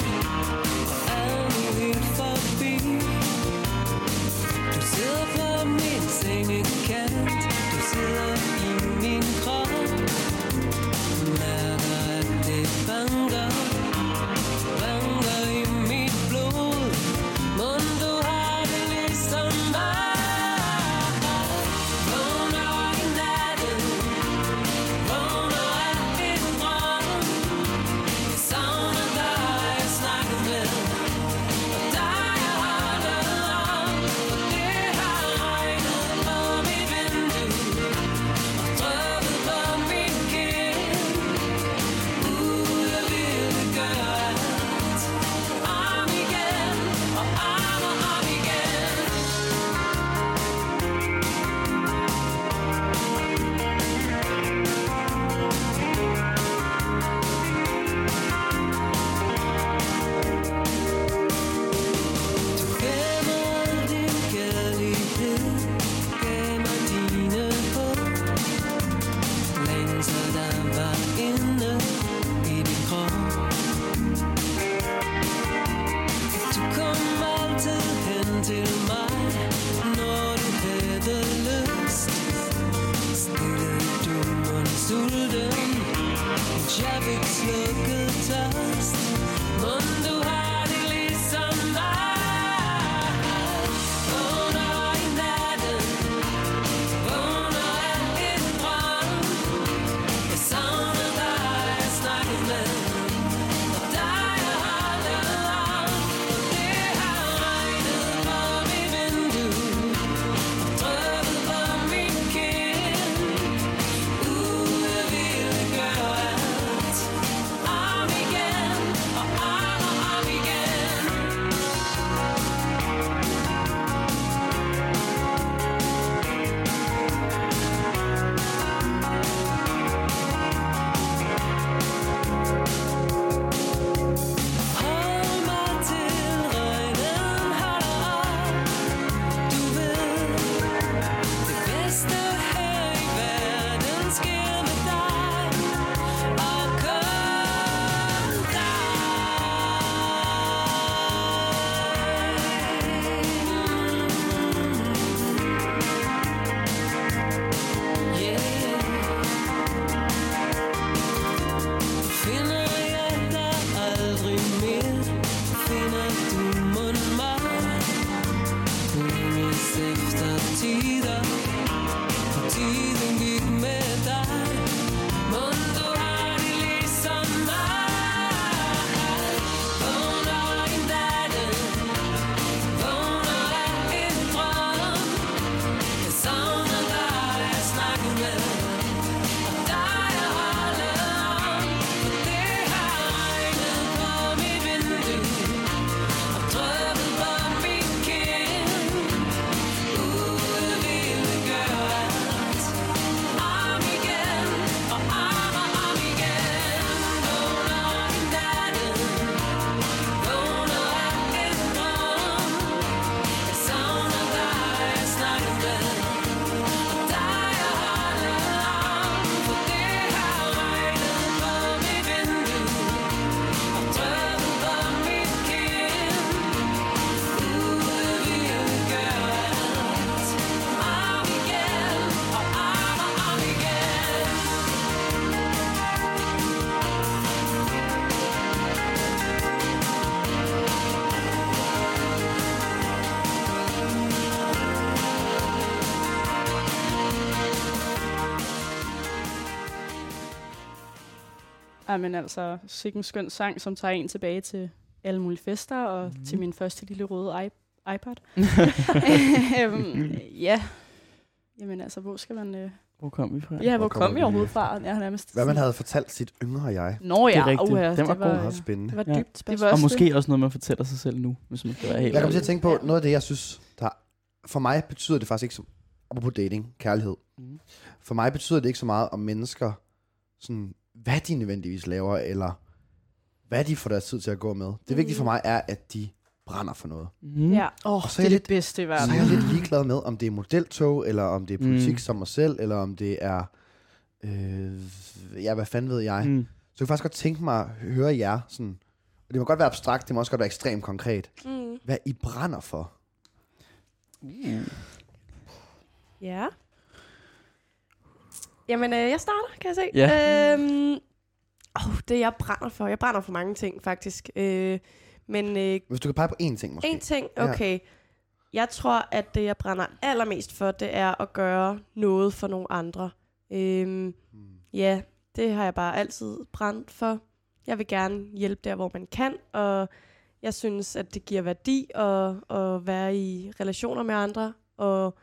Men altså, sikke en skøn sang, som tager en tilbage til alle mulige fester, og mm. til min første lille røde i- iPad. øhm, ja. Jamen altså, hvor skal man... Øh... Hvor kom vi fra? Ja, hvor, Hvor kommer kom vi overhovedet fra? Har nærmest Hvad man havde fortalt sit yngre jeg. Nå Det er ja, uha, Den var det var, øh, spændende. Det var Ja. dybt Det spørgsmål. var Og måske det. også noget, man fortæller sig selv nu, hvis man skal være helt Jeg kommer til at tænke på, Ja. noget af det, jeg synes, der for mig betyder det faktisk ikke så apropos dating, kærlighed. Mhm. For mig betyder det ikke så meget om mennesker, sådan, hvad de nødvendigvis laver, eller hvad de får deres tid til at gå med. Det vigtige for mig er, at de brænder for noget. Mhm. Ja. Åh, Og oh, så det er det bedste i Så verden. er jeg lidt ligeglad med, om det er modeltog, eller om det er politik Mm. som mig selv, eller om det er, øh, ja, hvad fanden ved jeg. Mm. Så jeg kunne faktisk godt tænke mig at høre jer, sådan, og det må godt være abstrakt, det må også godt være ekstremt konkret, Mm. hvad I brænder for. Ja. Jamen, øh, jeg starter, kan jeg se. Ja. Øhm, oh, det jeg brænder for. Jeg brænder for mange ting, faktisk. Øh, men øh, Hvis du kan pege på én ting, måske. en ting, Ja. okay. Jeg tror, at det, jeg brænder allermest for, det er at gøre noget for nogle andre. Øhm, Mm. ja, det har jeg bare altid brændt for. Jeg vil gerne hjælpe der, hvor man kan, og jeg synes, at det giver værdi at, at være i relationer med andre, og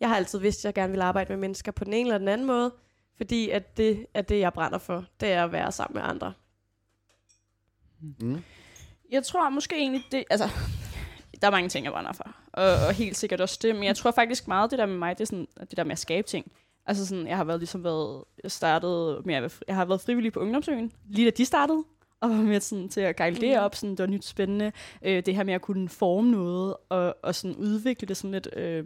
jeg har altid vidst, at jeg gerne vil arbejde med mennesker på den ene eller den anden måde, fordi at det er det, jeg brænder for. Det er at være sammen med andre. Mm. Jeg tror måske egentlig, det, altså, der er mange ting, jeg brænder for. Og, og helt sikkert også det. Men jeg tror faktisk meget, det der med mig, det er sådan, det der med at skabe ting. Altså sådan, jeg har været ligesom været, jeg startede med at være, fri- jeg har været frivillig på Ungdomsøen, lige da de startede. Og var med sådan, til at gejle det Mhm. op, sådan, det var nyt spændende. Øh, det her med at kunne forme noget, og, og sådan udvikle det sådan lidt øh,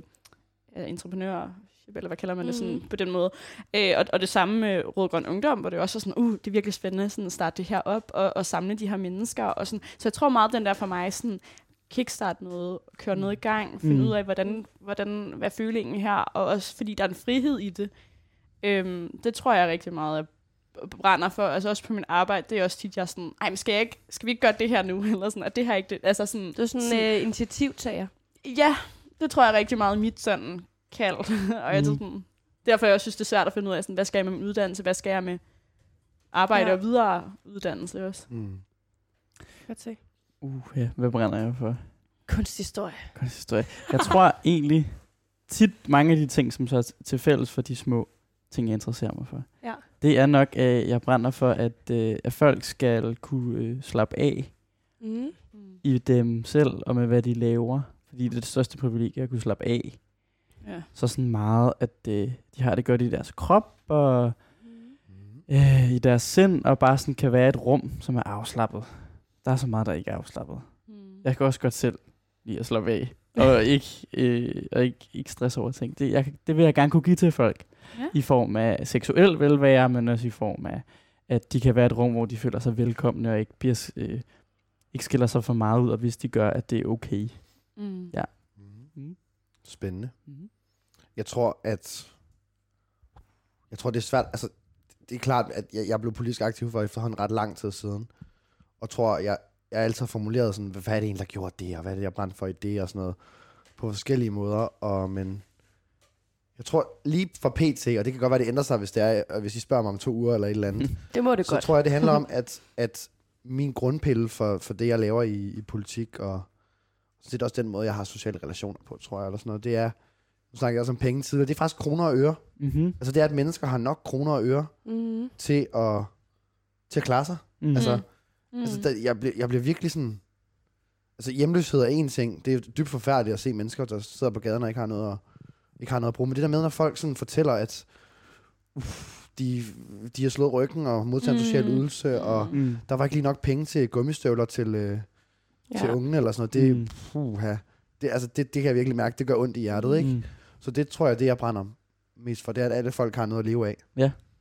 entreprenør, eller hvad kalder man det sådan, Mhm. på den måde. Øh, og, og det samme med Rød Grøn Ungdom, hvor det også er sådan, uh, det er virkelig spændende sådan, at starte det her op, og, og samle de her mennesker. Og sådan. Så jeg tror meget, den der for mig, sådan, kickstart noget, køre noget i gang, finde Mm. ud af, hvordan, hvordan, hvad er følingen her, og også fordi der er en frihed i det. Øhm, det tror jeg rigtig meget, jeg b- brænder for. Altså også på min arbejde, det er også tit, jeg er sådan, ej, men skal, jeg ikke, skal vi ikke gøre det her nu? Eller sådan, at det her ikke det. Altså sådan, Du er sådan en øh, initiativtager. Ja, det tror jeg rigtig meget i mit sådan kald. og jeg Mm. mm. sådan, derfor jeg også synes, det er svært at finde ud af, sådan, hvad skal jeg med min uddannelse, hvad skal jeg med arbejde Ja. og videre uddannelse også. Mm. Godt se. Uh, ja. Hvad brænder jeg for? Kunsthistorie. Kunsthistorie. Jeg tror egentlig, tit mange af de ting, som så er til fælles for de små ting, jeg interesserer mig for, Ja. det er nok, at jeg brænder for, at, øh, at folk skal kunne øh, slappe af Mm. i dem selv og med, hvad de laver. Fordi det er det største privilegie at kunne slappe af. Ja. Så sådan meget, at øh, de har det godt i deres krop og Mm. øh, i deres sind, og bare sådan kan være et rum, som er afslappet. Der er så meget, der ikke er afslappet. Mm. Jeg kan også godt selv lide at slappe af, og ikke, øh, og ikke, ikke stress over ting. Det, jeg, det vil jeg gerne kunne give til folk, Ja. i form af seksuel velvære, men også i form af, at de kan være et rum, hvor de føler sig velkomne, og ikke, bliver, øh, ikke skiller sig for meget ud, og hvis de gør, at det er okay. Mm. Ja. Mm. Mm. Spændende. Mm. Jeg tror, at... Jeg tror, det er svært... Altså, det er klart, at jeg, jeg blev politisk aktiv for efterhånden ret lang tid siden. Og tror, jeg, jeg har altid formuleret sådan, hvad er det egentlig, der gjorde det, og hvad er det, jeg brændte for i det, og sådan noget. På forskellige måder. Og, men jeg tror lige for PT, og det kan godt være, det ændrer sig, hvis, det er, hvis I spørger mig om to uger eller et eller andet. Det må det så godt. tror jeg, det handler om, at, at min grundpille for, for det, jeg laver i, i politik, og så det også den måde, jeg har sociale relationer på, tror jeg, eller sådan noget, det er, nu snakker jeg også om penge tidligere, det er faktisk kroner og øre. Mm-hmm. Altså det er, at mennesker har nok kroner og øre Mm. til at, til at klare sig. Mm. Altså, Mm. altså der, jeg, bliver, jeg bliver virkelig sådan... Altså hjemløshed er en ting. Det er dybt forfærdeligt at se mennesker, der sidder på gaden og ikke har noget at, ikke har noget at bruge. Men det der med, når folk sådan fortæller, at uff, de, de har slået ryggen og modtaget Mm. social ydelse, og Mm. der var ikke lige nok penge til gummistøvler til, øh, Ja. til unge eller sådan noget. Det, mm. puha, det, altså, det, det kan jeg virkelig mærke, det gør ondt i hjertet, ikke? Mm. Så det tror jeg, det jeg brænder mest for, det er, at alle folk har noget at leve af.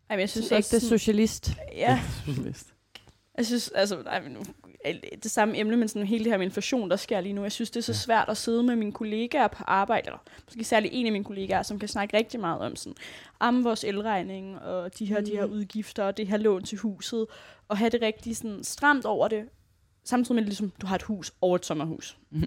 Ej, men jeg synes ægte også, socialist. ja, Socialist. Jeg synes, altså, nej, men nu, det samme emne, men sådan hele det her med inflation, der sker lige nu. Jeg synes, det er så svært at sidde med mine kollegaer på arbejde, eller måske særligt en af mine kollegaer, som kan snakke rigtig meget om sådan, om vores elregning, og de her, mm. de her Mm. udgifter, og det her lån til huset, og have det rigtig sådan stramt over det, samtidig med, at ligesom, du har et hus over et sommerhus. Mhm.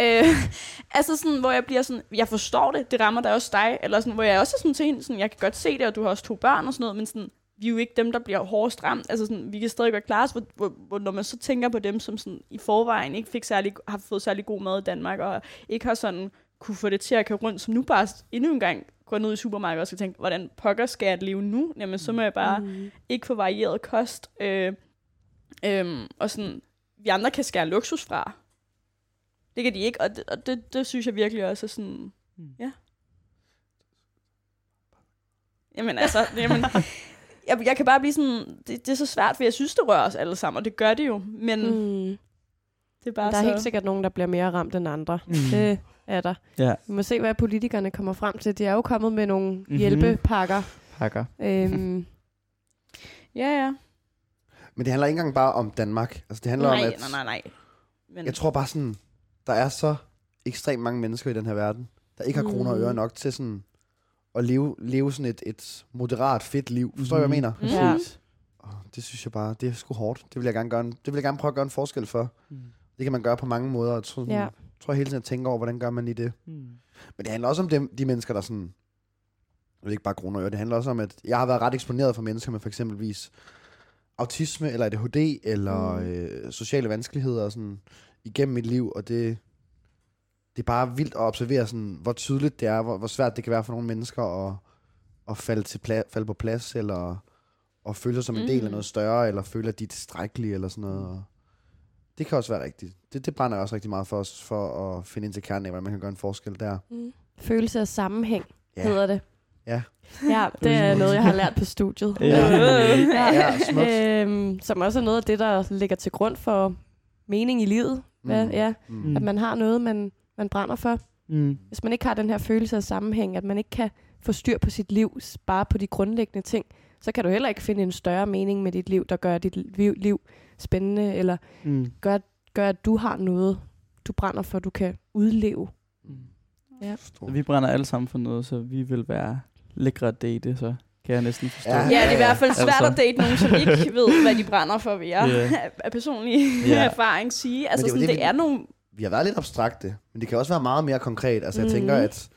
Øh, altså sådan, hvor jeg bliver sådan, jeg forstår det, det rammer da også dig, eller sådan, hvor jeg også er sådan til hende, sådan, jeg kan godt se det, og du har også to børn og sådan noget, men sådan, vi er jo ikke dem, der bliver hårdest ramt. Altså sådan, vi kan stadig godt klare os, hvor, hvor, hvor, når man så tænker på dem, som sådan, i forvejen ikke fik særlig, har fået særlig god mad i Danmark, og ikke har sådan kunne få det til at køre rundt, som nu bare endnu en gang går ned i supermarkedet og skal tænke, hvordan pokker skal jeg leve nu? Jamen, så må jeg bare Mm. ikke få varieret kost. Øh, øh, og sådan, vi andre kan skære luksus fra. Det kan de ikke, og det, og det, det synes jeg virkelig også er sådan, Mm. ja. Jamen altså, jamen, jeg, jeg kan bare blive sådan, det, det er så svært, for jeg synes, det rører os alle sammen, og det gør det jo, men mm. Det er bare Der er så... helt sikkert nogen, der bliver mere ramt end andre. Mm. Det er der. Ja. Vi må se, hvad politikerne kommer frem til. De er jo kommet med nogle Mhm. hjælpepakker. Pakker. Øhm, Ja, ja. Men det handler ikke engang bare om Danmark. Altså, det handler Nej, om, at nej, nej, nej. Men, jeg tror bare sådan, der er så ekstremt mange mennesker i den her verden, der ikke har kroner og øre Mm. nok til sådan at leve, leve sådan et, et moderat fedt liv. Forstår du, hvad jeg mener? Mm. Ja. Præcis. Oh, det synes jeg bare, det er sgu hårdt. Det vil jeg gerne, gøre en, det vil jeg gerne prøve at gøre en forskel for. Mm. Det kan man gøre på mange måder. Jeg tror, sådan, Ja. tror jeg hele tiden at tænke over, hvordan gør man lige det. Mm. Men det handler også om dem, de mennesker, der sådan... Jeg ved ikke bare kroner og øre. Det handler også om, at jeg har været ret eksponeret for mennesker med for eksempelvis autisme, eller ADHD, eller Mm. mm. øh, sociale vanskeligheder og sådan, igennem mit liv, og det, det er bare vildt at observere, sådan, hvor tydeligt det er, hvor, hvor svært det kan være for nogle mennesker at, at falde, til pla- falde på plads, eller at føle sig som en del af Mm. noget større, eller føle, at de er tilstrækkelige, eller sådan noget. Og det kan også være rigtigt. Det, det brænder jeg også rigtig meget for os, for at finde ind til kernen af, hvordan man kan gøre en forskel der. mm. Følelse af sammenhæng, Ja. hedder det. Ja. Ja, det er noget, jeg har lært på studiet. Ja. Ja, smukt. øhm, som også er noget af det, der ligger til grund for mening i livet. Hvad, Mm. ja, Mm. at man har noget, man, man brænder for. Mm. Hvis man ikke har den her følelse af sammenhæng, at man ikke kan få styr på sit liv, bare på de grundlæggende ting, så kan du heller ikke finde en større mening med dit liv, der gør dit liv, liv spændende, eller Mm. gør, gør, at du har noget, du brænder for, du kan udleve. Mm. Ja. Vi brænder alle sammen for noget, så vi vil være lækre at date, så kan jeg næsten forstå. Ja. Ja, det er i hvert fald svært Altså. at date nogen, som ikke ved, hvad de brænder for, vil jeg af- personlig Ja. erfaring sige. Altså, det er sådan, det, det, vi- er nogle... Vi har været lidt abstrakte, men det kan også være meget mere konkret. Altså, jeg Mhm. tænker, at...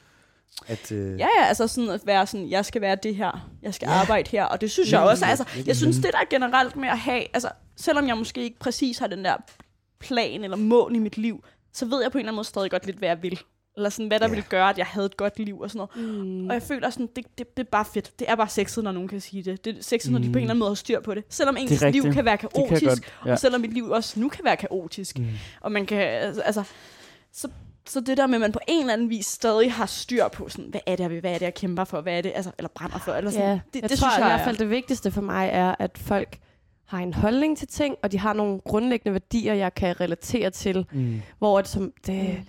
at øh, Ja, ja, altså sådan at være sådan, jeg skal være det her, jeg skal Ja. arbejde her, og det synes jeg også, præcis. altså, Lige jeg synes det der er generelt med at have, altså, selvom jeg måske ikke præcis har den der plan eller mål i mit liv, så ved jeg på en eller anden måde stadig godt lidt, hvad jeg vil. Eller sådan, hvad der Ja. ville gøre, at jeg havde et godt liv og sådan noget. Mm. Og jeg føler sådan, det, det, det er bare fedt. Det er bare sexet, når nogen kan sige det. Det er sexet, når de Mm. på en eller anden måde har styr på det. Selvom ens liv rigtigt. kan være Det kaotisk, kan godt. Ja. og selvom mit liv også nu kan være kaotisk. Mm. Og man kan, altså, så, så det der med, at man på en eller anden vis stadig har styr på, sådan, hvad er det, jeg vil, hvad er det, jeg kæmper for, hvad er det, altså, eller brænder for, eller sådan. Ja, det, jeg det tror synes i jeg, hvert fald, det vigtigste for mig er, at folk har en holdning til ting, og de har nogle grundlæggende værdier, jeg kan relatere til, Mm. hvor det, som, det,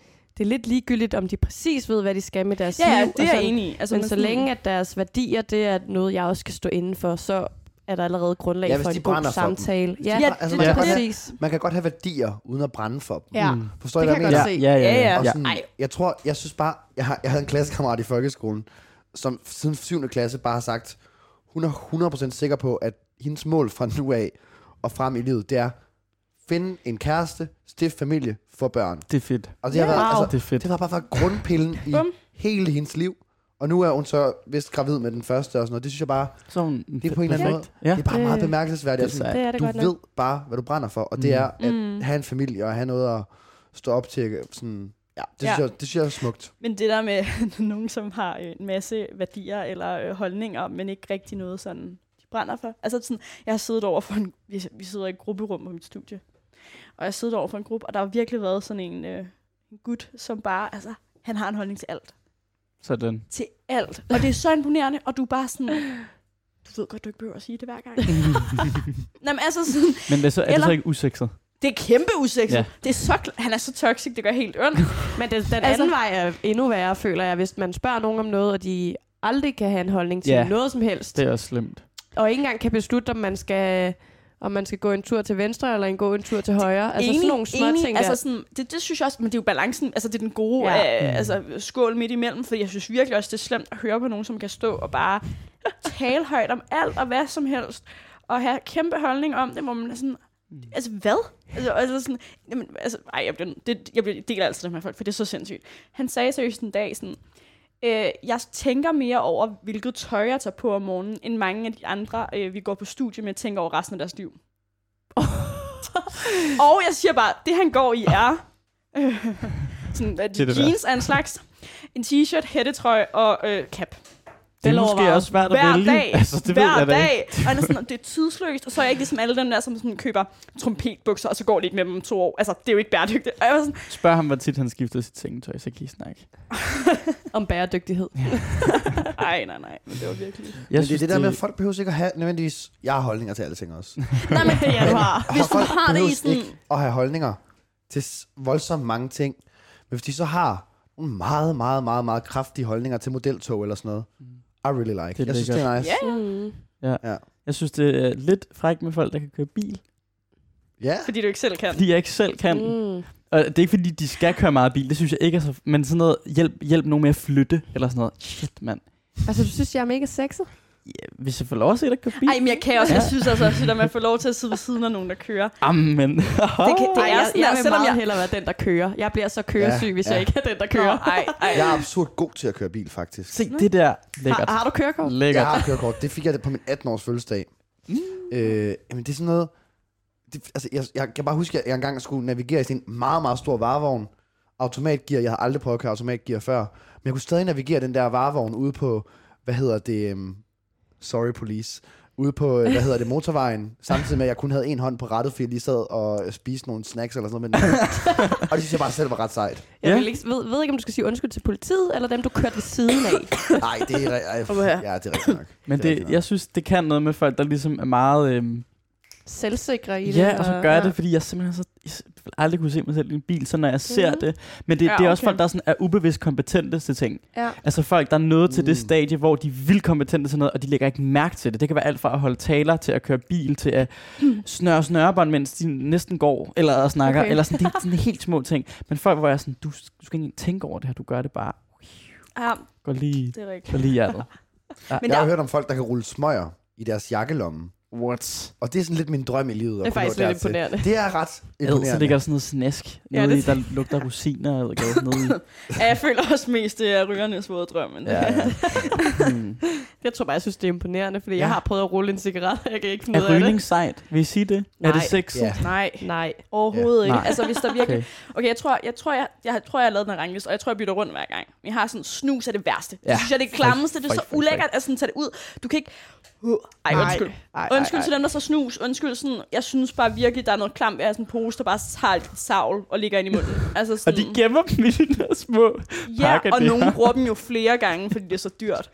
det er lidt ligegyldigt, om de præcis ved, hvad de skal med deres Ja, ja, liv. det og er jeg sådan. enig i. Altså, Men så længe, at deres værdier, det er noget, jeg også skal stå inden for, så er der allerede grundlag Ja, for en god for dem. samtale. Ja, Ja, altså, det, man, det, kan godt have, præcis. man kan godt have værdier, uden at brænde for dem. Ja, Mm. Forstår Det I, hvad kan jeg godt Ja, se. ja, ja. Ja, ja. Og ja. sådan, jeg tror, jeg synes bare, jeg, har, jeg havde en klassekammerat i folkeskolen, som siden 7. klasse bare har sagt, hun er 100% sikker på, at hendes mål fra nu af og frem i livet, det er finde en kæreste, stifte familie, få børn. Det er fedt. Og det har Ja. været, Wow. altså, Det er fedt. det var bare været grundpillen i hele hendes liv. Og nu er hun så vist gravid med den første og sådan noget. Det synes jeg bare, Så hun det er på en eller anden måde, Ja. det er bare Det- meget bemærkelsesværdigt. det er Altså, Det er det du godt nok. ved bare, hvad du brænder for, og det Mm. er at Mm. have en familie og have noget at stå op til. Sådan, ja, det, Ja. Synes jeg, det synes jeg er smukt. Men det der med nogen, som har en masse værdier eller øh, holdninger, men ikke rigtig noget sådan, de brænder for. Altså sådan, jeg har siddet over for en, vi, vi sidder i et grupperum på mit studie, og jeg har siddet over for en gruppe, og der har virkelig været sådan en, øh, en gut, som bare, altså, han har en holdning til alt. Sådan. Til alt. Og det er så imponerende, og du er bare sådan, du ved godt, du ikke behøver at sige det hver gang. Nå, men altså sådan, Men det er, så, er det Eller- så ikke usekset? det er kæmpe usekset. Ja. Ja. Det er så, kl- han er så toxic, det gør helt ondt. Men det, den Altså- anden vej er endnu værre, føler jeg, hvis man spørger nogen om noget, og de aldrig kan have en holdning til Ja. noget som helst, Det er også slemt. og ikke engang kan beslutte, om man skal om man skal gå en tur til venstre, eller en gå en tur til højre. Altså sådan nogle små ting altså sådan, det, det synes jeg også, men det er jo balancen, altså det er den gode Ja. ja. Mm. øh, altså, skål midt imellem, for jeg synes virkelig også, det er slemt at høre på nogen, som kan stå og bare tale højt om alt og hvad som helst, og have kæmpe holdning om det, hvor man er sådan, Mm. altså hvad? Altså, altså sådan, jamen, altså, ej, jeg, bliver, det, jeg bliver, deler altid det med folk, for det er så sindssygt. Han sagde seriøst en dag sådan, Øh, jeg tænker mere over, hvilket tøj jeg tager på om morgenen, end mange af de andre, øh, vi går på studie med, tænker over resten af deres liv. og jeg siger bare, det han går i er... Øh, sådan, at jeans er en slags... En t-shirt, hættetrøje og øh, cap. Det er måske også svært at Hver vælge. dag, Altså, det ved hver jeg da dag. Og han er sådan, det er tidsløst, og så er jeg ikke ligesom alle dem der, som sådan køber trompetbukser, og så går de ikke med dem om to år. Altså, det er jo ikke bæredygtigt. Og jeg var sådan, Spørg ham, hvor tit han skifter sit sengetøj, så kan I snakke. Om bæredygtighed. ej, nej, nej, men det var virkelig... Jeg men det er det der med, at folk behøver ikke at have nødvendigvis... Jeg har holdninger til alle ting også. Nej, men ja, du har. Hvis du folk har det i sådan... ikke at have holdninger til voldsomt mange ting. Men hvis de så har nogle meget, meget, meget, meget kraftige holdninger til modeltog eller sådan noget. I really like. Det er jeg synes, det er nice. Ja, ja. Mm. Ja. Ja. Jeg synes, det er lidt frækt med folk, der kan køre bil. Ja. Fordi du ikke selv kan. Fordi jeg ikke selv kan. Mm. Og det er ikke, fordi de skal køre meget bil. Det synes jeg ikke er så... Men sådan noget, hjælp, hjælp nogen med at flytte, eller sådan noget. Shit, mand. Altså, du synes, jeg er mega sexet? Ja, hvis jeg får lov at se dig køre bil. Ej, men jeg kan også. Ja. Jeg synes altså, at man får lov til at sidde ved siden af nogen, der kører. Amen. Det, kan, det Ej, er jeg, sådan, jeg der, vil selvom jeg... hellere være den, der kører. Jeg bliver så køresyg, Ja, hvis ja. jeg ikke er den, der Nå, kører. ej, ej. Jeg er absurd god til at køre bil, faktisk. Se, det der. Lækkert. Har, har du kørekort? Lækkert. Jeg har kørekort. Det fik jeg på min 18-års fødselsdag. Mm. Øh, jamen, det er sådan noget... Det, altså, jeg, jeg kan bare huske, at jeg engang skulle navigere i sådan en meget, meget stor varevogn. Automatgear. Jeg har aldrig prøvet at køre automatgear før. Men jeg kunne stadig navigere den der varevogn ude på... Hvad hedder det? Um, sorry, police. Ude på, øh, hvad hedder det, motorvejen. Samtidig med, at jeg kun havde en hånd på rattet, fordi jeg lige sad og spiste nogle snacks eller sådan noget. Og det synes jeg bare selv var ret sejt. Jeg Ja. vil ikke, ved, ved ikke, om du skal sige undskyld til politiet, eller dem, du kørte ved siden af. Nej, det er, ja, det er rigtigt nok. Men Det det, nok. jeg synes, det kan noget med folk, der ligesom er meget... Øhm, Selvsikre i det. ja, og så gør jeg ja. det, fordi jeg simpelthen så, jeg vil aldrig kunne se mig selv i en bil, så når jeg ser Mhm. det. Men det, Ja, det er også okay. folk, der sådan er ubevidst kompetente til ting. Ja. Altså folk, der er nået til Mm. det stadie, hvor de er vildt kompetente til noget, og de lægger ikke mærke til det. Det kan være alt fra at holde taler, til at køre bil, til at snøre snørebånd, mens de næsten går, eller snakker, Okay. eller sådan, det er sådan helt små ting. Men folk, hvor jeg er sådan, du, du skal ikke tænke over det her, du gør det bare. Ja, Går lige, det er rigtigt. går lige hjertet. Men Jeg der, har hørt om folk, der kan rulle smøger i deres jakkelomme. What? Og det er sådan lidt min drøm i livet. Det er faktisk lidt imponerende. Det er ret imponerende. så ligger der sådan noget snask Ja, nede det- i, der lugter rosiner, eller hvad nede i. ja, jeg føler også mest, det er rygernes våde drøm. Men Ja, ja. Hmm. Jeg tror bare, jeg synes, det er imponerende, fordi ja. Ja. jeg har prøvet at rulle en cigaret, jeg kan ikke finde ud Er af det. rygning sejt? Vil I sige det? Er det Nej. sexet? Ja. Nej, Nej. overhovedet ikke. Nej. Altså, hvis der virkelig... Okay. Okay, jeg tror, jeg, tror, jeg, jeg, tror, jeg har lavet den rangliste, og jeg tror, jeg bytter rundt hver gang. Jeg har sådan, snus er det værste. Ja. Ja. Det synes jeg, det er klammeste. Det er så ulækkert at sådan tage det ud. Du kan ikke... Ej, undskyld. Ej, Undskyld ej, til dem, der så snus. Undskyld sådan... Jeg synes bare virkelig, der er noget klamt ved at have sådan en pose, der bare tager et savl og ligger ind i munden. Altså Og sådan, de gemmer dem i de der små ja, pakker og nogen bruger dem jo flere gange, fordi det er så dyrt.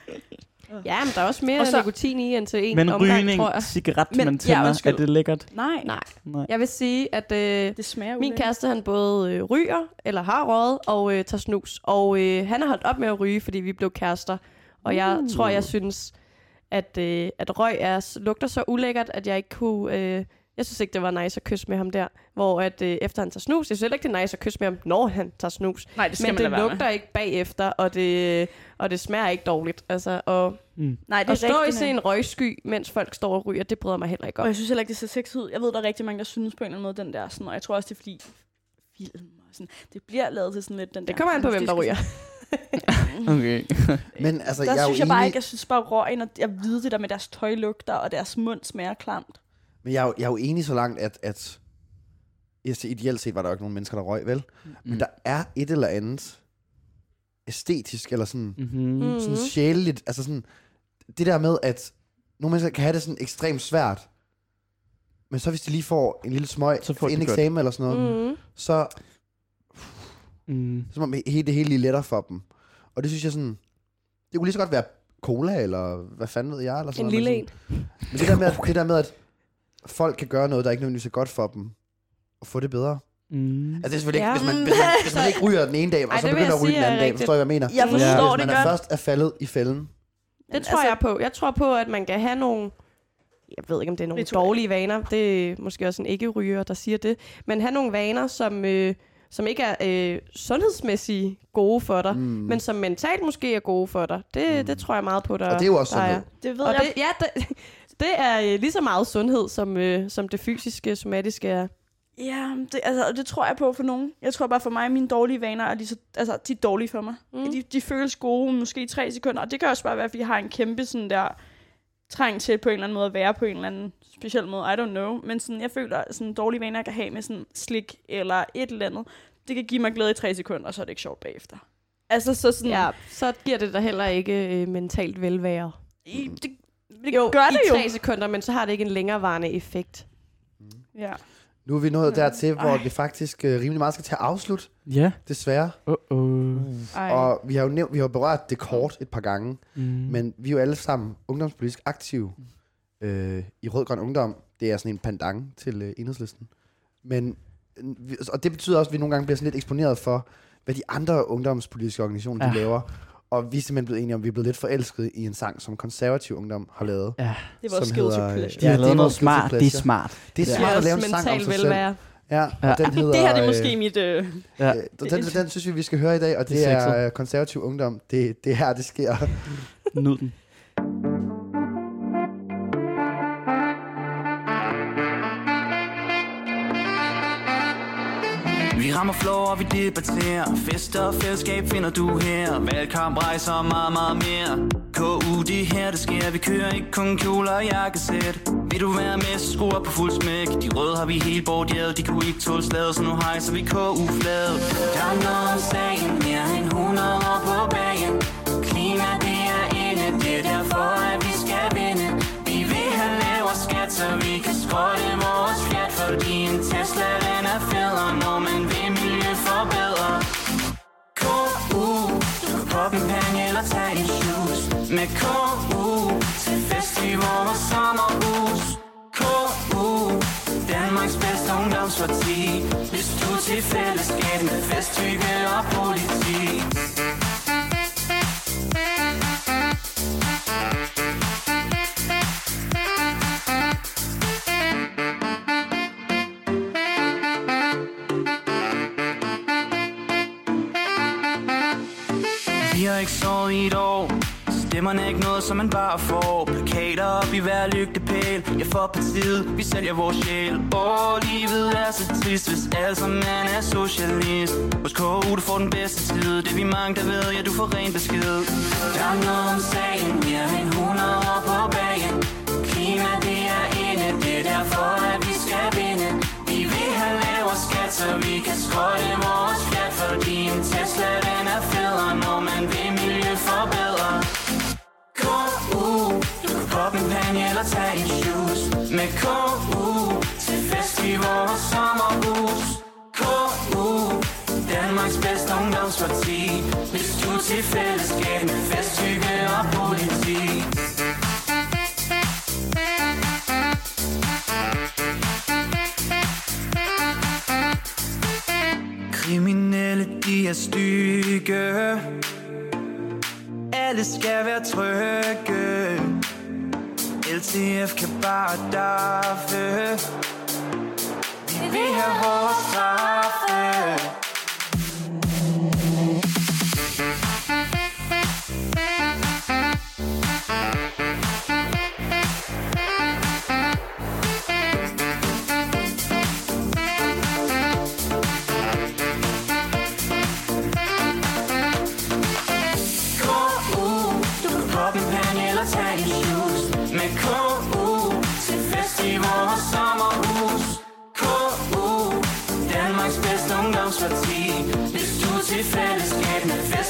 Ja, men der er også mere Og så- nikotin i end til en Men omgang, rygning, tror jeg. cigaret, Men- man ja, tænder, undskyld. er det lækkert? Nej, Nej. Nej. Jeg vil sige, at øh, det smager min kæreste, han både øh, ryger, eller har røget, og øh, tager snus. Og øh, han har holdt op med at ryge, fordi vi blev kærester. Og jeg Uh. tror, jeg synes, at, øh, at røg er, lugter så ulækkert, at jeg ikke kunne... Øh, jeg synes ikke, det var nice at kysse med ham der. Hvor at, øh, efter han tager snus, jeg synes heller ikke, det er nice at kysse med ham, når han tager snus. Nej, det skal Men man det lugter med. ikke bagefter, og det, og det smager ikke dårligt. Altså, og Mm. Nej, det er at stå i sådan en røgsky, mens folk står og ryger, det bryder mig heller ikke Og om. jeg synes heller ikke, det ser sexet ud. Jeg ved, der er rigtig mange, der synes på en eller anden måde, den der sådan, og jeg tror også, det er fordi film og sådan, det bliver lavet til sådan lidt den Det der... kommer an på, hvem der ryger. Okay. Men altså, Der jeg er synes jo jeg bare enig, ikke, jeg synes bare røgen, og jeg ved det der med deres tøj lugter, og deres mund smager klamt. men jeg er, jo, jeg er jo enig så langt, at, at jeg siger, ideelt set var der jo ikke nogen mennesker, der røg, vel? Mm. Men der er et eller andet æstetisk, eller sådan, Mm-hmm. Mm. sådan sjæleligt, altså sådan, det der med, at nogle mennesker kan have det sådan ekstremt svært, men så hvis de lige får en lille smøg, Så får en eksamen eller sådan noget, Mm. så Mm. som om hele, det hele lige letter for dem. Og det synes jeg sådan, det kunne lige så godt være cola, eller hvad fanden ved jeg, eller sådan En noget. lille men sådan- Men det der, med, at, det der med, at folk kan gøre noget, der ikke nødvendigvis er godt for dem, og få det bedre. Mm. Altså det er selvfølgelig Ja. ikke, hvis man, hvis man, hvis man ikke ryger den ene dag, og Ej, så det begynder jeg at ryge den anden er dag. Forstår I, hvad jeg mener? Jeg forstår forstår hvis det man er godt. først er faldet i fælden. Det tror altså- jeg på. Jeg tror på, at man kan have nogle... Jeg ved ikke, om det er nogle dårlige vaner. Det er måske også en ikke-ryger, der siger det. Men have nogle vaner, som, øh, som ikke er øh, sundhedsmæssigt gode for dig, Mm. men som mentalt måske er gode for dig. Det, Mm. det tror jeg meget på, der Og det er jo også sundhed. Det ved Og jeg. det, ja, det, det er øh, lige så meget sundhed, som, øh, som det fysiske, somatiske er. Ja, det, altså, det tror jeg på for nogen. Jeg tror bare for mig, at mine dårlige vaner er lige så, altså, de er dårlige for mig. Mm. De, de føles gode, måske i tre sekunder. Og det kan også bare være, at jeg har en kæmpe sådan der træng til på en eller anden måde at være på en eller anden speciel måde. I don't know. Men sådan, jeg føler, at sådan dårlige vaner, jeg kan have med sådan slik eller et eller andet, det kan give mig glæde i tre sekunder, og så er det ikke sjovt bagefter. Altså, så sådan... Ja, så giver det dig heller ikke øh, mentalt velvære. I, det, det Jo, gør i det jo. tre sekunder, men så har det ikke en længerevarende effekt. Ja. Nu er vi nået dertil, hvor Ej. vi faktisk øh, rimelig meget skal til at afslutte, Ja. desværre. Uh-oh. Ej. Og vi har jo nævnt, vi har berørt det kort et par gange, Mm. men vi er jo alle sammen ungdomspolitisk aktive øh, i Rød Grøn Ungdom. Det er sådan en pandang til øh, enhedslisten. Men, øh, og det betyder også, at vi nogle gange bliver sådan lidt eksponeret for, hvad de andre ungdomspolitiske organisationer de Ja. laver. Og vi er simpelthen blevet enige om, at vi er blevet lidt forelsket i en sang, som konservativ ungdom har lavet. Ja, det var som guilty hedder, øh, pleasure. de har det er lavet noget vores smart. Det er smart. Det er Ja. smart at lave en sang om sig selv. velvære. Ja, og Ja. den hedder... Det her det er øh, måske mit... Øh, Ja. Øh, den, den synes vi, vi skal høre i dag, og det, Det er er, øh, konservativ ungdom. Det, det er her, det sker. Nyd den. Vi rammer floor, og vi debatterer. Fester og fællesskab finder du her. Valgkamp rejser og meget, meget mere. KU, det her, det sker. Vi kører ikke kun kjoler og jakkesæt. Vil du være med, så skru op på fuld smæk. De røde har vi helt bort, de kunne ikke tåle slaget Så nu hejser vi KU-flaget Der er noget om sagen, mere end 100 år på bagen. Klima, det er inde, det er derfor, at vi skal vinde. Vi vil have lavere skat, så vi kan skrotte vores fjat Fordi en Tesla, den er fed du kan poppe en pande eller tage en shoes Med KU, til festival og sommerhus. KU, Danmarks bedste ungdomsparti. Hvis du til fællesskab med fest, og politi. Stemmerne er ikke noget, som man bare får. Plakater op i hver lygtepæl. Jeg får partiet, vi sælger vores sjæl. Åh, livet er så trist, hvis altså man er socialist. Hos KU, du får den bedste tid. Det vi mange, der ved, ja, du får ren besked. Der er noget om sagen, mere end 100 år på bagen. Klima, det er inde, det er derfor, at vi skal vinde. Vi vil have lavere skat, så vi kan skrotte vores flat. Fordi en Tesla, den er federe, når man vil miljøforbedre. KU, du kan poppe en pande eller tage en shoes. Med KU, uh, til fest i vores sommerhus KU, uh, Danmarks bedste ungdomsparti. Hvis du til fællesskab med fest, hygge og politi Kriminelle, de er stygge alle skal være trygge. LTF kan bare daffe. Vi vil have hårde straffe. Ungdomsparti Hvis du er